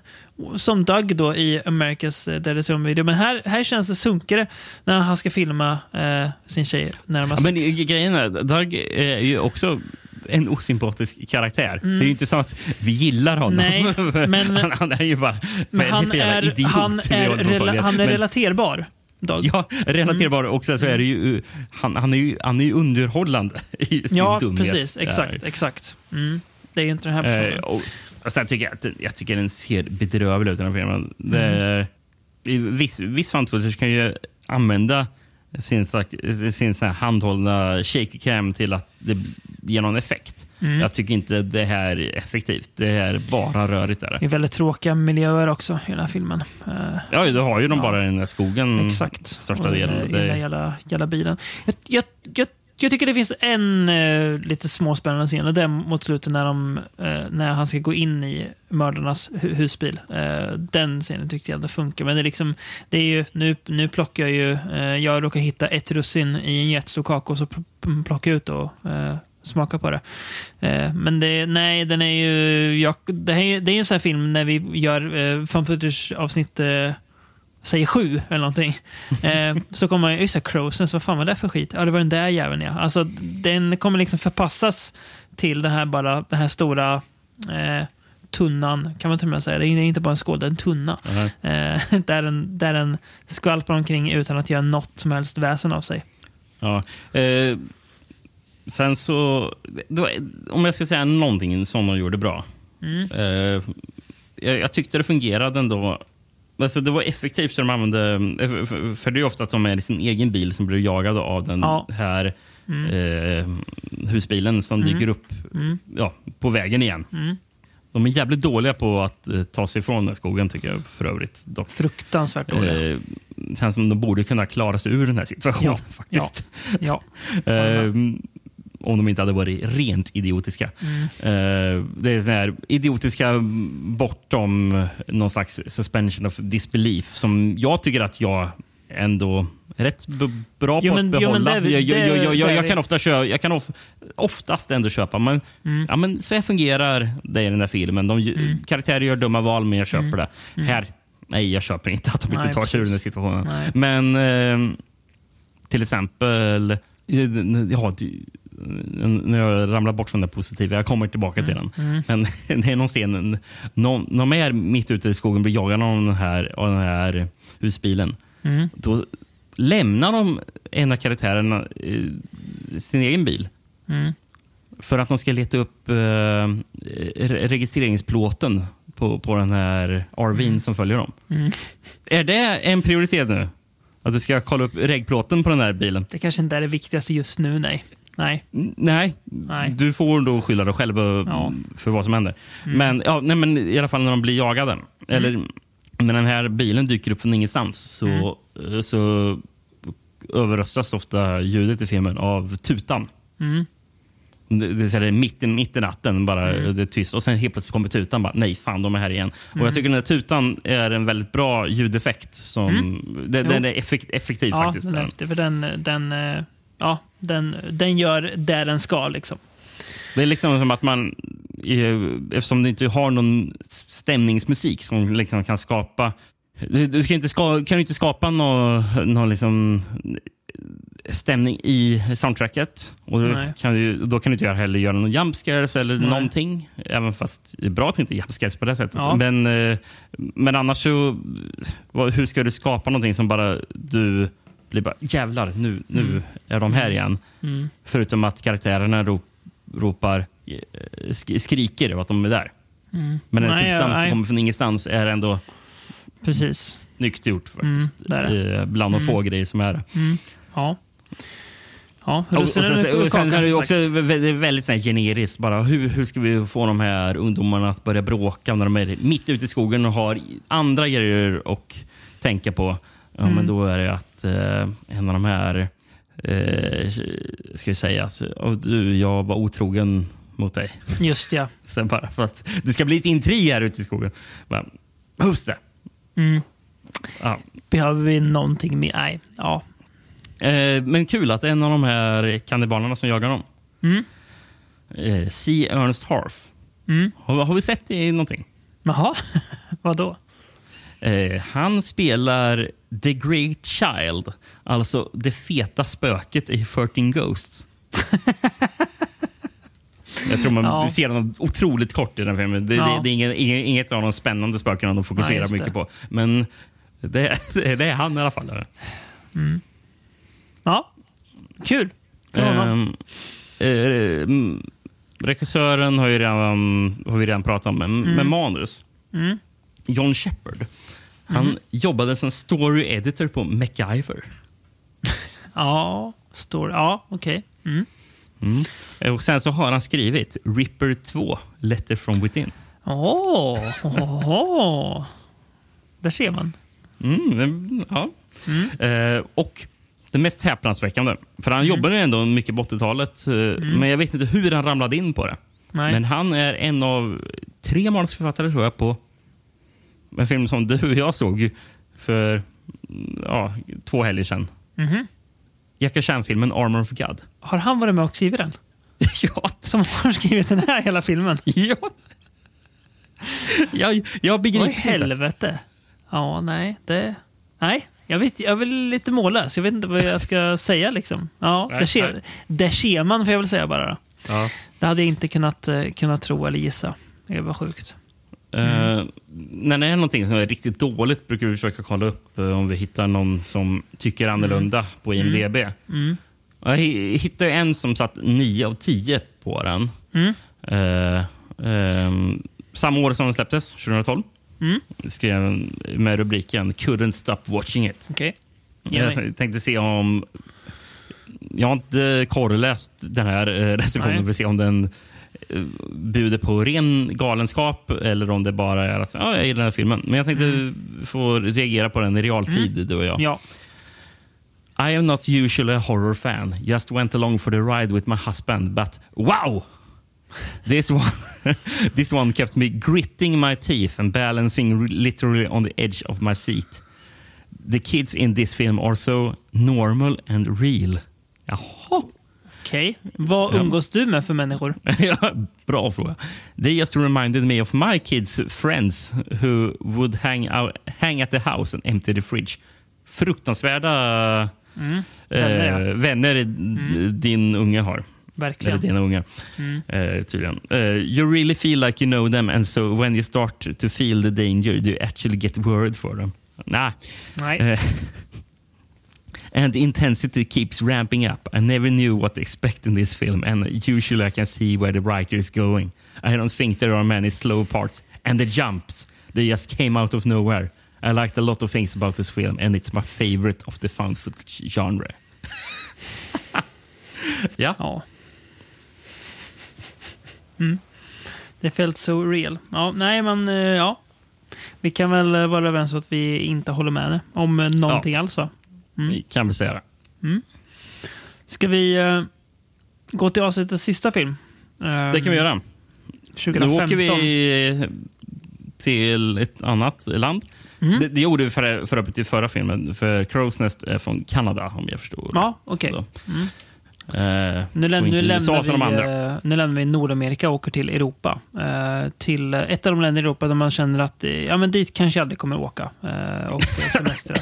som Doug då i America's eh, Deadly Zone-video. Men här, här känns det sunkigare när han ska filma eh, sin tjej när de har Ja, men grejen är, Doug är ju också en osympatisk karaktär. Det är ju inte så att vi gillar honom. Mm. Nej, [LAUGHS] men- han, han är ju bara... Men han är, idiot han är, rela, han är Men- relaterbar. Doug. Ja, relaterbar också så är det ju, han, han, är ju, han är ju underhållande [LAUGHS] i sin Ja, dumhet. precis. Exakt. exakt. Mm. Det är ju inte den här Eh, personen. och, och sen tycker jag att jag tycker den ser bedrövlig ut, den här filmen. Det Mm. är, i viss, viss fan footage kan ju använda sin, sin så här handhållna shaky cam till att det ger någon effekt. Mm. Jag tycker inte det här är effektivt. Det är bara rörigt. Är Det är väldigt tråkiga miljöer också i den här filmen. Eh, Ja, det har ju de Ja. bara i den där skogen. Exakt. Största delen. Det- där jävla, jävla bilen. Jag, jag, jag, jag tycker det finns en eh, lite småspännande scen och det är mot slutet när, de, eh, när han ska gå in i mördarnas hu- husbil. Eh, den scenen tyckte jag ändå funkar. Men det är liksom, det är ju, nu, nu plockar jag ju, eh, jag råkar hitta ett russin i en jättestor kaka och så plockar jag ut och eh, smaka på det. Eh, men det, nej, den är ju, jag, det, här, är- det är ju en sån här film när vi gör eh, fan footage avsnitt eh, säger sju eller någonting. [LAUGHS] Eh, så kommer man ju, just det, Crowsens, vad fan var det för skit? Ja, det var den där jäveln ja. Alltså, den kommer liksom förpassas till den här, bara, den här stora eh, tunnan, kan man till och med säga. Det är inte bara en skål, det är en tunna. Mhm. Eh, [LAUGHS] där, den, där den skvalpar omkring utan att göra något som helst väsen av sig. Ja. Eh, sen så, var, om jag ska säga någonting som de gjorde bra. Mm. Eh, jag, jag tyckte det fungerade ändå. Alltså det var effektivt hur de använde, eh, för- det är ofta att de är i sin egen bil som blir jagade av den Ja. här eh, husbilen som dyker upp ja, på vägen igen. De är jävligt dåliga på att eh, ta sig ifrån den skogen tycker jag för övrigt. Dock. Fruktansvärt dåliga. Eh, känns som de borde kunna klara sig ur den här situationen Ja, faktiskt. ja. [LAUGHS] Eh, om de inte hade varit rent idiotiska. Eh, det är sån här idiotiska bortom någon slags suspension of disbelief som jag tycker att jag ändå rätt bra Jo, på men- att jo, men behålla. det är vi- jag, jag, det- jag, jag, det jag, kan ofta köra, jag kan of, oftast ändå köpa, men, ja, men så här fungerar det i den där filmen. De, Mm. Karaktärer gör dumma val, men jag köper det. Här, nej, jag köper inte att de inte Nej, tar sig ur den här situationen. Nej. Men eh, till exempel, ja, när jag ramlar bort från det positiva, jag kommer tillbaka till den. Men [LAUGHS] det är någon scen, någon, någon är mitt ute i skogen blir jagad av den här, av den här husbilen. Då lämnar de en av karaktärerna eh, sin egen bil. För att de ska leta upp eh, re- registreringsplåten på, på den här RVn som följer dem. Är det en prioritet nu? Att du ska kolla upp regplåten på den här bilen? Det kanske inte är det viktigaste just nu, nej. Nej. Nej, Nej. du får då skylla dig själv eh, Ja. för vad som händer. Men, ja, nej, men i alla fall när de blir jagade. Eller när den här bilen dyker upp från ingenstans så, eh, så överröstas ofta ljudet i filmen av tutan. Det, det är mitt, i- mitt i natten, bara det är tyst. Och sen helt plötsligt kommer tutan. Bara, Nej, fan, de är här igen. Och Jag tycker den här tutan är en väldigt bra ljudeffekt. Som, det, den är effekt, effektiv Ja, faktiskt. den, är den, den, eh, ja, den, den gör det den ska. Liksom. Det är liksom som att man, eftersom du inte har någon stämningsmusik som liksom kan skapa... Du, du kan, inte ska, kan inte skapa någon, någon liksom stämning i soundtracket. Och då kan, du, då kan du inte göra- heller göra någon jumpscares eller Nej. någonting. Även fast det är bra att det inte är jumpscares på det sättet. Ja. Men, eh, men annars så... Hur ska du skapa någonting som bara du blir bara jävlar, nu, nu Mm. är de här igen. Förutom att karaktärerna rop, ropar, eh, sk- skriker att de är där. Men den Mm. Tutan som nej. kommer från ingenstans är ändå Precis. snyggt gjort faktiskt. Mm, det. Eh, Bland de få grejer som är det. Ja. Ja, Och, och, sen, och sen kakan, är det som också väldigt, väldigt här generiskt. Bara, hur, hur ska vi få de här ungdomarna att börja bråka när de är mitt ute i skogen och har andra grejer att tänka på? Ja, Mm. men då är det att eh, en av de här eh, ska vi säga att "Åh, du, jag var otrogen mot dig. Just ja. [LAUGHS] Sen bara för att det ska bli ett intrig här ute i skogen. Bara, Just det. Mm. Ja. Behöver vi någonting mer? Nej. Ja. Eh, men kul att en av de här kannibalerna som jagar dem, Mm. eh, C. Ernst Harf. Mm. Har, har vi sett det i någonting? Jaha. [LAUGHS] Vadå? Eh, han spelar The Great Child, alltså det feta spöket i 13 Ghosts. [LAUGHS] Jag tror man Ja. ser honom otroligt kort i den filmen. Det, Ja. det, det är inget, inget, av de spännande spökena de fokuserar just mycket på. Men det, det, är han i alla fall. Ja. Kul. Ehm, eh, mm, regissören har, ju redan, har vi redan pratat om, men, men manus. John Shepard. Han jobbade som story editor på MacGyver. [LAUGHS] Ja. Står... Ja, okej. Mm. Eh, Och sen så har han skrivit Ripper 2, Letter from Within. Åh! Åh. Där ser man. Mm, ja. Eh, och det mest häpnadsväckande, för han jobbade ju ändå mycket på 80-talet, eh, men jag vet inte hur han ramlade in på det. Nej. Men han är en av tre manusförfattare tror jag på en film som du och jag såg för mm, ja, två helger sedan. Mhm. Jackie Chan-filmen Armor of God. [LAUGHS] Har han varit med och skrivit den? ja, Som har skrivit den här hela filmen? [LAUGHS] ja. jag, jag Oj, begriper inte. helvete. Ja, nej. Det... Nej, jag, vet, jag är väl lite mållös. Jag vet inte vad jag ska [LAUGHS] säga. liksom. Ja, Nej, där ser, nej. där ser man, får jag väl säga bara. Ja. Det hade jag inte kunnat, eh, kunnat tro eller gissa. Det var sjukt. Eh, när det är någonting som är riktigt dåligt brukar vi försöka kolla upp eh, om vi hittar någon som tycker annorlunda på IMDB. Jag hi- hittade en som satt 9 av 10 på den. Eh, ehm, samma år som den släpptes, 2012. Skrev med rubriken “Couldn't stop watching it”. Mig. Jag tänkte se om... Jag har inte korreläst den här recensionen för att se om den bjuder på ren galenskap eller om det bara är att ja, jag gillar den här filmen. Men jag tänkte få reagera på den i realtid, du och jag. Ja. I am not usually a horror fan. Just went along for the ride with my husband, but wow! This one, [LAUGHS] this one kept me gritting my teeth and balancing literally on the edge of my seat. The kids in this film are so normal and real. Jaha. Okej. Vad Ja. umgås du med för människor? [LAUGHS] Bra fråga. They just reminded me of my kids' friends who would hang, out, hang at the house and empty the fridge. Fruktansvärda Mm. Vänner, eh, vänner d- din unge har. Eller Verkligen. dina unga, eh, tydligen. Eh, you really feel like you know them and so when you start to feel the danger you actually get worried for them. Nah. Nej. And the intensity keeps ramping up. I never knew what to expect in this film, and usually I can see where the writer is going. I don't think there are many slow parts, and the jumps they just came out of nowhere. I liked a lot of things about this film, and it's my favorite of the found footage genre. [LAUGHS] ja. Ja. Mm. Det felt so real. Ja, nej, men eh, ja. Vi kan väl vara överens om att vi inte håller med om eh, någonting alls va? Vi kan väl säga det. Ska vi eh, gå till avsnittets sista film? Eh, Det kan vi göra. 2015. Nu åker vi till ett annat land. Mm. Det, det gjorde vi för, för övrigt i förra filmen, för Crow's Nest är från Kanada om jag förstår Ja, rätt. okej. Så då. Mm. Eh, Nu, läm- nu, lämnar vi, eh, nu lämnar vi Nordamerika och åker till Europa. Eh, till ett av de länder i Europa där man känner att eh, ja, men dit kanske jag aldrig kommer åka eh, och [LAUGHS] semestra.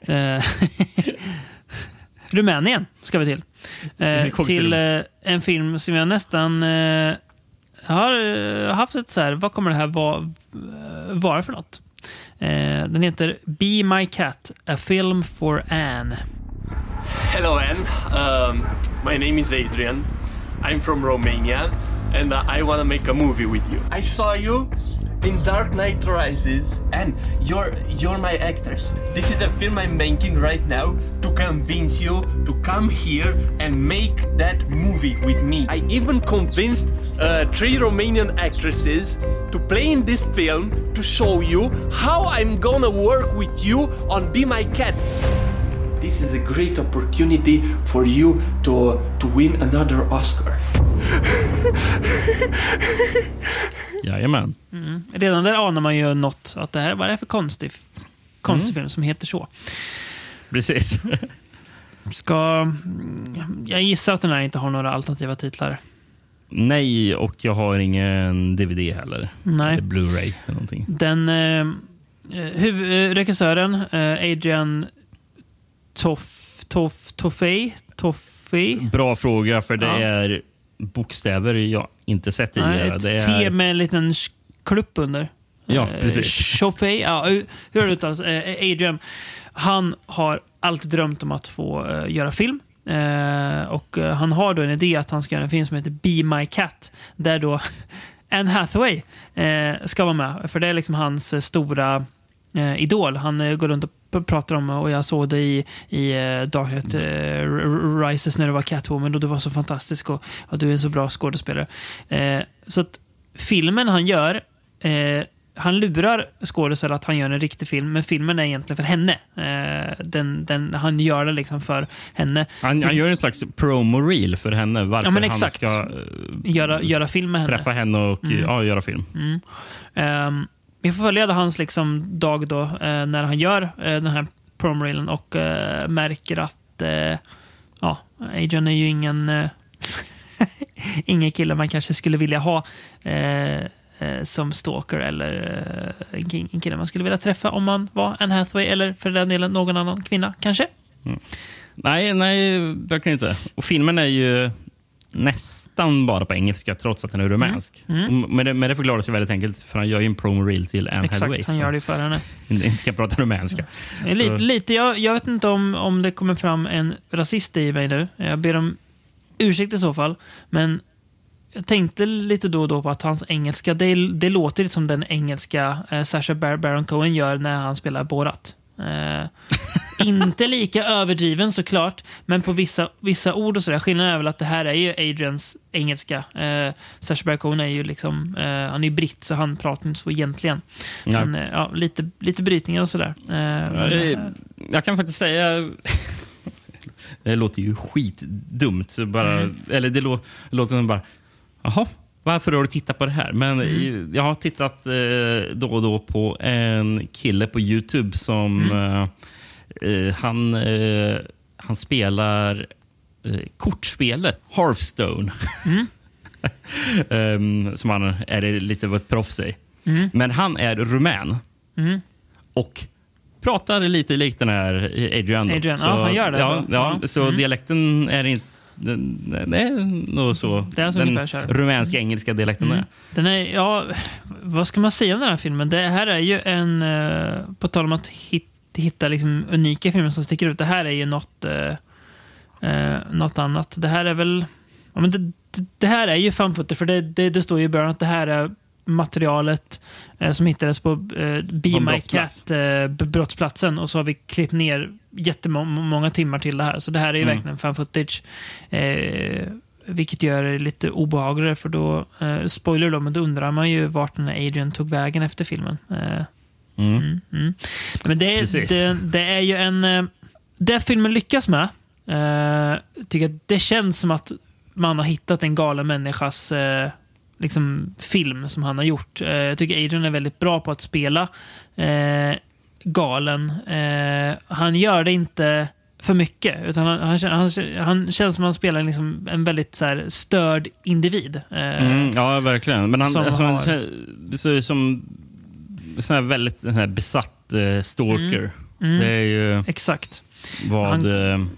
Eh, [LAUGHS] Rumänien ska vi till. [LAUGHS] Till en film som jag nästan har haft ett så här, vad kommer det här vara, vara för något? Den heter Be My Cat, A Film for Anne. Hello, Anne. Um, my name is Adrian. I'm from Romania, and I want to make a movie with you. I saw you in Dark Knight Rises, and you're you're my actors. This is a film I'm making right now to convince you to come here and make that movie with me. I even convinced uh, three Romanian actresses to play in this film to show you how I'm gonna work with you on Be My Cat. This is a great opportunity for you to to win another Oscar. Jajamän. Redan där anar man ju något. Att det här, vad är det för konstig, konstig film som heter så? Precis. [LAUGHS] Ska... mm, Jag gissar att den här inte har några alternativa titlar. Nej, och jag har ingen DVD heller. Nej. Eller Blu-ray eller någonting. Den eh, eh, regissören, eh, Adrian Toff, Toff, Toffey, Toffey. Bra fråga, för det Ja. är bokstäver jag inte sett tidigare. ett Det T är... med en liten klupp under. Ja, Eh, precis. Toffey, ja, hur det uttalas? Eh, Adrian, han har alltid drömt om att få eh, göra film. Och Han har då en idé att han ska göra en film som heter Be My Cat. Där då [LAUGHS] Anne Hathaway ska vara med. För det är liksom hans stora eh, idol. Han eh, går runt och pratar om och jag såg det i, i eh, Dark Knight eh, Rises när du var Catwoman och du var så fantastisk och, och du är en så bra skådespelare. Så att filmen han gör han lurar skådespelaren att han gör en riktig film, men filmen är egentligen för henne. Den, den, han gör det liksom för henne. Han, han gör en slags promo-reel för henne. Varför Ja, han ska Göra, göra film med henne. träffa henne och ja, göra film. Ehm, vi får följa hans liksom, dag då, eh, när han gör eh, den här promreelen och eh, märker att eh, ja, Adrian är ju ingen, eh, [LAUGHS] ingen kille man kanske skulle vilja ha eh, eh som stalker eller eh, en kille man skulle vilja träffa om man var en Hathaway eller för den delen någon annan kvinna kanske. Mm. Nej, nej, verkligen inte. Och filmen är ju nästan bara på engelska trots att den är rumänsk. Mm. Och Men, det, men det förklaras ju väldigt enkelt för han gör ju en promo reel till Anne Hathaway. Exakt, han gör det för henne. [LAUGHS] inte kan prata rumänska. Är Lite, lite, jag, jag vet inte om, om det kommer fram en rasist i mig nu. Jag ber om ursäkt i så fall. Men jag tänkte lite då och då på att hans engelska, det, det låter lite som den engelska eh, Sacha Bar- Baron Cohen gör när han spelar Borat. Eh, inte lika överdriven såklart, men på vissa, vissa ord och sådär. Skillnaden är väl att det här är ju Adrians engelska. Eh, Sacha Baron Cohen är ju liksom, eh, han är ju britt så han pratar inte så egentligen. Ja. Men, eh, ja, lite, lite brytningar och sådär. Eh, men, Eh, Jag kan faktiskt säga... [LAUGHS] Det låter ju skitdumt. Bara, Mm. Eller det, lå, det låter som bara... Jaha, varför har du tittat på det här? Men Mm. jag har tittat eh, då och då på en kille på Youtube som... Mm. Eh, eh, han, eh, han spelar eh, kortspelet Hearthstone. Mm. [LAUGHS] Ehm, som han är lite av ett proffs i. Mm. Men han är rumän. Och pratar lite likt den här Adrian. Adrian, ja, han gör det Ja, ja, Ja. så Mm. dialekten är inte... Den, den är nog så. Det är den ungefär så här. rumänska engelska dialekten Mm. är. Den är, ja, vad ska man säga om den här filmen? Det här är ju en, eh, på tal om att hit, hitta liksom unika filmer som sticker ut. Det här är ju något, eh, eh, något annat. Det här är väl, ja, men det, det, här är ju fanfooter, för det, det, det står ju i början att det här är materialet eh, som hittades på eh, Be My brottsplats. Cat, eh. Och så har vi klippt ner jättemånga timmar till det här. Så det här är ju Mm. verkligen fan footage. Eh, vilket gör det lite obehagligare för då, eh, spoiler då, men då undrar man ju vart den här Adrian tog vägen efter filmen. Eh, Mm. mm, mm. Men det, det, det är ju en... Eh, det filmen lyckas med, eh, tycker jag, det känns som att man har hittat en galen människas eh, liksom, film som han har gjort. Eh, jag tycker Adrian är väldigt bra på att spela eh, galen. Eh, han gör det inte för mycket, utan han, han, han, han känns som att han spelar liksom en väldigt så här, störd individ. Eh, Mm, ja, verkligen. Men han, Som alltså, han har- kän- så, som här väldigt här besatt eh, stalker. Mm. Det är ju Exakt. vad... Han-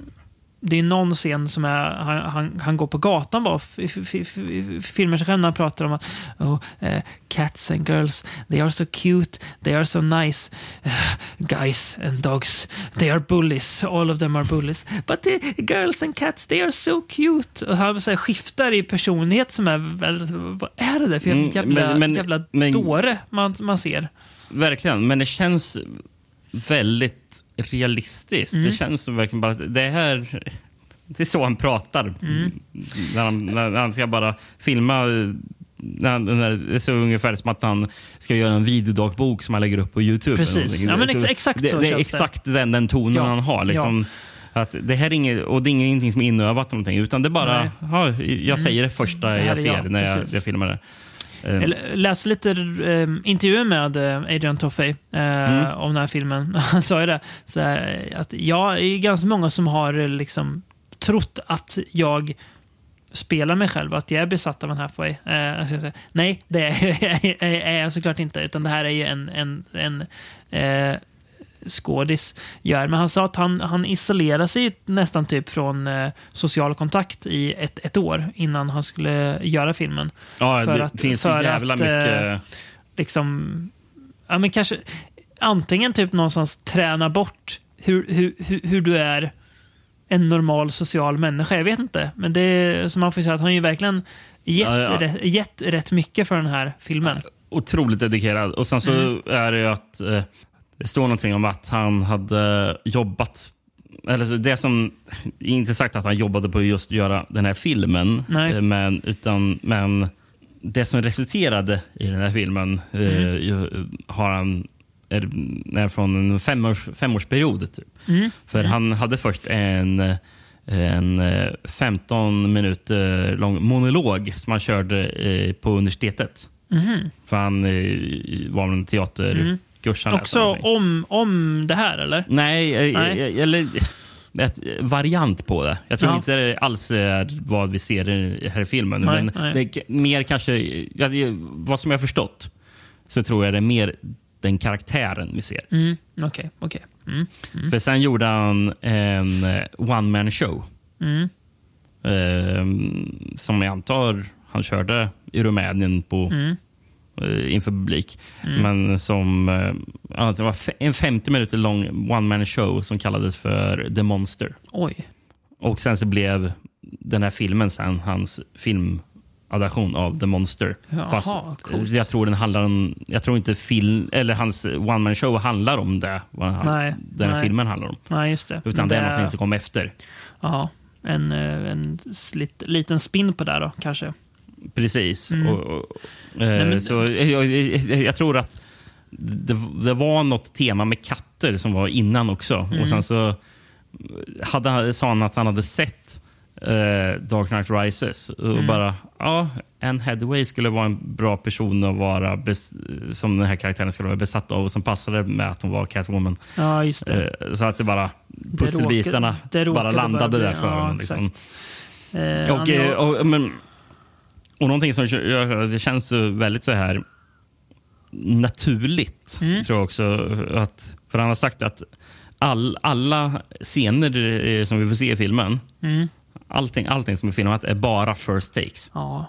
det är någon scen som är, han, han, han går på gatan bara och f- f- f- filmar sig själv när han pratar om att oh, eh, cats and girls, they are so cute, they are so nice. Eh, guys and dogs, they are bullies, all of them are bullies. But the girls and cats, they are so cute. Och han så här, skiftar i personlighet som är väldigt, vad är det där för Mm, jävla, men- men- jävla men- dåre man, man ser? Verkligen, men det känns väldigt realistiskt. Mm. Det känns som verkligen bara det här... Det är så han pratar. Mm. När, han, när han ska bara filma. När han, när, det är så ungefär som att han ska göra en videodagbok som han lägger upp på Youtube. Precis. Ja, men ex- exakt det, så det är det. exakt den, den tonen Ja. han har. Liksom, Att det här är inget, och det är ingenting som är inövat, någonting, utan det är bara... Nej. Mm. Ja, jag säger det första Det jag är ser jag, när jag, jag filmar det. Eh, Jag läste lite eh, intervjuer med eh, Adrian Toffey eh, Mm. om den här filmen. [LAUGHS] Han sa ju det, så här, att jag är ganska många som har eh, liksom trott att jag spelar mig själv, att jag är besatt av en Hathaway. Eh, nej, det är, [LAUGHS] är jag såklart inte, utan det här är ju en, en, en eh, skådis gör. Men han sa att han, han isolerade sig nästan typ från eh, social kontakt i ett, ett år innan han skulle göra filmen ja, för det att- finns för jävla att, mycket... eh, liksom, ja men kanske antingen typ någonstans träna bort hur, hur, hur, hur du är en normal social människa. Jag vet inte. Men det är, som man får säga att han har ju verkligen gett, Ja, ja. Rätt, gett rätt mycket för den här filmen. otroligt dedikerad. Och sen så Mm. är det ju att eh, det står någonting om att han hade jobbat eller det som, inte sagt att han jobbade på just göra den här filmen, Nej. eh, men, utan, men det som resulterade i den här filmen eh, Mm. ju, har han är, är från en femårs, femårsperiod. Typ. Mm. För han hade först en, en eh, 15 minuter lång monolog som han körde eh, på universitetet. Mhm. För han eh, var en teaterkurs. Läste Också om, om det här, eller? Nej, Nej. eller ett variant på det. Jag tror Ja. inte det alls är vad vi ser i- här i filmen. Nej, men nej. det är mer kanske, vad som jag har förstått, så tror jag det är mer den karaktären vi ser. Mm. Okej, okej. Mm. För sen gjorde han en eh, one man show. Mm. eh, som jag antar han körde i Rumänien på, Mm. Inför publik. Men som eh, ja, det var fe- en 50 minuter lång one man show som kallades för The Monster. Oj. Och sen så blev den här filmen sen hans filmadaption av The Monster. Jaha, Fast coolt. jag tror den handlar om, jag tror inte film, eller hans one man show handlar om det. Vad han, Nej, den nej. filmen handlar om. Nej, just det. Utan Men det är någonting som kom efter. Ja, en, eh, en slit, liten spin på det då, kanske. Precis. Mm. Och, och, Nej, eh, men- så jag, jag, jag tror att det, det var något tema med katter som var innan också. Mm. Och sen så hade, sa han att han hade sett eh, Dark Knight Rises. Och Mm. bara, ja, Anne Hathaway skulle vara en bra person att vara som den här karaktären skulle vara besatt av och som passade med att hon var Catwoman. Ja, just det. Eh, så att det bara pusselbitarna råkade- det råkade bara landade bara där för ja, honom. Liksom. Eh, Och, eh, och, men, och någonting som gör att det känns väldigt så här naturligt, Mm. tror jag också. Att, för han har sagt att all, alla scener som vi får se i filmen, Mm. allting, allting som är filmat är bara first takes. Ja.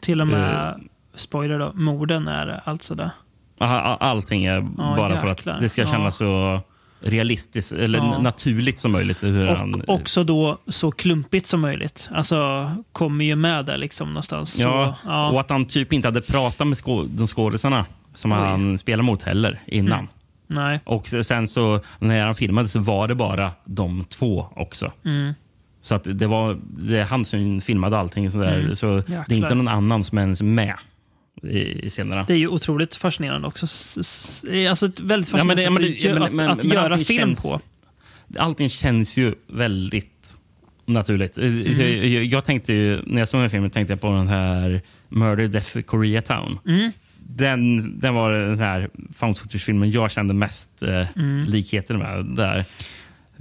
Till och med, spoiler då, morden är alltså det. All- all- Allting är bara för jäklar. att det ska Ja. kännas så realistiskt eller Ja. naturligt som möjligt. Hur han, Och också då så klumpigt som möjligt. Alltså, kommer ju med där liksom någonstans. Så, Ja, ja. och att han typ inte hade pratat med skå, de skådisarna som Oj. han spelar mot heller innan. Nej. Och sen så när han filmade så var det bara de två också. Mm. Så att det var det är han som filmade allting. Sådär. Mm. Så det Jäklar. är inte någon annan som ens är med i, i scenerna. Det är ju otroligt fascinerande också. Alltså ett väldigt Ja, men fascinerande det- sätt men att, men- att men göra film känns- på. Allting känns ju väldigt naturligt. Mm. Så Jag, jag, jag tänkte ju, när jag såg den här filmen tänkte jag på den här Murder Death Koreatown. Mm. Den, den var den här found footage-filmen jag kände mest eh, Mm. likheten med. Där.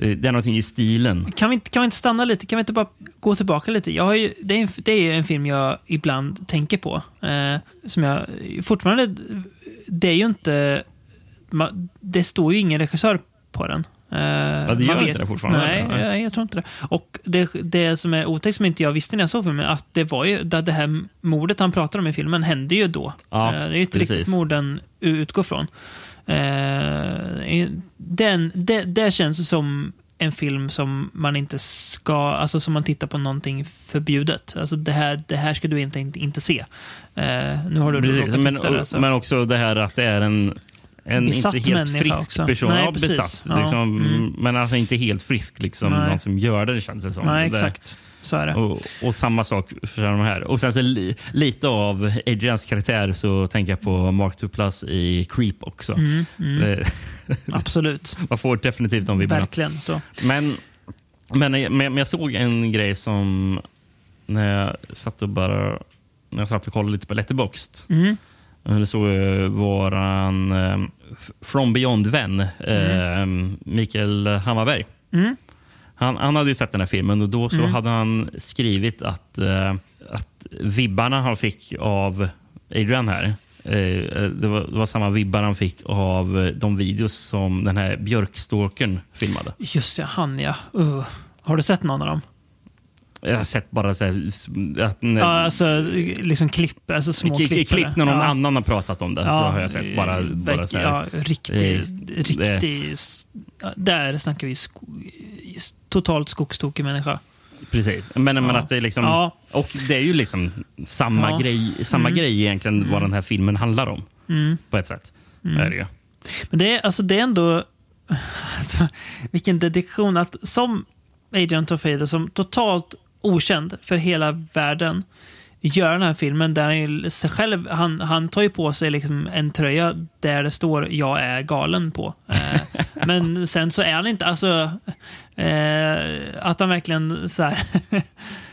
Eh, Det är någonting i stilen. Kan vi, inte, kan vi inte stanna lite? Kan vi inte bara gå tillbaka lite? Jag har ju, det, är en, det är en film jag ibland tänker på. Eh, som jag fortfarande... Det är ju inte... ma- Det står ju ingen regissör på den. Eh, Ja, det man gör inte det fortfarande, Nej, jag, jag tror inte det. Och det, det som är otäckt som inte jag visste när jag såg filmen, att det var ju det, det här mordet han pratar om i filmen hände ju då. Ja, Eh, det är ju ett precis. riktigt mord den utgår från. Eh, den, det, det känns som en film som man inte ska, alltså som man tittar på någonting förbjudet. Alltså det här, det här ska du inte, inte, inte se. Eh, nu har du Precis, men, titta där, så. men också det här att det är en, en Besatt inte helt frisk också. person. Nej, ja, precis. besatt. Ja, Liksom, mm. Men han inte helt frisk, liksom, någon som gör det, det känns det som. Nej, Det- exakt. Så är det. Och, och samma sak för de här. Och sen så li, lite av Adrians karaktär så tänker jag på Mark Duplass i Creep också. Mm, mm, [LAUGHS] absolut. Man får definitivt de vibbarna. Verkligen så. Men, men, men, jag såg en grej som när jag satt och bara när jag satt och kollade lite på Letterboxd. Mm. Det såg våran eh, From Beyond-vän eh, Mikael Hammarberg. Mm. Han, han hade ju sett den här filmen och då så Mm. hade han skrivit att, eh, att vibbarna han fick av Adrian här eh, det, var, det var samma vibbar han fick av eh, de videos som den här björkstalkern filmade. Just det, han ja. Uh. Har du sett någon av dem? Jag har sett bara så här, att när, Ja, alltså liksom klipp, alltså små klipp. klipp när någon ja. annan har pratat om det. så har jag sett bara, bara så här. Ja, riktig, Eh, riktig... ja, Där snackar vi sko, totalt skogstokig människa. Precis. Men, men Ja. att det är liksom... Ja. Och det är ju liksom samma, Ja. grej, samma Mm. grej egentligen vad den här filmen handlar om. Mm. På ett sätt. Mm. Är det ju. Men det är, alltså, det är ändå... [LAUGHS] Alltså, vilken dedikation att som Adrian Torfedo, som totalt okänd för hela världen, göra den här filmen där han ju sig själv, han, han tar ju på sig liksom en tröja där det står “Jag är galen” på. Eh, men sen så är han inte, alltså, eh, att han verkligen så här,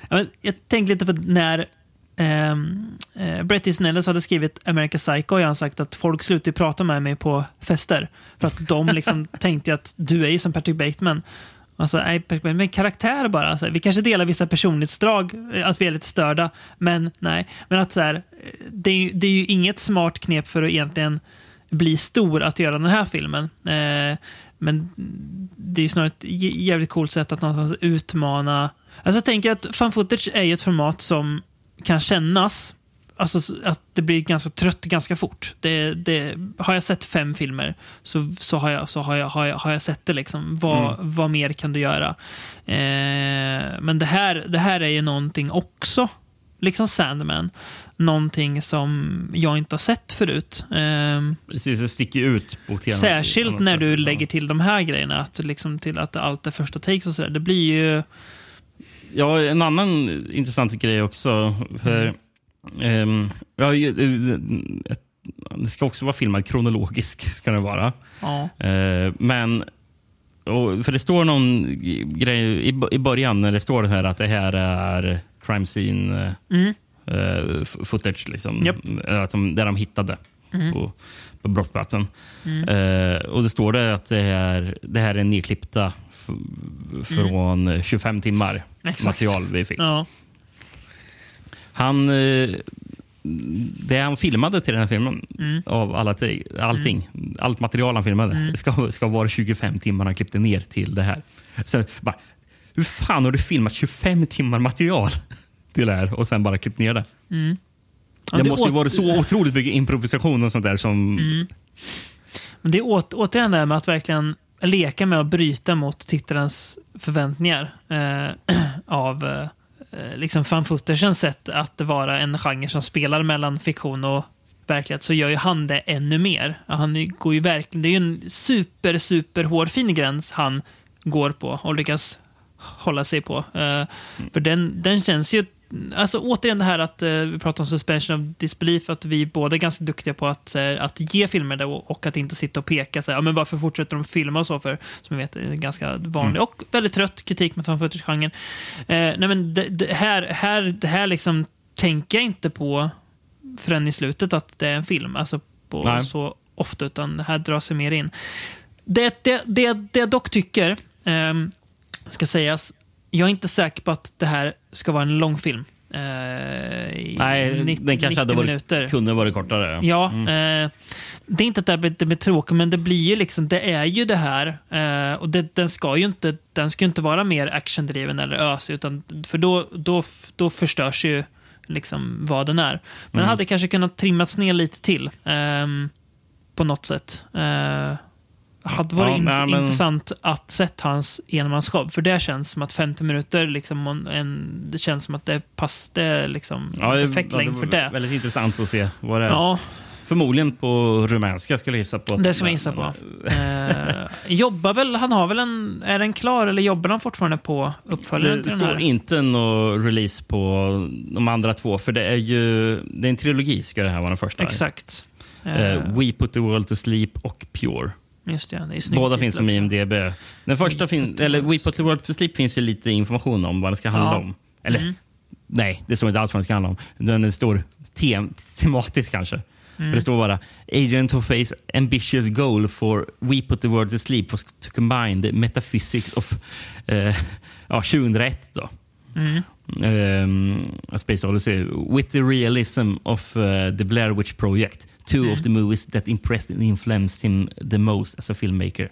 [LAUGHS] jag, tänkte lite på när ehm, eh, Bret Easton Ellis hade skrivit America Psycho och han sagt att folk slutar prata med mig på fester. För att de liksom [LAUGHS] tänkte att du är ju som Patrick Bateman. Alltså, nej, men karaktär bara. Alltså, vi kanske delar vissa personlighetsdrag, eh, att vi är lite störda, men nej. Men att så här, eh, det, är, ju- det är ju inget smart knep för att egentligen bli stor att göra den här filmen. Eh, men det är ju snarare ett jävligt coolt sätt att någonstans utmana Alltså jag tänker att fan footage är ju ett format som kan kännas Alltså att det blir ganska trött ganska fort. Det, det, har jag sett fem filmer så, så, har, jag, så har, jag, har, jag, har jag sett det. Liksom. Vad, vad mer kan du göra? Eh, men det här, det här är ju någonting också, liksom Sandman, någonting som jag inte har sett förut. Eh, Precis, det sticker ut. Särskilt när du Ja. lägger till de här grejerna, att, liksom till att allt är första takes och sådär. Det blir ju... Ja, en annan intressant grej också. För, ehm, ja, eh, det ska också vara filmad kronologisk. ska det vara. Ja. Eh, men, och, för det står någon grej i, i början när det står det här att det här är crime scene Mm. f- footage. Liksom. Eller att de, där de hittade på, på brottsplatsen. Mm. Eh, och det står det att det, är, det här är nedklippta f- från 25 timmar Mm. Exakt. material vi fick. Ja. Han, eh, det han filmade till den här filmen, Mm. av alla, ti- allting, allt material han filmade, ska, ska vara 25 timmar han klippte ner till det här. Så bara, hur fan har du filmat 25 timmar material till det här och sen bara klippt ner det? Ja, det, det måste ju vara så [LAUGHS] otroligt mycket improvisation och sånt där som... Mm. Men det är åt, återigen det här med att verkligen leka med att bryta mot tittarens förväntningar eh, [CLEARS THROAT] av eh, Eh, liksom fanfootersens sätt att vara en genre som spelar mellan fiktion och verklighet så gör ju han det ännu mer. Han går ju verkligen, det är ju en super, super hårfin gräns han går på och lyckas hålla sig på. Eh, För den, den känns ju Alltså återigen det här att eh, vi pratar om suspension of disbelief, att vi båda är ganska duktiga på att, eh, att ge filmer det och, och att inte sitta och peka så här, ja, men varför fortsätter de filma och så för, som vi vet, är ganska vanlig och väldigt trött kritik mot fan footage-genren. Eh, nej men det, det här, här, det här liksom tänker jag inte på förrän i slutet att det är en film, alltså på Nej. så ofta, utan det här drar sig mer in. Det, det, det, det jag dock tycker, ehm, ska sägas, jag är inte säker på att det här ska vara en lång film. Eh, Nej, 90 den kanske hade 90 varit, minuter. kunde varit kortare. Ja, eh, det är inte att det blir, det blir tråkigt, men det blir ju liksom, det är ju det här. Eh, och det, den ska ju inte, den ska inte vara mer actiondriven eller ösig, utan, för då, då, då förstörs ju liksom vad den är. Men Mm. den hade kanske kunnat trimmats ner lite till ehm, på något sätt. Hade varit Ja, nej, men- intressant att sett hans enmansshow, för det känns som att 50 minuter, liksom, en, det känns som att det är pass, det är liksom Ja, det- perfekt ja, längd för det. Väldigt intressant att se vad det är. Ja, Förmodligen på rumänska skulle jag gissa på. det ska man gissa på. Eh, jobbar väl, han har väl en, är den klar eller jobbar han fortfarande på uppföljaren Det den står inte någon release på de andra två, för det är ju det är en trilogi ska det här vara den första. Exakt. Eh, Eh, We put the world to sleep och Pure. Just det, det är Båda finns som. IMDB. Den första fin eller We put the world to sleep finns ju lite information om vad det ska handla Ja. om. Eller nej, det står inte alls vad det ska handla om. Den står tem tematiskt kanske. För Det står bara Adrian Toffe's ambitious goal for We put the world to sleep was to combine the metaphysics of eh, ja, 2001 då. Um, Space Odyssey with the realism of uh, the Blair Witch Project. Two of the movies that impressed and influenced him the most as a filmmaker.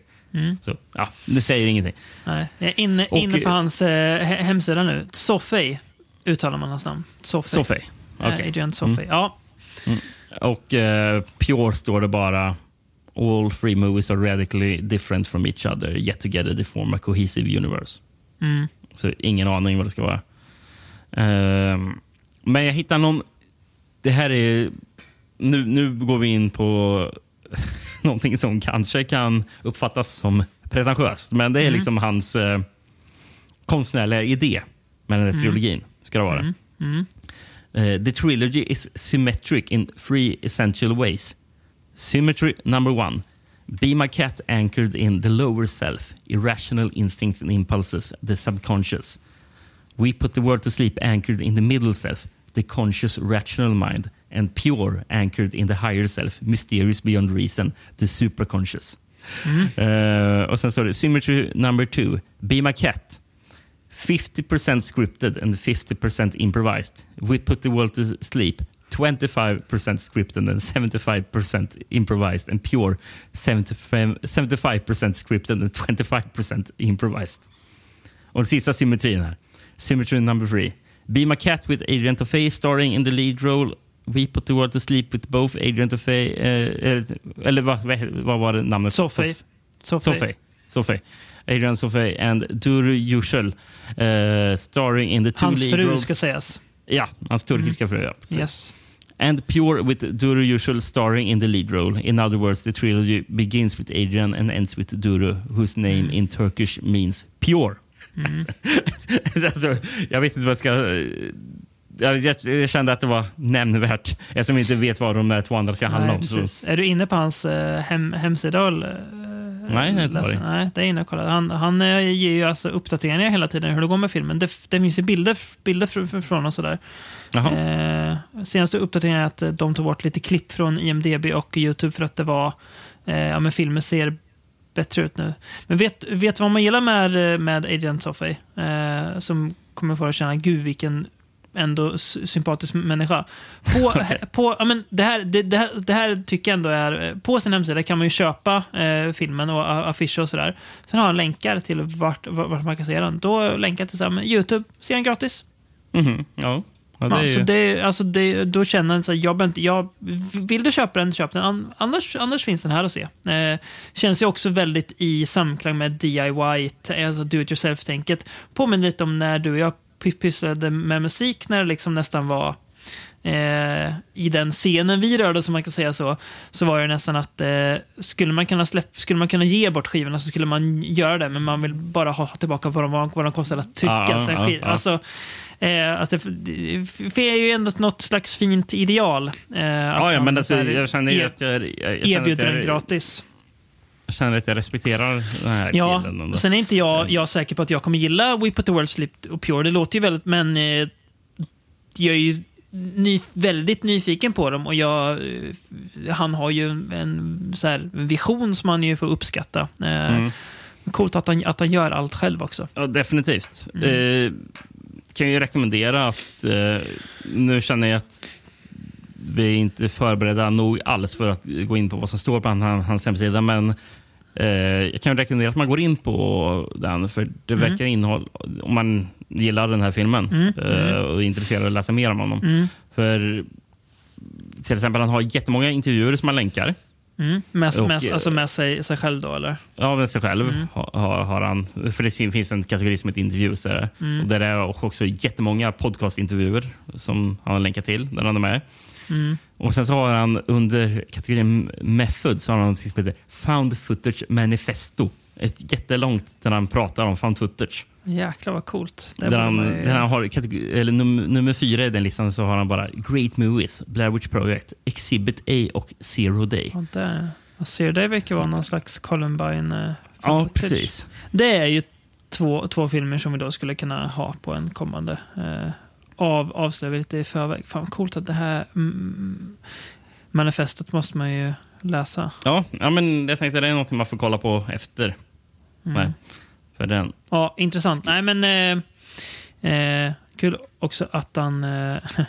Så, ja, det säger ingenting. Nej, jag är inne, Och- inne på hans eh, he- hemsida nu. Soffey uttalar man hans namn. Soffey. Sophie. Eh, Okej. Mm. Adrian Soffey. Ja, Och eh, Pure står det bara All three movies are radically different from each other, yet together they form a cohesive universe. Mm. Så ingen aning vad det ska vara. Ehm, men jag hittar någon... Det här är... Nu, nu går vi in på [LAUGHS] någonting som kanske kan uppfattas som pretentiöst. Men det är liksom hans eh, konstnärliga idé med den här trilogin. Ska det vara. Uh, the trilogy is symmetric in three essential ways. Symmetry number one. Be my cat anchored in the lower self, irrational instincts and impulses, the subconscious. We put the world to sleep anchored in the middle self, the conscious rational mind, and pure anchored in the higher self, mysterious beyond reason, the superconscious. Uh, och sen står det symmetry number two. Be my cat. 50% scripted and 50% improvised. We put the world to sleep. 25% scripted and 75% improvised and pure 75% scripted and 25% improvised. Och den sista symmetrin här. Symmetry number three. Be My Cat with Adrian Toffey starring in the lead role. We put the world to sleep with both Adrian Toffey... eh, eh, eller vad, vad var det namnet? Sophie. Sophie. Sophie. Adrian Sophie and Duru Usual eh, starring in the two Hans lead fru roles. ska sägas. Ja, hans turkiska fru. Ja. Yes. And Pure with Duru Usual starring in the lead role. In other words, the trilogy begins with Adrian and ends with Duru, whose name in Turkish means pure. [LAUGHS] alltså, jag vet inte vad jag ska... Jag, jag, jag kände att det var nämnvärt eftersom vi inte vet vad de där två andra ska handla Nej, om. Så. Är du inne på hans eh, hem, hemsida? Eh, Nej, har inte varit. Nej, det är inne och kollar. Han, han eh, ger ju alltså uppdateringar hela tiden hur det går med filmen. Det, det finns ju bilder, bilder fr- fr- från och sådär. Eh, senaste uppdateringen är att eh, de tog bort lite klipp från IMDB och YouTube för att det var, eh, ja men filmen ser bättre ut nu. Men vet, vet vad man gillar med, med Agent Sophie? Eh, som kommer få att känna, gud vilken ändå sympatisk människa. På, [LAUGHS] på, ja, men det, här, det, det, här, det här tycker jag ändå är... På sin hemsida kan man ju köpa eh, filmen och a- affischer och sådär. Sen har han länkar till vart, vart man kan se den. Då länkar till så här, men YouTube, ser den gratis. Mhm, ja. Ja, det är så det, alltså det, då känner så här, jag, inte- jag, vill du köpa den, köp den. An- Annars, annars finns den här att se. Eh, känns ju också väldigt i samklang med DIY, alltså do it yourself-tänket. Påminner lite om när du och jag py- pysslade med musik, när det liksom nästan var eh, i den scenen vi rörde, som man kan säga så, så var det nästan att eh, skulle, man kunna släpp, skulle man kunna ge bort skivorna så skulle man göra det, men man vill bara ha tillbaka vad de, vad de kostar att trycka. Skiv- ja. Alltså, Eh, att det, är ju ändå något slags fint ideal. Eh, att Ja, ja, han men alltså, jag känner ju er- att jag, jag, erbjuder den gratis. jag känner att jag respekterar den här Ja, killen. ändå. sen är inte jag, jag säker på att jag kommer gilla We Put the World Sleep och Pure. Det låter ju väldigt, men eh, jag är ju ny, väldigt nyfiken på dem och jag, eh, han har ju en så här, vision som man ju får uppskatta. Eh, Mm. Coolt att han, att han gör allt själv också. Ja, definitivt. Mm. Eh, kan ju rekommendera att... Eh, nu känner jag att vi är inte förberedda nog alls för att gå in på vad som står på han- hans hemsida. Men eh, jag kan ju rekommendera att man går in på den. För det Mm. verkar innehålla... Om man gillar den här filmen Mm, eh, och är intresserad av att läsa mer om honom. Mm. För till exempel, han har jättemånga intervjuer som han länkar. Mm. Med, Och, med, eh, alltså med sig, sig själv då, eller? Ja, med sig själv Mm. har, har, han. För det finns en kategori som heter intervjuer. Mm. Och där är också jättemånga podcastintervjuer som han har länkat till. Där han är med. Mm. Och sen så har han under kategorin method så har han något som heter Found Footage Manifesto. Ett jättelångt där han pratar om found footage. Jäklar vad coolt. Det Där han, ju- där han har eller num, nummer fyra i den listan så har han bara Great Movies, Blair Witch Project, Exhibit A och Zero Day. Ja, det, jag ser det verkar vara någon slags Columbine. Eh, Ja, footage. precis. Det är ju två, två filmer som vi då skulle kunna ha på en kommande. Eh, av, avslöjar lite i förväg. Fan vad coolt att det här mm, manifestet måste man ju läsa. Ja, ja, men jag tänkte det är något man får kolla på efter. Mm. Nej, för den. Ja, intressant. Nej, men eh, eh, kul också att han... Eh, [LAUGHS]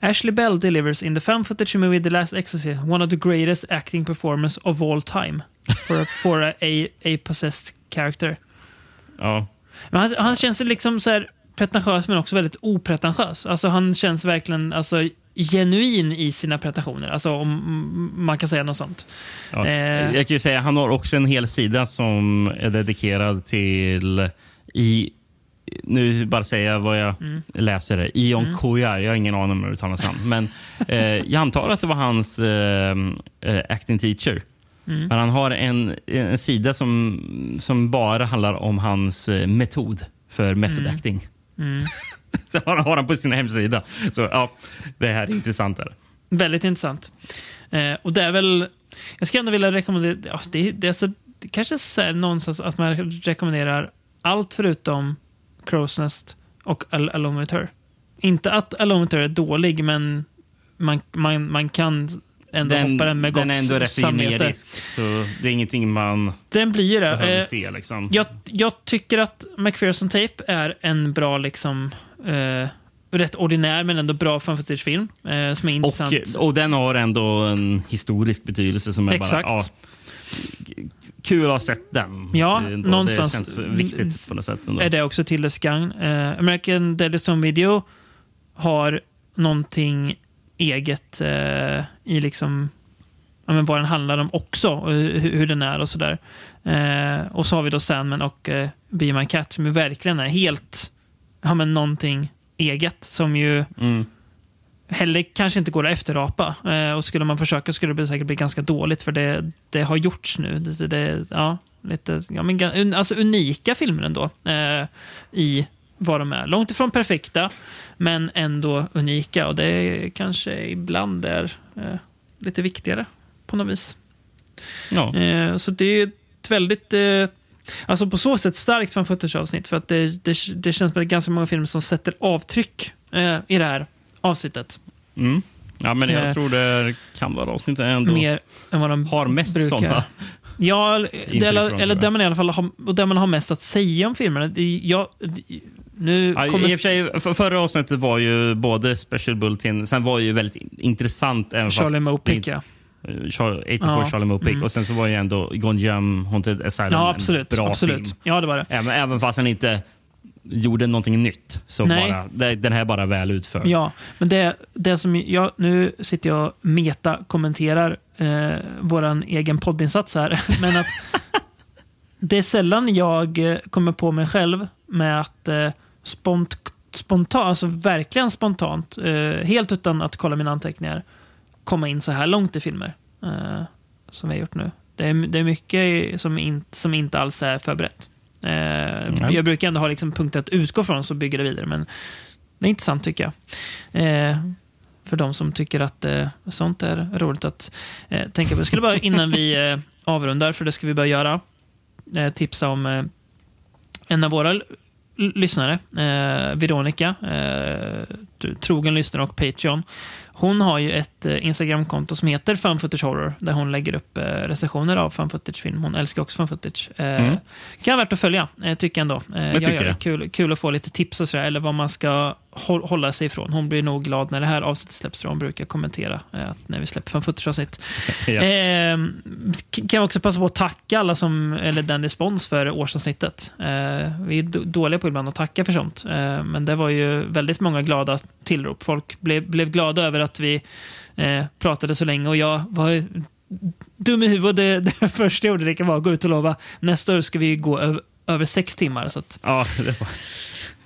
Ashley Bell delivers in the found footage movie The Last Exorcist one of the greatest acting performance of all time for a, for a, a, a possessed character. Ja, Men han, han känns liksom så här pretentiös men också väldigt opretentiös. Alltså han känns verkligen alltså, genuin i sina pretensioner. Alltså om mm, man kan säga något sånt. ja. Eh. Jag kan ju säga han har också en hel sida som är dedikerad till i nu bara säga vad jag Mm. läser. Det. Ion Koyar. Jag har ingen aning om hur det uttalas han. Men eh, jag antar att det var hans eh, eh, acting teacher. Mm. Men han har en, en sida som, som bara handlar om hans eh, metod för method acting. [LAUGHS] Så har har han på sin hemsida. Så ja, det här är intressant. Är det. Väldigt intressant. Eh, och det är väl... Jag ska ändå vilja rekommendera... Ja, det, det, är så, det kanske är så här någonstans att man rekommenderar allt förutom Crow's Nest och Al Alone with Her. Inte att Alone with Her är dålig, men man, man, man kan ändå hoppa den med gott den är ändå rätt samvete. generisk. Så det är ingenting man Den blir det. behöver Eh, se. Liksom. jag, jag tycker att McPherson Tape är en bra, liksom, eh, rätt ordinär men ändå bra fan film eh, som är intressant. och, och den har ändå en historisk betydelse som är Exakt. bara... Ja, kul att ha sett den. Ja, Det någonstans- Det känns viktigt på något sätt. Ändå. är det också till dess gagn. Eh, American Deadly Stone Video har någonting eget eh, i liksom ja, men vad den handlar om också, och hur, hur den är och sådär. Eh, och så har vi då Sandman och eh, Be My Cat som verkligen är helt, ja men någonting eget som ju Mm. heller kanske inte går att efterapa. Eh, och skulle man försöka skulle det säkert bli ganska dåligt för det, det har gjorts nu. Det, det, ja, lite, ja, men, alltså unika filmer ändå eh, i vad de är. Långt ifrån perfekta, men ändå unika. Och det kanske ibland är eh, lite viktigare på något vis. Ja. Eh, så det är ett väldigt, eh, alltså på så sätt starkt fan footage-avsnitt. För att det, det, det känns som det är ganska många filmer som sätter avtryck eh, i det här avsnittet. Mm. ja, men jag Eh, tror det kan vara avsnittet ändå. Mer än vad de har mest brukar. sådana. Ja, [LAUGHS] det, eller, eller där man i alla fall har, och där man har mest att säga om filmerna. Jag, nu Ja, kommer, I och för sig, för, förra avsnittet var ju både Special Bulletin, sen var ju väldigt intressant. Även Charlie Mopic, ja. Inte- Char- 84 Ja, Charlie Mopic. mm. Och sen så var ju ändå Gonjam Haunted Asylum Ja, en absolut. bra absolut. film. Ja, det var det. Även, även fast han inte gjorde någonting nytt. Så Nej. bara, den här är bara väl utförd. Ja, men det, det som jag, nu sitter jag och meta-kommenterar eh, vår egen poddinsats här. [LAUGHS] Men att det är sällan jag eh, kommer på mig själv med att eh, spont, spontant, alltså verkligen spontant, eh, helt utan att kolla mina anteckningar, komma in så här långt i filmer. Eh, som vi har gjort nu. Det är, det är mycket som, in, som inte alls är förberett. Eh, Nej. jag brukar ändå ha liksom punkter att utgå från så bygger det vidare. Men det är intressant tycker jag. Eh, för de som tycker att eh, sånt är roligt att eh, tänka på. Jag skulle bara innan vi [LAUGHS] eh, avrundar, för det ska vi börja göra, tipsa om en av våra lyssnare, eh, Veronica, eh, trogen lyssnare och Patreon. Hon har ju ett eh, Instagramkonto som heter Fun Footage Horror, där hon lägger upp eh, recensioner av Fun Footage-film. Hon älskar också Fun Footage. Eh, Mm. Kan vara värt att följa, tycker jag ändå. Jag tycker jag. Kul, kul att få lite tips och sådär, eller vad man ska hå- hålla sig ifrån. Hon blir nog glad när det här avsnittet släpps, för hon brukar kommentera eh, när vi släpper Fun Footage-avsnitt. [LAUGHS] Ja. Eh, kan också passa på att tacka alla som, eller den respons för årsavsnittet. Eh, vi är dåliga på ibland att tacka för sånt, men det var ju väldigt många glada tillrop. Folk blev, blev glada över att vi eh, pratade så länge och jag var dum i huvudet. Det, [LAUGHS] det första jag gjorde det kan vara att gå ut och lova nästa år ska vi gå över, över sex timmar. Så att, Ja, det var,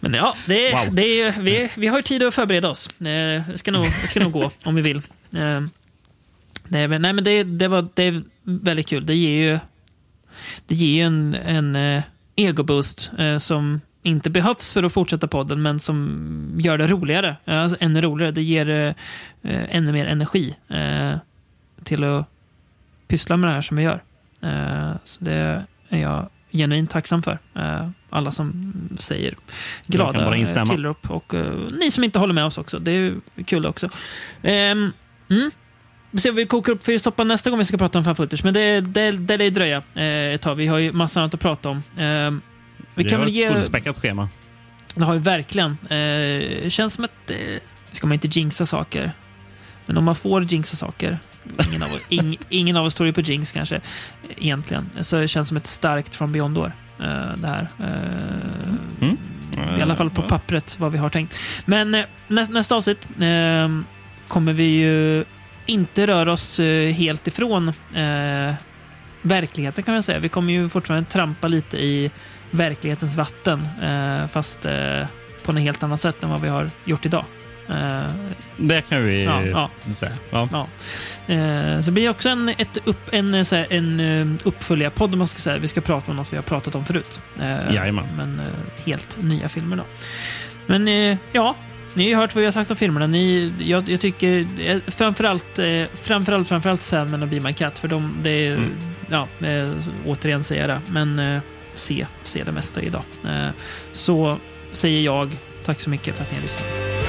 men ja, det, Wow. det vi, vi har tid att förbereda oss. Eh, Det ska nog, det ska nog gå om vi vill. Eh, Nej, men, nej, men det, det, var, det är väldigt kul. Det ger ju, det ger ju en, en eh, egoboost eh, som inte behövs för att fortsätta podden, men som gör det roligare. Eh, Alltså, ännu roligare. Det ger eh, eh, ännu mer energi eh, till att pyssla med det här som vi gör. Eh, så det är jag genuint tacksam för. Eh, alla som säger glada eh, tillrop och eh, ni som inte håller med oss också. Det är kul också. Ehm, mm. Vi ser vad vi kokar upp för stoppa nästa gång vi ska prata om fan footage, men det, det, det lär dröja eh, ett tag. Vi har ju massa annat att prata om. Ehm, vi vi kan har väl ett ge... fullspäckat schema. Det har vi verkligen. Eh, känns som att... Eh, ska man inte jinxa saker. Men om man får jinxa saker. Ingen av, [LAUGHS] ing, ingen av oss tror ju på jinx kanske, egentligen. Så det känns som ett starkt från Beyond-år. Eh, det här. Eh, Mm. I alla fall på pappret, vad vi har tänkt. Men eh, nä, nästa avsnitt eh, kommer vi ju inte röra oss eh, helt ifrån eh, verkligheten kan man säga. Vi kommer ju fortfarande trampa lite i verklighetens vatten, eh, fast eh, på något helt annat sätt än vad vi har gjort idag. Eh, Det kan vi Ja, ja. säga. Ja. ja. så det blir också en, ett upp, en, så här, en uppföljarpodd om man ska säga. Vi ska prata om något vi har pratat om förut. Jajamän. men helt nya filmer då. Men ja, ni har ju hört vad vi har sagt om filmerna. Ni, jag, jag tycker framförallt, framförallt, framförallt Sandman och Be My Cat, för de, det är, Mm. ja, återigen säger jag det, men se, se det mesta idag. Eh, så säger jag tack så mycket för att ni har lyssnat.